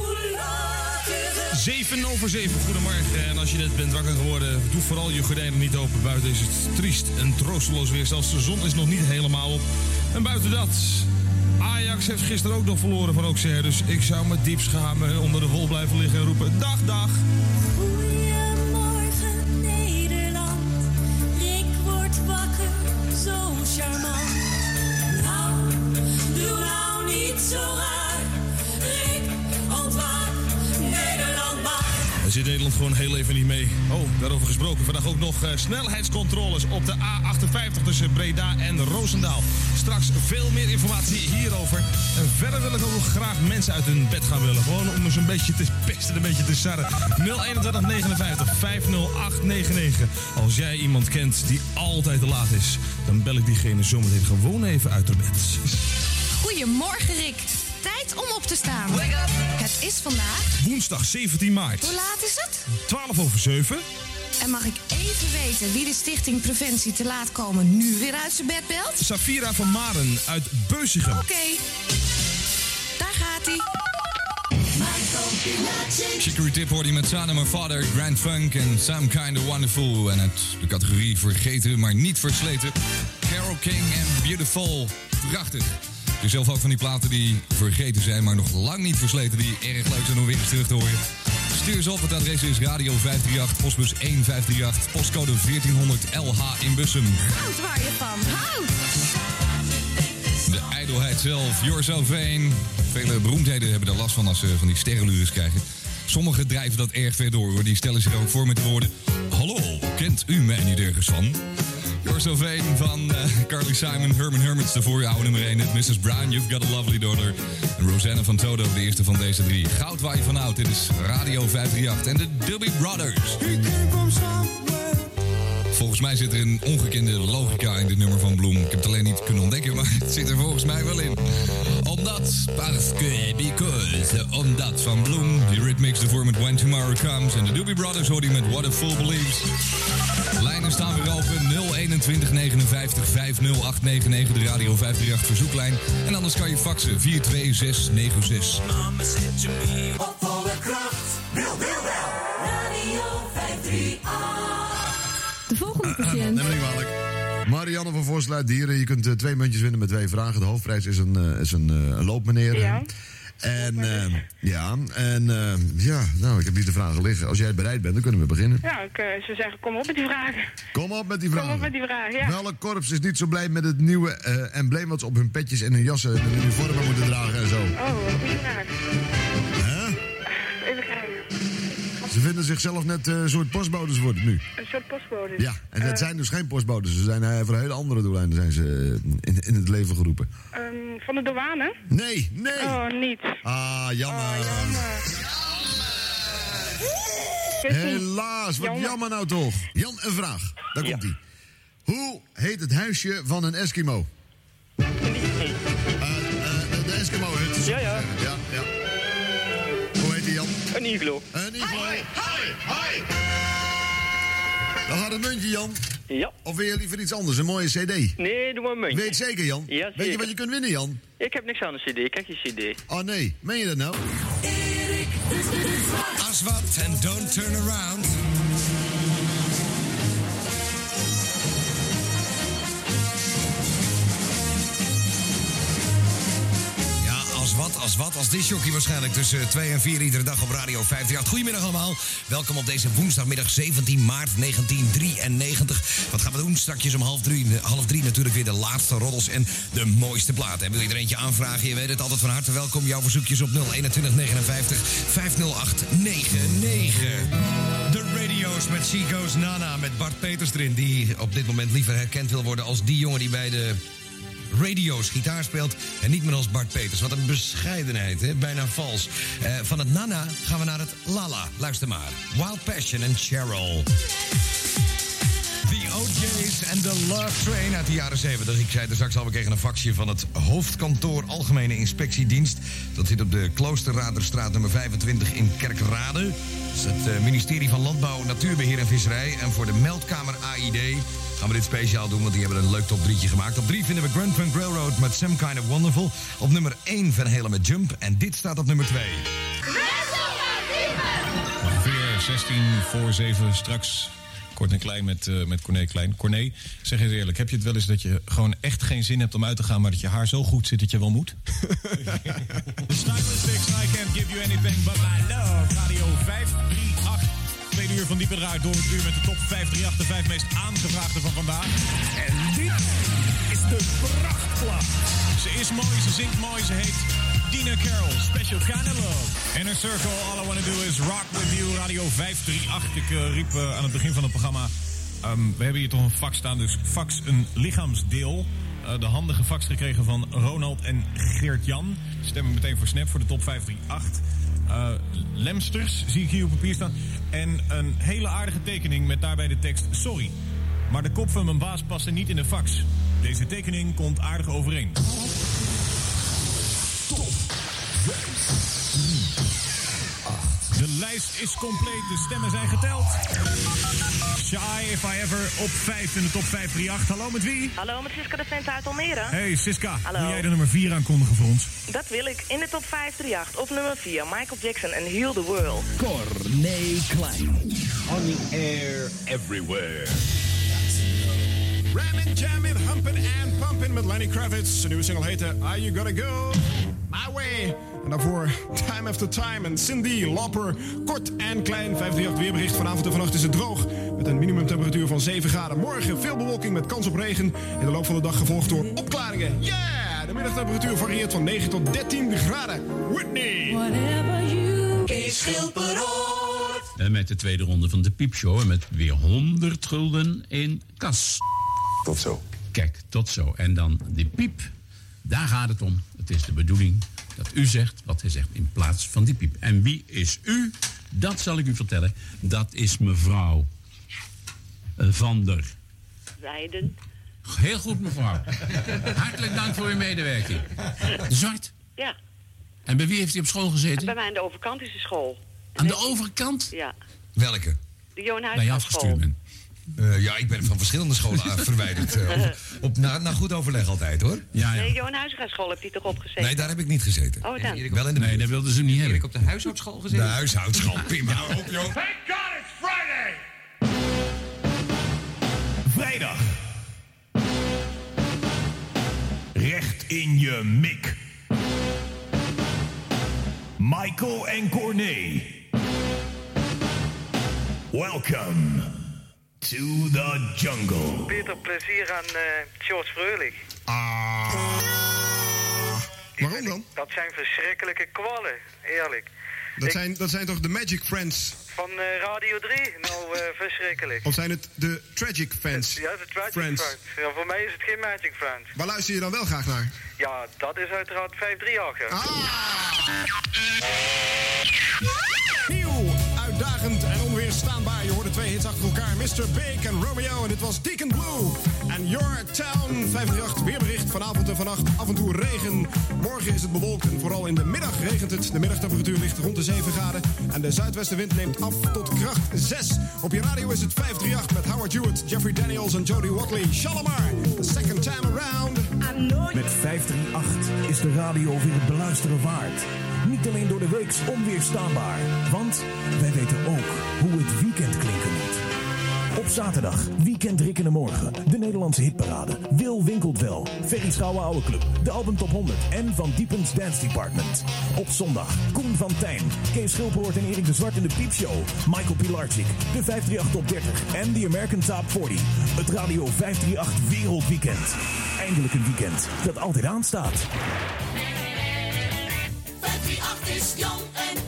7 over 7, goedemorgen. En als je net bent wakker geworden, doe vooral je gordijnen niet open. Buiten is het triest en troosteloos weer. Zelfs de zon is nog niet helemaal op. En buiten dat, Ajax heeft gisteren ook nog verloren van Auxerre. Dus ik zou met diep schamen onder de wol blijven liggen en roepen... Dag, dag. Zo raar. Nederland zit Nederland gewoon heel even niet mee. Oh, daarover gesproken. Vandaag ook nog eh, snelheidscontroles op de A58 tussen Breda en Roosendaal. Straks veel meer informatie hierover. En verder wil ik ook nog graag mensen uit hun bed gaan willen. Gewoon om eens een beetje te pesten, een beetje te sarren. 021 59 50899. Als jij iemand kent die altijd te laat is, dan bel ik diegene zometeen gewoon even uit haar bed. Goedemorgen, Rick. Tijd om op te staan. Het is vandaag. Woensdag 17 maart. Hoe laat is het? 12 over 7. En mag ik even weten wie de Stichting Preventie Te Laat Komen nu weer uit zijn bed belt? Safira van Maren uit Beuzigem. Oké, daar gaat hij. Chicory Tip hoorde je met Sana My Father, Grand Funk en Some Kinda Wonderful. En uit de categorie vergeten, maar niet versleten. Carol King en Beautiful. Prachtig. Ik heb zelf ook van die platen die vergeten zijn, maar nog lang niet versleten. Die erg leuk zijn om weer eens terug te horen. Stuur ze op. Het adres is Radio 538, postbus 1538, postcode 1400 LH in Bussum. Houd waar je van houdt. De ijdelheid zelf, You're So Vain. Vele beroemdheden hebben er last van als ze van die sterrenlures krijgen. Sommigen drijven dat erg ver door, hoor. Die stellen zich ook voor met de woorden... Hallo, kent u mij niet ergens van? You're So Vain van eh, Carly Simon, Herman Hermits, de voor oude nummer 1. Het Mrs. Brown, You've Got a Lovely Daughter. En Rosanna van Toto, de eerste van deze drie. Goud waar je van houdt. Dit is Radio 538 en de Doobie Brothers. Volgens mij zit er een ongekende logica in dit nummer van Bloem. Ik heb het alleen niet kunnen ontdekken, maar het zit er volgens mij wel in. Omdat, parce que, because, omdat van Bloem. Die ritmix ervoor met When Tomorrow Comes. En de Doobie Brothers hoor je met What a Fool Believes. Lijnen staan weer open. 021 59 50899, de Radio 538 verzoeklijn. En anders kan je faxen 42696. Mama to me, op volle kracht, wil, wil wel. Radio 538. De volgende Neem patiënt. me niet kwalijk. Marianne van Voorsluit Dieren. Je kunt eh, twee muntjes winnen met twee vragen. De hoofdprijs is een, eh, is een, eh, een loopmeneer. Ja. En eh, ja, en eh, ja, nou, ik heb hier de vragen liggen. Als jij bereid bent, dan kunnen we beginnen. Ja, ik zou zeggen, kom op met die vragen. Kom op met die Kom vragen. op met die vragen, ja. Welk korps is niet zo blij met het nieuwe eh, embleem wat ze op hun petjes en hun jassen en hun uniformen moeten dragen en zo? Oh, goede vraag. Ze vinden zichzelf net eh, een soort postbodes worden nu. Een soort postbode. Ja, en dat Eh, zijn dus geen postbodes. Ze zijn eh, voor hele andere doeleinden zijn ze in, in het leven geroepen. ehm, van de douane? Nee, nee. Oh, niet. Ah, jammer. Weet niet. Helaas, wat Jammer. jammer nou toch. Jan, een vraag. Daar komt hij. Hoe heet het huisje van een Eskimo? De Eskimo-hut. Ja, ja. Een iglo. Een iglo. Dan gaat het muntje, Jan. Ja. Of wil je liever iets anders? Een mooie cd? Nee, doe maar een muntje. Weet je zeker, Jan? Ja, Weet je wat je kunt winnen, Jan? Ik heb niks aan de cd, ik heb geen cd. Oh nee, meen je dat nou? Aswat en Don't Turn Around. Wat, als wat, als disjockey waarschijnlijk tussen 2 en 4 iedere dag op Radio 538. Goedemiddag allemaal. Welkom op deze woensdagmiddag 17 maart 1993. Wat gaan we doen? Straks om half drie, half drie natuurlijk weer de laatste roddels en de mooiste platen. En wil je er eentje aanvragen? Je weet het altijd van harte welkom. Jouw verzoekjes op 02159 50899. De radio's met Chico's Nana, met Bart Peters erin. Die op dit moment liever herkend wil worden als die jongen die bij de radio's gitaar speelt. En niet meer als Bart Peters. Wat een bescheidenheid, hè? bijna vals. Eh, van het Nana gaan we naar het Lala. Luister maar. Wild Passion en Cheryl. The OJ's en The Love Train uit de jaren 70. Ik zei er straks al, we kregen een faxje van het hoofdkantoor Algemene Inspectiedienst. Dat zit op de Kloosterraderstraat nummer 25 in Kerkrade. Dat is het eh, ministerie van Landbouw, Natuurbeheer en Visserij. En voor de meldkamer AID gaan we dit speciaal doen, want die hebben een leuk top 3'tje gemaakt. Op 3 vinden we Grand Funk Railroad met Some Kind of Wonderful. Op nummer 1 Van Halen met Jump. En dit staat op nummer 2. Ongeveer 16 voor 7 straks. Kort en klein met, eh met Corné Klein. Corné, zeg eens eerlijk, heb je het wel eens dat je gewoon echt geen zin hebt om uit te gaan, maar dat je haar zo goed zit dat je wel moet? Stylistics, I can't give you anything but my love. Radio 538. Tweede uur van Diepe Draai door het uur met de top 538, de vijf meest aangevraagde van vandaag. En dit is de prachtplaat. Ze is mooi, ze zingt mooi, ze heet Dina Carroll, Special Kind of Love. Inner Circle, all I wanna do is rock with you, Radio 538. Ik eh, riep eh, aan het begin van het programma, ehm, we hebben hier toch een fax staan, dus fax een lichaamsdeel. Eh, de handige fax gekregen van Ronald en Geert-Jan. Stemmen meteen voor Snap voor de top 538. Eh, lemsters zie ik hier op papier staan. En een hele aardige tekening met daarbij de tekst... Sorry, maar de kop van mijn baas paste niet in de fax. Deze tekening komt aardig overeen. De lijst is compleet, de stemmen zijn geteld. Shy If I Ever op 5 in de top 538. Hallo met wie? Hallo, met Siska de Vent uit Almere. Hey Siska, Hallo. wil jij de nummer 4 aankondigen voor ons? Dat wil ik. In de top 538 op nummer 4 Michael Jackson en Heal the World. Corné Klein. On the air everywhere. Ramming, jamming, humping and pumping met Lenny Kravitz. Zijn nieuwe single heette Are You Gonna Go My Way. En daarvoor Time After Time en Cindy Lauper. Kort en klein. 538 weerbericht. Vanavond en vannacht is het droog. Met een minimumtemperatuur van 7 graden. Morgen veel bewolking met kans op regen. In de loop van de dag gevolgd door opklaringen. Yeah! De middagtemperatuur varieert van 9 tot 13 graden. Whitney! Kees Schilperoort. En met de tweede ronde van de piepshow en met weer 100 gulden in kas. Tot zo. Kijk, tot zo. En dan die piep. Daar gaat het om. Het is de bedoeling dat u zegt wat hij zegt in plaats van die piep. En wie is u? Dat zal ik u vertellen. Dat is mevrouw Van der. Zijden. Heel goed, mevrouw. Hartelijk dank voor uw medewerking. De Zwart. Ja. En bij wie heeft hij op school gezeten? Bij mij aan de overkant is de school. Aan de overkant? Ja. Welke? De Johan Bij je Huisman afgestuurd school. Eh, ja, ik ben van verschillende scholen af- verwijderd. eh, op, op, na, na goed overleg altijd, hoor. Ja, Nee, Johan Huizinga school heeft hij toch opgezeten? Nee, daar heb ik niet gezeten. Oh, dan. Wel in de Nee, dat wilden ze niet hebben. ik op de huishoudschool gezeten? De huishoudschool, prima. op, joh. Thank God it's Friday! Vrijdag. Recht in je mik. Michael en Corné. Welcome to the jungle. Peter, plezier aan eh George Freulich. Waarom dan? Dat zijn verschrikkelijke kwallen, eerlijk. Dat Ik- zijn, dat zijn toch de Magic Friends? Van eh, Radio 3? Nou, eh, verschrikkelijk. Of zijn het de Tragic Fans? Ja, de Tragic Friends. Friends. Ja, voor mij is het geen Magic Friends. Waar luister je dan wel graag naar? Ja, dat is uiteraard 538. Nieuw, Mr. Big en Romeo. En dit was Deacon Blue. En Your Town. 538 weerbericht. Vanavond en vannacht af en toe regen. Morgen is het bewolkt en vooral in de middag regent het. De middagtemperatuur ligt rond de 7 graden. En de zuidwestenwind neemt af tot kracht 6. Op je radio is het 538 met Howard Hewitt, Jeffrey Daniels en Jodie Watley. Shalimar, the second time around. Met 538 is de radio weer het beluisteren waard. Niet alleen door de weeks onweerstaanbaar, want wij weten ook hoe het weekend zaterdag, Weekend Rick de Morgen, de Nederlandse hitparade, Wil Winkelt Wel, Ferry Schouwen Oude Club, de Album Top 100 en Van Diepens Dance Department. Op zondag, Koen van Tijn, Kees Schilpoort en Erik de Zwart in de Piepshow, Michael Pilarczyk, de 538 Top 30 en de American Top 40. Het Radio 538 Wereldweekend. Eindelijk een weekend dat altijd aanstaat. 538 is jong en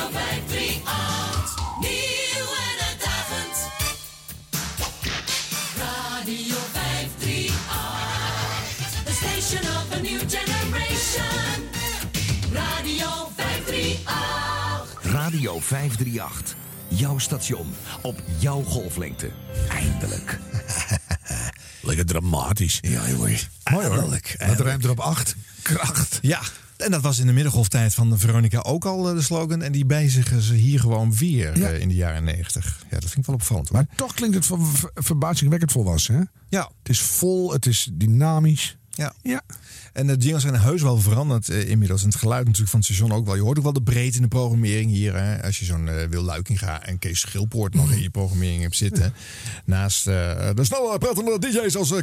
Radio 538. Nieuw en uitdagend. Radio 538. The station of a new generation. Radio 538. Radio 538. Jouw station. Op jouw golflengte. Eindelijk. Lekker dramatisch. Ja, jongen. Mooi hoor. Dat ruimt er op acht. Kracht. Ja, en dat was in de middengolftijd van Veronica ook al eh, de slogan. En die bijzigen ze hier gewoon weer Ja. eh, in de jaren negentig. Ja, dat vind ik wel opvallend. hoor. Maar toch klinkt het ver- ver- verbazingwekkend volwassen. Hè? Ja. Het is vol, het is dynamisch. Ja. ja. En de jingles zijn heus wel veranderd eh, inmiddels. En het geluid natuurlijk van het station ook wel. Je hoort ook wel de breedte in de programmering hier. Hè? Als je zo'n eh, Wil Luikinga en Kees Schilpoort nog in je programmering hebt zitten. Naast eh, de snelle pratende DJ's als uh,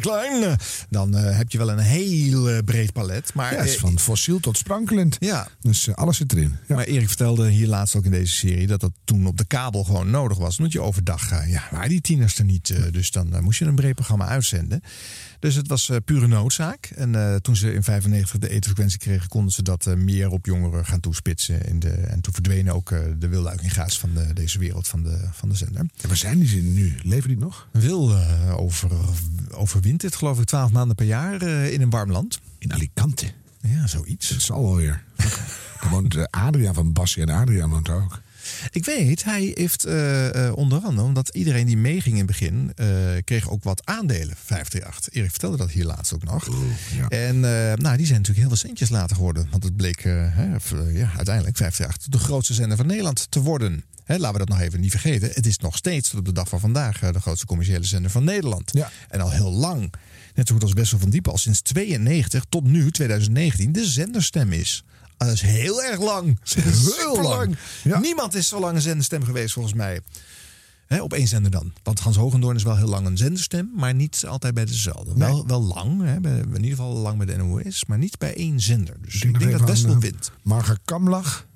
Klein. dan heb je wel een heel breed palet. Maar, ja, is van fossiel tot sprankelend. Ja. Dus alles zit erin. Ja. Maar Erik vertelde hier laatst ook in deze serie dat dat toen op de kabel gewoon nodig was. Omdat je overdag, ja, waren die tieners er niet. dus dan moest je een breed programma uitzenden. Dus het was pure noodzaak. En eh, toen ze in 95 de etenfrequentie kregen, konden ze dat eh, meer op jongeren gaan toespitsen. In de, en toen verdwenen ook eh, de willuikinga's van de, deze wereld van de, van de zender. Ja, waar zijn die ze nu? Leven die nog? Wil over, overwintert, geloof ik, 12 maanden per jaar in een warm land. In Alicante. Ja, zoiets. Dat zal wel weer. Eh, Adriaan van Bassie en Adriaan woont ook. Ik weet, hij heeft eh, eh, onder andere, omdat iedereen die meeging in het begin, eh, kreeg ook wat aandelen. 538. Erik vertelde dat hier laatst ook nog. En nou, die zijn natuurlijk heel veel centjes later geworden. Want het bleek hè, ja, uiteindelijk 538 de grootste zender van Nederland te worden. Hè, laten we dat nog even niet vergeten. Het is nog steeds tot op de dag van vandaag de grootste commerciële zender van Nederland. En al heel lang, net zo goed als Bessel van Diepen, al sinds 92 tot nu, 2019, de zenderstem is. Ah, Dat is heel erg lang. Heel lang. Niemand is zo lang een zenderstem geweest volgens mij. Op één zender dan. Want Hans Hogendoorn is wel heel lang een zenderstem, maar niet altijd bij dezelfde. Wel, wel lang, hè, bij, in ieder geval lang bij de NOS, maar niet bij één zender. Dus ik denk, dat Wessel aan, eh, wint. Marga Kamlach.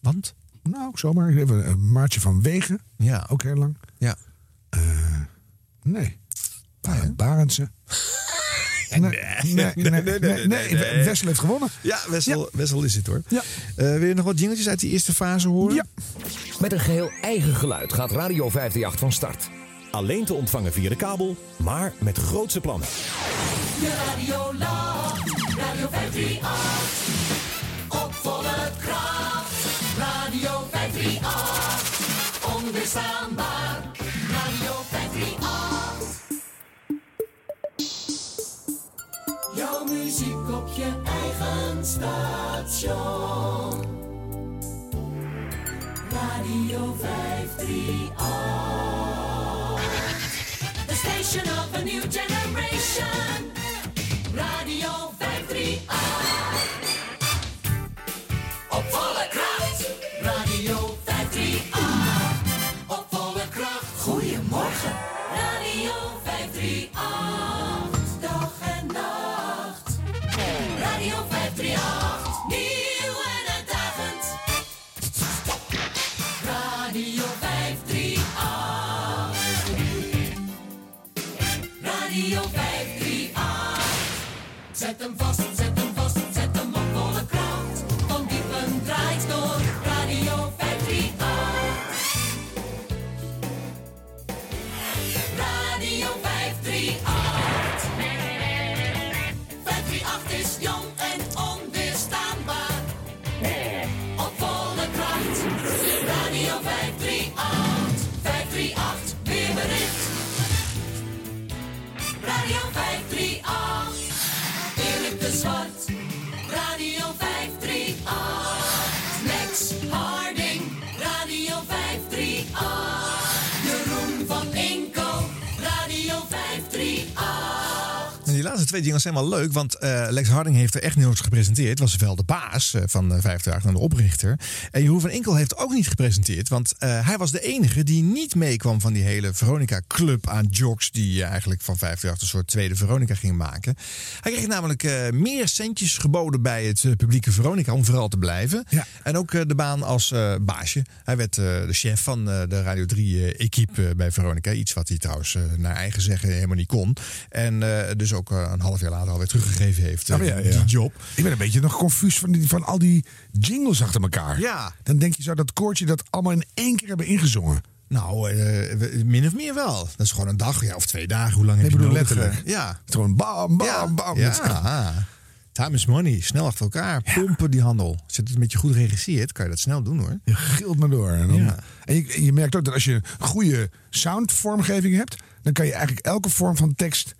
Want? Nou, zomaar. Even een Maartje van Wegen. Ja. Ook heel lang. Ja. Eh, nee. Barend Barendse. Nee, nee, nee, nee, nee, Wessel heeft gewonnen. Ja, Wessel, Wessel is het hoor. Ja. wil je nog wat jingeltjes uit die eerste fase horen? Ja. Met een geheel eigen geluid gaat Radio 538 van start. Alleen te ontvangen via de kabel, maar met grootse plannen. Je radio lacht, Radio 538. Op volle kracht, Radio 538. Onweerstaanbaar, station. Radio 538. The station of a new generation. Radio 538. Twee jingles zijn wel leuk, want eh, Lex Harding heeft er echt nooit gepresenteerd. Was wel de baas eh, van uh, 50 en de oprichter. En Jeroen van Inkel heeft ook niet gepresenteerd, want eh, hij was de enige die niet meekwam van die hele Veronica-club aan jocks die eh, eigenlijk van 50 een soort tweede Veronica ging maken. Hij kreeg namelijk eh, meer centjes geboden bij het eh, publieke Veronica om vooral te blijven. En ook eh, de baan als eh, baasje. Hij werd eh, de chef van eh, de Radio 3-equipe bij Veronica. Iets wat hij trouwens eh, naar eigen zeggen helemaal niet kon. En eh, dus ook eh, een half jaar later alweer teruggegeven heeft. eh, ja, ja. Die job. Ik ben een beetje nog confus van, die, van al die jingles achter elkaar. Ja. Dan denk je, zou dat koortje dat allemaal in één keer hebben ingezongen? Nou, eh, min of meer wel. Dat is gewoon een dag ja, of twee dagen. Hoe lang Nee, heb je bedoel nodig? letterlijk. Eh, Ja. Het is gewoon bam, bam, ja. bam. Ja. Time is money. Snel achter elkaar. Pompen die handel. Je het een beetje goed regisseert, kan je dat snel doen hoor. Je gilt maar door. En, dan, Ja. en je, je merkt ook dat als je een goede soundvormgeving hebt, dan kan je eigenlijk elke vorm van tekst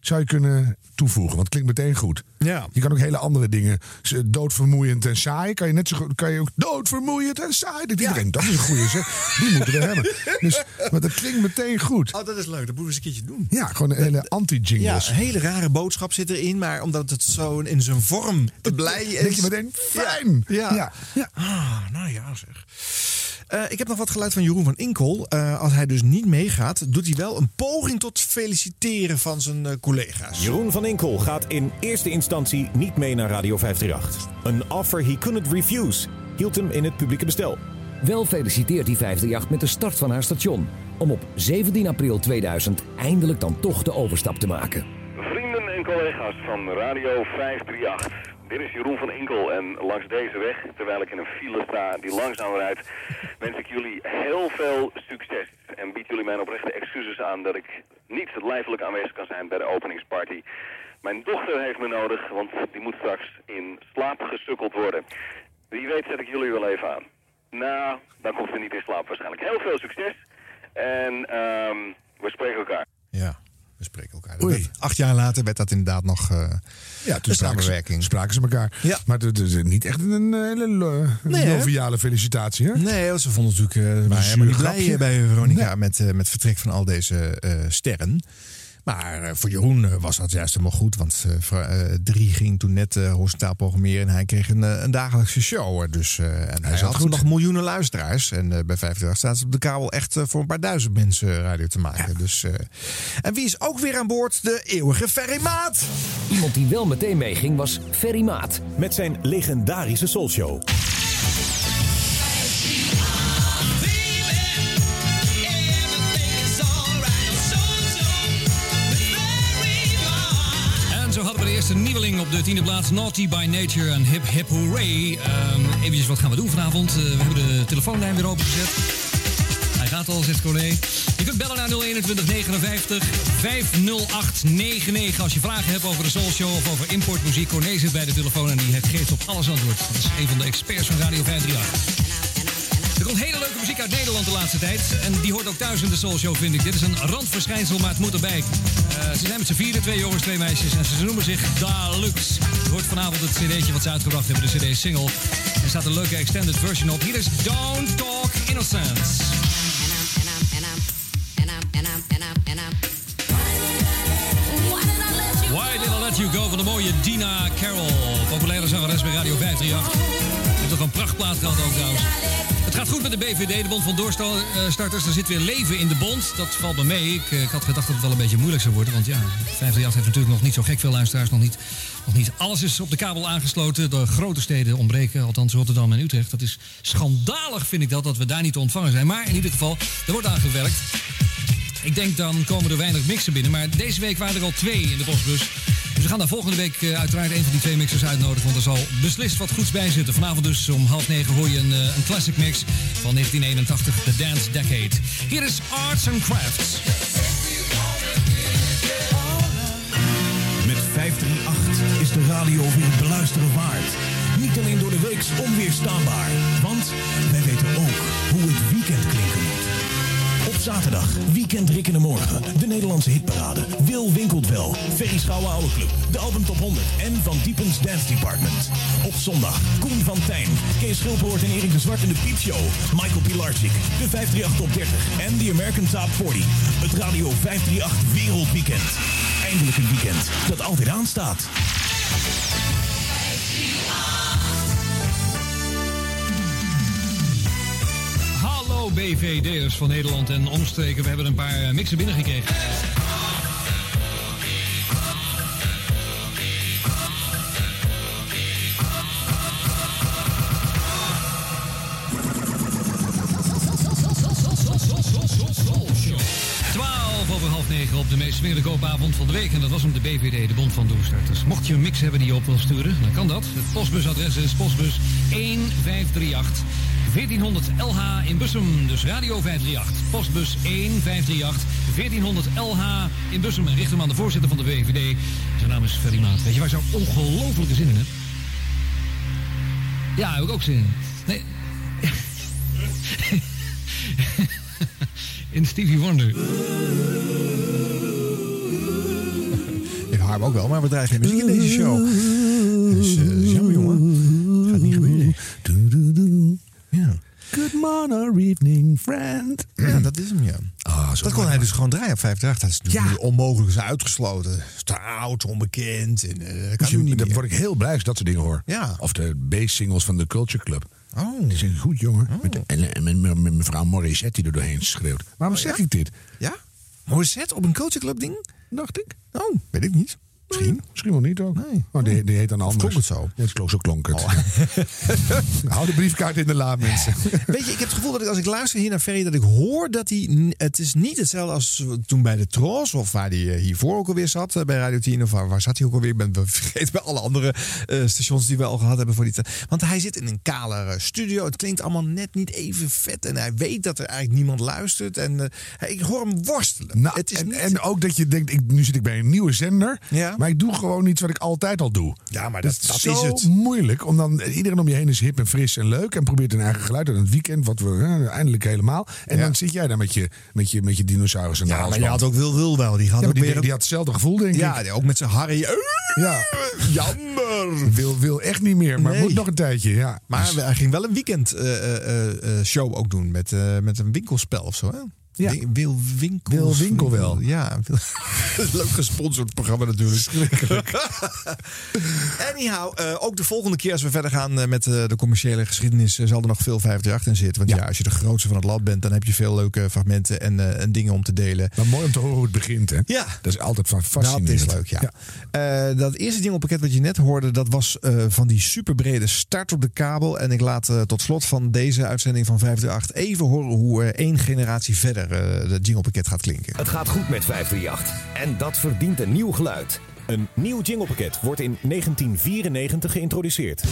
zou je kunnen toevoegen. Want het klinkt meteen goed. Ja. Je kan ook hele andere dingen. Doodvermoeiend en saai. Kan je net zo goed. Kan je ook doodvermoeiend en saai. Dat iedereen, dat is een goede zeg. Die moeten we hebben. Dus, maar dat klinkt meteen goed. Oh, dat is leuk. Dat moeten we eens een keertje doen. Ja, gewoon een hele Ja, anti-jingles. een hele rare boodschap zit erin, maar omdat het zo in zijn vorm te blij is. Denk je meteen, fijn. Ja. Ja. ja. Ah, nou ja, zeg. Eh, ik heb nog wat geluid van Jeroen van Inkel. Eh, als hij dus niet meegaat, doet hij wel een poging tot feliciteren van zijn eh, collega's. Jeroen van Inkel gaat in eerste instantie niet mee naar Radio 538. Een offer he couldn't refuse hield hem in het publieke bestel. Wel feliciteert die 538 met de start van haar station. Om op 17 april 2000 eindelijk dan toch de overstap te maken. Vrienden en collega's van Radio 538. Dit is Jeroen van Inkel en langs deze weg, terwijl ik in een file sta die langzaam rijdt, wens ik jullie heel veel succes. En bied jullie mijn oprechte excuses aan dat ik niet lijfelijk aanwezig kan zijn bij de openingsparty. Mijn dochter heeft me nodig, want die moet straks in slaap gesukkeld worden. Wie weet zet ik jullie wel even aan. Nou, dan komt ze niet in slaap waarschijnlijk. Heel veel succes. En ehm, we spreken elkaar. Ja, we spreken elkaar. Dat acht jaar later werd dat inderdaad nog eh Ja, toen spraken ze, samenwerking. spraken ze elkaar. Ja. Maar het is niet echt een hele Nee, joviale felicitatie, hè? Nee, ze vonden natuurlijk Een helemaal niet blij eh, bij Veronica met, eh, met vertrek van al deze sterren. Maar eh, voor Jeroen eh, was dat juist helemaal goed. Want eh, Drie ging toen net eh horizontaal programmeren. En hij kreeg een, een dagelijkse show. Dus, eh, en hij, had goed. nog miljoenen luisteraars. En eh, bij 58 staan ze op de kabel echt voor een paar duizend mensen radio te maken. Dus, eh, en wie is ook weer aan boord? De eeuwige Ferry Maat. Iemand die wel meteen meeging was Ferry Maat. Met zijn legendarische soulshow. Eerste nieuweling op de tiende plaats. Naughty by Nature en Hip Hip Hooray. Ehm eventjes, wat gaan we doen vanavond? Eh, we hebben de telefoonlijn weer opengezet. Hij gaat al, zegt Corné. Je kunt bellen naar 021 59 50899 als je vragen hebt over de Soul Show of over importmuziek. Corné zit bij de telefoon en die heeft- geeft op alles antwoord. Dat is een van de experts van Radio 538. Er komt hele leuke muziek uit Nederland de laatste tijd. En die hoort ook thuis in de Soul Show, vind ik. Dit is een randverschijnsel, maar het moet erbij. Eh, ze zijn met z'n vieren, twee jongens, twee meisjes. En ze noemen zich Dalux. Je hoort vanavond het cd'tje wat ze uitgebracht hebben, de cd-single. Er staat een leuke extended version op. Hier is Don't Talk Innocence. Why Did I Let You Go van de mooie Dina Carroll. Populaire zangeres bij Radio 538. Heeft toch een prachtplaat gehad ook trouwens. Gaat goed met de BVD, de Bond van Doorstarters. Er zit weer leven in de bond. Dat valt me mee. Ik, eh, ik had gedacht dat het wel een beetje moeilijk zou worden. Want ja, 538 heeft natuurlijk nog niet zo gek veel luisteraars. Nog niet, nog niet alles is op de kabel aangesloten. De grote steden ontbreken, althans Rotterdam en Utrecht. Dat is schandalig, vind ik dat, dat we daar niet te ontvangen zijn. Maar in ieder geval, er wordt aan gewerkt. Ik denk dan komen er weinig mixen binnen. Maar deze week waren er al twee in de postbus. Dus we gaan daar volgende week eh, uiteraard een van die twee mixers uitnodigen. Want er zal beslist wat goeds bij zitten. Vanavond dus om half negen hoor je een, eh, een classic mix van 1981, The Dance Decade. Hier is Arts and Crafts. Met 538 is de radio weer beluisteren waard. Niet alleen door de weeks onweerstaanbaar. Want wij weten ook hoe het weekend. Op zaterdag, Weekend Rick de Morgen. De Nederlandse hitparade. Wil winkelt wel. Ferry Schouwen Oude Club. De Album Top 100. En Van Diepens Dance Department. Op zondag, Koen van Tijn. Kees Schilpoort en Erik de Zwart in de Piepshow. Michael Pilarczyk. De 538 Top 30. En de American Top 40. Het Radio 538 Wereldweekend. Eindelijk een weekend dat altijd aanstaat. BVD'ers van Nederland en omstreken. We hebben een paar eh, mixen binnengekregen. Op de meest swingende koopavond van de week. En dat was hem de BVD, de Bond van Doorstarters. Mocht je een mix hebben die je op wil sturen, dan kan dat. Het postbusadres is postbus 1538 1400 LH in Bussum. Dus Radio 538. Postbus 1538 1400 LH in Bussum. En richt hem aan de voorzitter van de BVD. Zijn naam is Ferry Maat. Weet je waar zo'n ongelofelijke zin in heb? Ja, heb ik ook zin in. Nee. in Stevie Wonder. Ik hou hem ook wel, maar we draaien geen muziek in deze show. Dus is jammer, jongen. Good morning, evening, friend. Ja, dat is hem, ja. Ah, zo dat kon hij dus gewoon draaien op 58. Dat is natuurlijk nu onmogelijk, is uitgesloten. Is te oud, onbekend. En, eh, kan Dus je- niet dan word ik heel blij als dat soort dingen hoor. Ja. Of de bass-singles van de Culture Club. Oh. Die zijn goed, jongen. Met, de- en, en met, met- met mevrouw Morissette die er doorheen schreeuwt. Waarom Oh, zeg ja? ik dit? Ja? Morissette op een culture club ding? Dacht ik. Oh, weet ik niet. Misschien. Misschien wel niet ook. Nee. Oh, die, die heet dan anders. klonk het zo? Ja, het klonk, zo klonk het. Hou de briefkaart in de la, mensen. Weet je, ik heb het gevoel dat ik, als ik luister hier naar Ferry, dat ik hoor dat hij. Het is niet hetzelfde als toen bij de Tros, of waar hij eh, hiervoor ook alweer zat, eh, bij Radio 10, of waar, waar zat hij ook alweer? Ik ben vergeten bij alle andere eh, stations die we al gehad hebben voor die tijd. Want hij zit in een kalere studio. Het klinkt allemaal net niet even vet. En hij weet dat er eigenlijk niemand luistert. En ik hoor hem worstelen. Nou, het is en, niet- en ook dat je denkt, ik, nu zit ik bij een nieuwe zender. Ja. Maar ik doe gewoon iets wat ik altijd al doe. Ja, maar dat, dat- is dat is zo het. moeilijk. Om dan, iedereen om je heen is hip en fris en leuk. En probeert een eigen geluid. En het weekend, wat we eh, eindelijk helemaal. En dan zit jij daar met je, met je, met je dinosaurus en de Ja, maar je had ook Wil Wil wel. Die had Ja, ook die, weer... die had hetzelfde gevoel, denk ik. ja, ook met zijn Harry. Ja. Jammer. Wil, wil echt niet meer, maar Nee. moet nog een tijdje. Ja. Maar Dus- hij ging wel een weekend eh, eh, eh, show ook doen met, met een winkelspel of zo. Hè? Ja. Wil Winkel. Wil Winkel wel. Ja, leuk gesponsord programma natuurlijk. Anyhow, eh, ook de volgende keer als we verder gaan eh, met eh, de commerciële geschiedenis... zal er nog veel 538 in zitten. Want ja. als je de grootste van het land bent... dan heb je veel leuke fragmenten en, en dingen om te delen. Maar mooi om te horen hoe het begint, hè? Ja. Dat is altijd van fascinerend. Dat is leuk, ja. Eh, dat eerste jingelpakket wat je net hoorde, dat was van die superbrede start op de kabel. En ik laat tot slot van deze uitzending van 538 even horen hoe één generatie verder het jinglepakket gaat klinken. Het gaat goed met 538 en dat verdient een nieuw geluid. Een nieuw jinglepakket wordt in 1994 geïntroduceerd.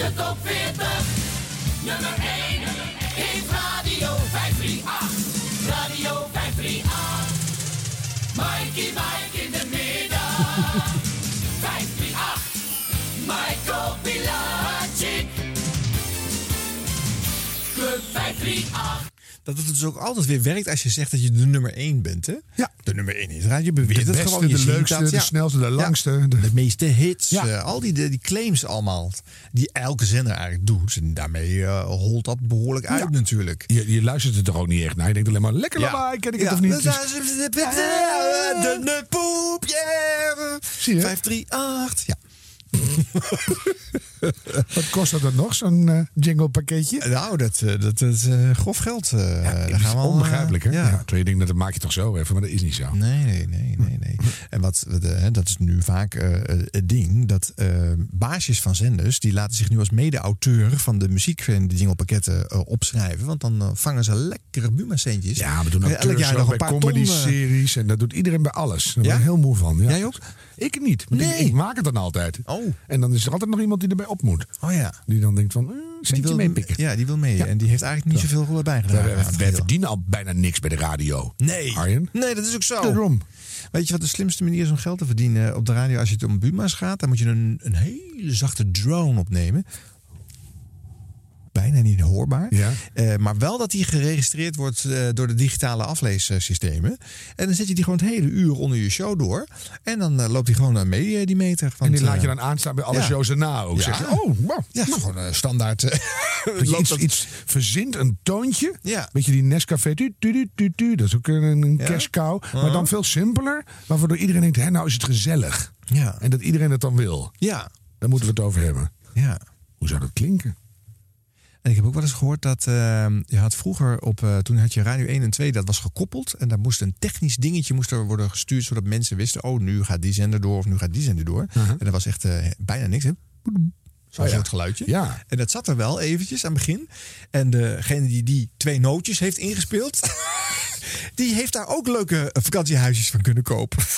De top 40. Nummer 1 is Radio 538. Radio 538. Mikey Mike in de middag. 538. Michael Pilacic. Club 538. Dat het dus ook altijd weer werkt als je zegt dat je de nummer 1 bent. Hè? Ja. De nummer 1 is. Je beweert De het gewoon. Je de leukste, dat, de ja. snelste, de Ja. langste. De- De meeste hits. Ja. eh, al die, die claims allemaal. Die elke zender eigenlijk doet. En daarmee eh, holt dat behoorlijk uit natuurlijk. Je, je luistert er toch ook niet echt naar. Je denkt alleen maar, lekker lawaai, ken ik het of niet? Dus- De de poep, yeah. Zie je? 538. Ja. Wat kost dat dan nog, zo'n eh, jingle pakketje? Nou, dat, eh, dat, dat is eh, grof geld. eh, Ja, daar dat is we eh, onbegrijpelijk, hè? ja. Ja. Terwijl je denkt, dat dat maak je toch zo even, maar dat is niet zo. Nee, nee, nee, nee, nee. En wat, eh, dat is nu vaak eh, het ding, dat eh, baasjes van zenders, die laten zich nu als mede-auteur van de muziek en de jinglepakketten eh, opschrijven. Want dan eh, vangen ze lekkere Buma-centjes. Ja, we doen elk jaar nog een paar eh, comedy-series. En dat doet iedereen bij alles. Daar ben Ja? ik heel moe van. Ja. Jij ook? Ik niet. Nee. ik, ik maak het dan altijd. Oh. En dan is er altijd nog iemand die erbij op moet. Oh ja. Die dan denkt van, eh, Die wil, meepikken. ja, die wil mee. En die heeft eigenlijk niet zoveel Wij, bijgedragen. wij- verdienen al bijna niks bij de radio. Nee. Arjen? Nee, dat is ook zo. Daarom. Weet je wat de slimste manier is om geld te verdienen op de radio als je het om Buma's gaat? Dan moet je een, een hele zachte drone opnemen. Bijna niet hoorbaar. Ja. Eh, maar wel dat die geregistreerd wordt eh, door de digitale afleessystemen. En dan zet je die gewoon het hele uur onder je show door. En dan eh, loopt die gewoon naar mee, die meter. En die laat je dan aanstaan bij alle ja. shows erna ook. Ja. Zeg je, oh, wow. Ja, gewoon eh, standaard. iets, iets verzint, een toontje. Ja. Weet je, die Nescafé, tu, tu, tu, tu, tu, dat is ook een, een. Maar Uh-huh. dan veel simpeler, waardoor iedereen denkt, hè, nou is het gezellig. Ja. En dat iedereen het dan wil. Ja. Daar moeten we het over hebben. Ja. Hoe zou dat klinken? En ik heb ook wel eens gehoord dat eh, je had vroeger op, eh, toen had je Radio 1 en 2, dat was gekoppeld. En daar moest een technisch dingetje moest er worden gestuurd, zodat mensen wisten, oh, nu gaat die zender door of nu gaat die zender door. En dat was echt eh, bijna niks. Hè? Zo'n Oh ja. geluidje. Ja. En dat zat er wel eventjes aan het begin. En degene die die twee nootjes heeft ingespeeld, die heeft daar ook leuke vakantiehuisjes van kunnen kopen.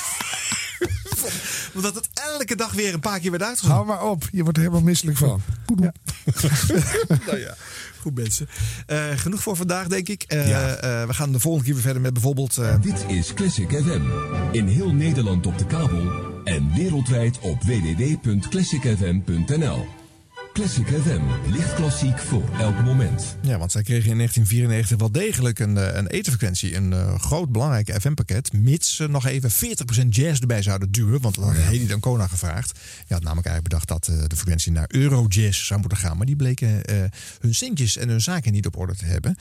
Omdat het elke dag weer een paar keer werd uitgezonden. Hou maar op, je wordt er helemaal misselijk van. Ja. nou ja, goed mensen. Eh, genoeg voor vandaag, denk ik. Eh, Ja. eh, we gaan de volgende keer weer verder met bijvoorbeeld... eh, Dit is Classic FM. In heel Nederland op de kabel en wereldwijd op www.classicfm.nl. Classic FM, licht klassiek voor elk moment. ja, want zij kregen in 1994 wel degelijk een, eh, een etenfrequentie. Een eh, groot belangrijk FM-pakket. Mits ze nog even 40% jazz erbij zouden duwen. Want dat had Hedy Dancona gevraagd. Je had namelijk eigenlijk bedacht dat eh, de frequentie naar Eurojazz zou moeten gaan. Maar die bleken hun centjes en hun zaken niet op orde te hebben.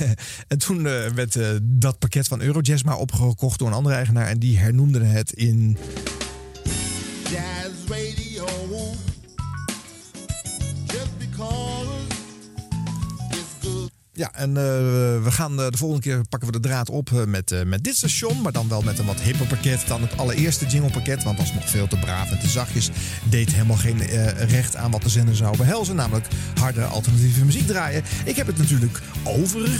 en toen werd dat pakket van Eurojazz maar opgekocht door een andere eigenaar. En die hernoemde het in... Jazz radio. Ja, en eh, we gaan eh, de volgende keer pakken we de draad op eh, met, met dit station. Maar dan wel met een wat hipper pakket dan het allereerste jinglepakket. Want dat is nog veel te braaf en te zachtjes. Deed helemaal geen recht aan wat de zender zou behelzen. Namelijk harde alternatieve muziek draaien. Ik heb het natuurlijk over...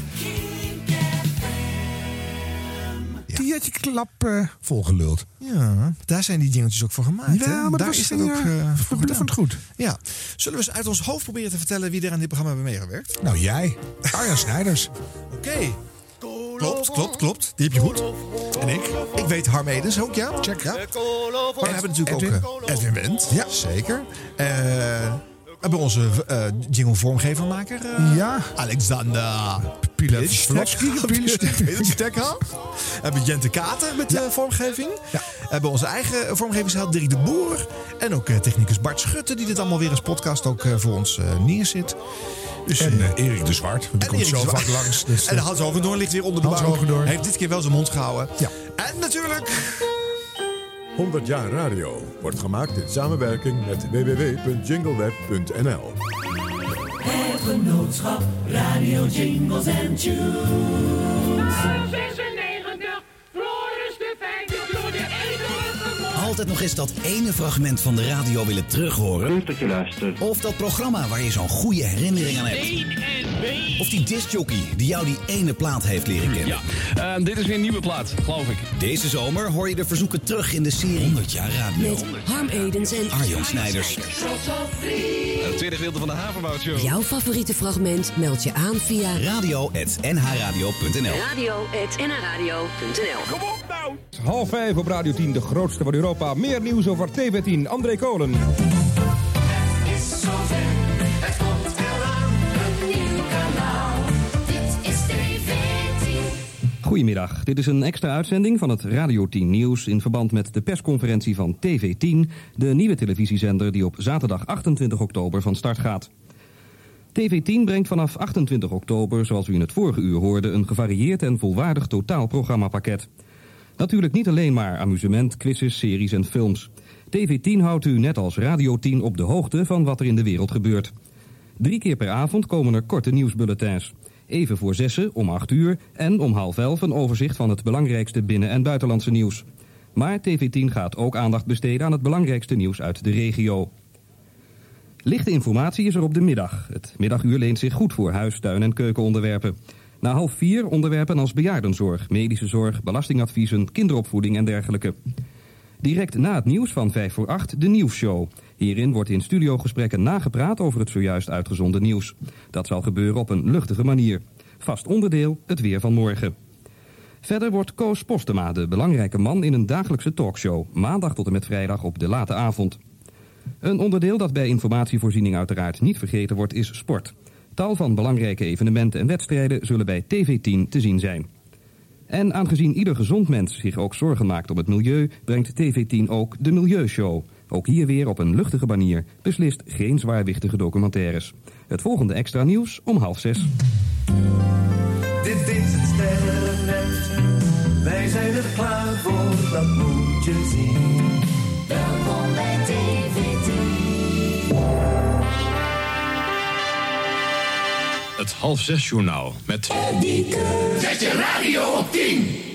Tiertje klap eh, volgeluld. Ja, daar zijn die jingeltjes ook voor gemaakt. Ja, hè? maar daar is dat eh, ook eh, voor het goed. Ja. Zullen we eens uit ons hoofd proberen te vertellen wie er aan dit programma hebben meegewerkt? Nou, jij. Arjan Snijders. Oké. Klopt, klopt, klopt. Die heb je goed. En ik? Ik weet Harm Edens ook, ja. Check, ja. Maar we hebben natuurlijk Edwin. ook eh, Edwin Wendt. Ja, zeker. Eh, hebben onze eh jingle vormgevermaker. eh, Ja. Alexander. Pilevstekha. We hebben Jente Kater met eh, vormgeving. We hebben onze eigen vormgevingsheld Dirk de Boer. En ook technicus Bart Schutte, die dit allemaal weer als podcast ook voor ons neerzit. Dus, En Erik de Zwart. Die komt Erik zo de vaak langs. Dus, en Hans Hogendoorn ligt weer onder de Hans bank. Hogendoorn. Heeft dit keer wel zijn mond gehouden. Ja. En natuurlijk... 100 jaar radio wordt gemaakt in samenwerking met www.jingleweb.nl. Het genootschap Radio Jingles and Tunes. Altijd nog eens dat ene fragment van de radio willen terughoren. Leuk dat je luistert. Of dat programma waar je zo'n goede herinnering aan hebt. Of die discjockey die jou die ene plaat heeft leren kennen. Ja, dit is weer een nieuwe plaat, geloof ik. Deze zomer hoor je de verzoeken terug in de serie 100 jaar radio. Met Harm Edens en Arjan Snijders. Het tweede gedeelte van de Havenbout Show. Jouw favoriete fragment meld je aan via radio.nhradio.nl radio.nhradio.nl Kom op nou! Half vijf op Radio 10, de grootste van Europa. Meer nieuws over TV10. André Kolen. is zover, het komt eraan, een nieuw kanaal. Dit is TV10. Goedemiddag, dit is een extra uitzending van het Radio 10 Nieuws... in verband met de persconferentie van TV10... de nieuwe televisiezender die op zaterdag 28 oktober van start gaat. TV10 brengt vanaf 28 oktober, zoals u in het vorige uur hoorde... een gevarieerd en volwaardig totaalprogrammapakket. Natuurlijk niet alleen maar amusement, quizzes, series en films. TV10 houdt u net als Radio 10 op de hoogte van wat er in de wereld gebeurt. Drie keer per avond komen er korte nieuwsbulletins. Even voor zessen om 8 uur en om half elf een overzicht van het belangrijkste binnen- en buitenlandse nieuws. Maar TV10 gaat ook aandacht besteden aan het belangrijkste nieuws uit de regio. Lichte informatie is er op de middag. Het middaguur leent zich goed voor huis, tuin- en keukenonderwerpen. Na half vier onderwerpen als bejaardenzorg, medische zorg, belastingadviezen, kinderopvoeding en dergelijke. Direct na het nieuws van 5 voor 8 de nieuwsshow. Hierin wordt in studiogesprekken nagepraat over het zojuist uitgezonden nieuws. Dat zal gebeuren op een luchtige manier. Vast onderdeel het weer van morgen. Verder wordt Koos Postema de belangrijke man in een dagelijkse talkshow. Maandag tot en met vrijdag op de late avond. Een onderdeel dat bij informatievoorziening uiteraard niet vergeten wordt is sport. Tal van belangrijke evenementen en wedstrijden zullen bij TV10 te zien zijn. En aangezien ieder gezond mens zich ook zorgen maakt om het milieu, brengt TV10 ook de Milieushow. Ook hier weer op een luchtige manier, beslist geen zwaarwichtige documentaires. Het volgende extra nieuws om half zes. Dit is het sterrennet. Wij zijn er klaar voor, dat moet zien. Het half zes journaal met... Zet je radio op 10.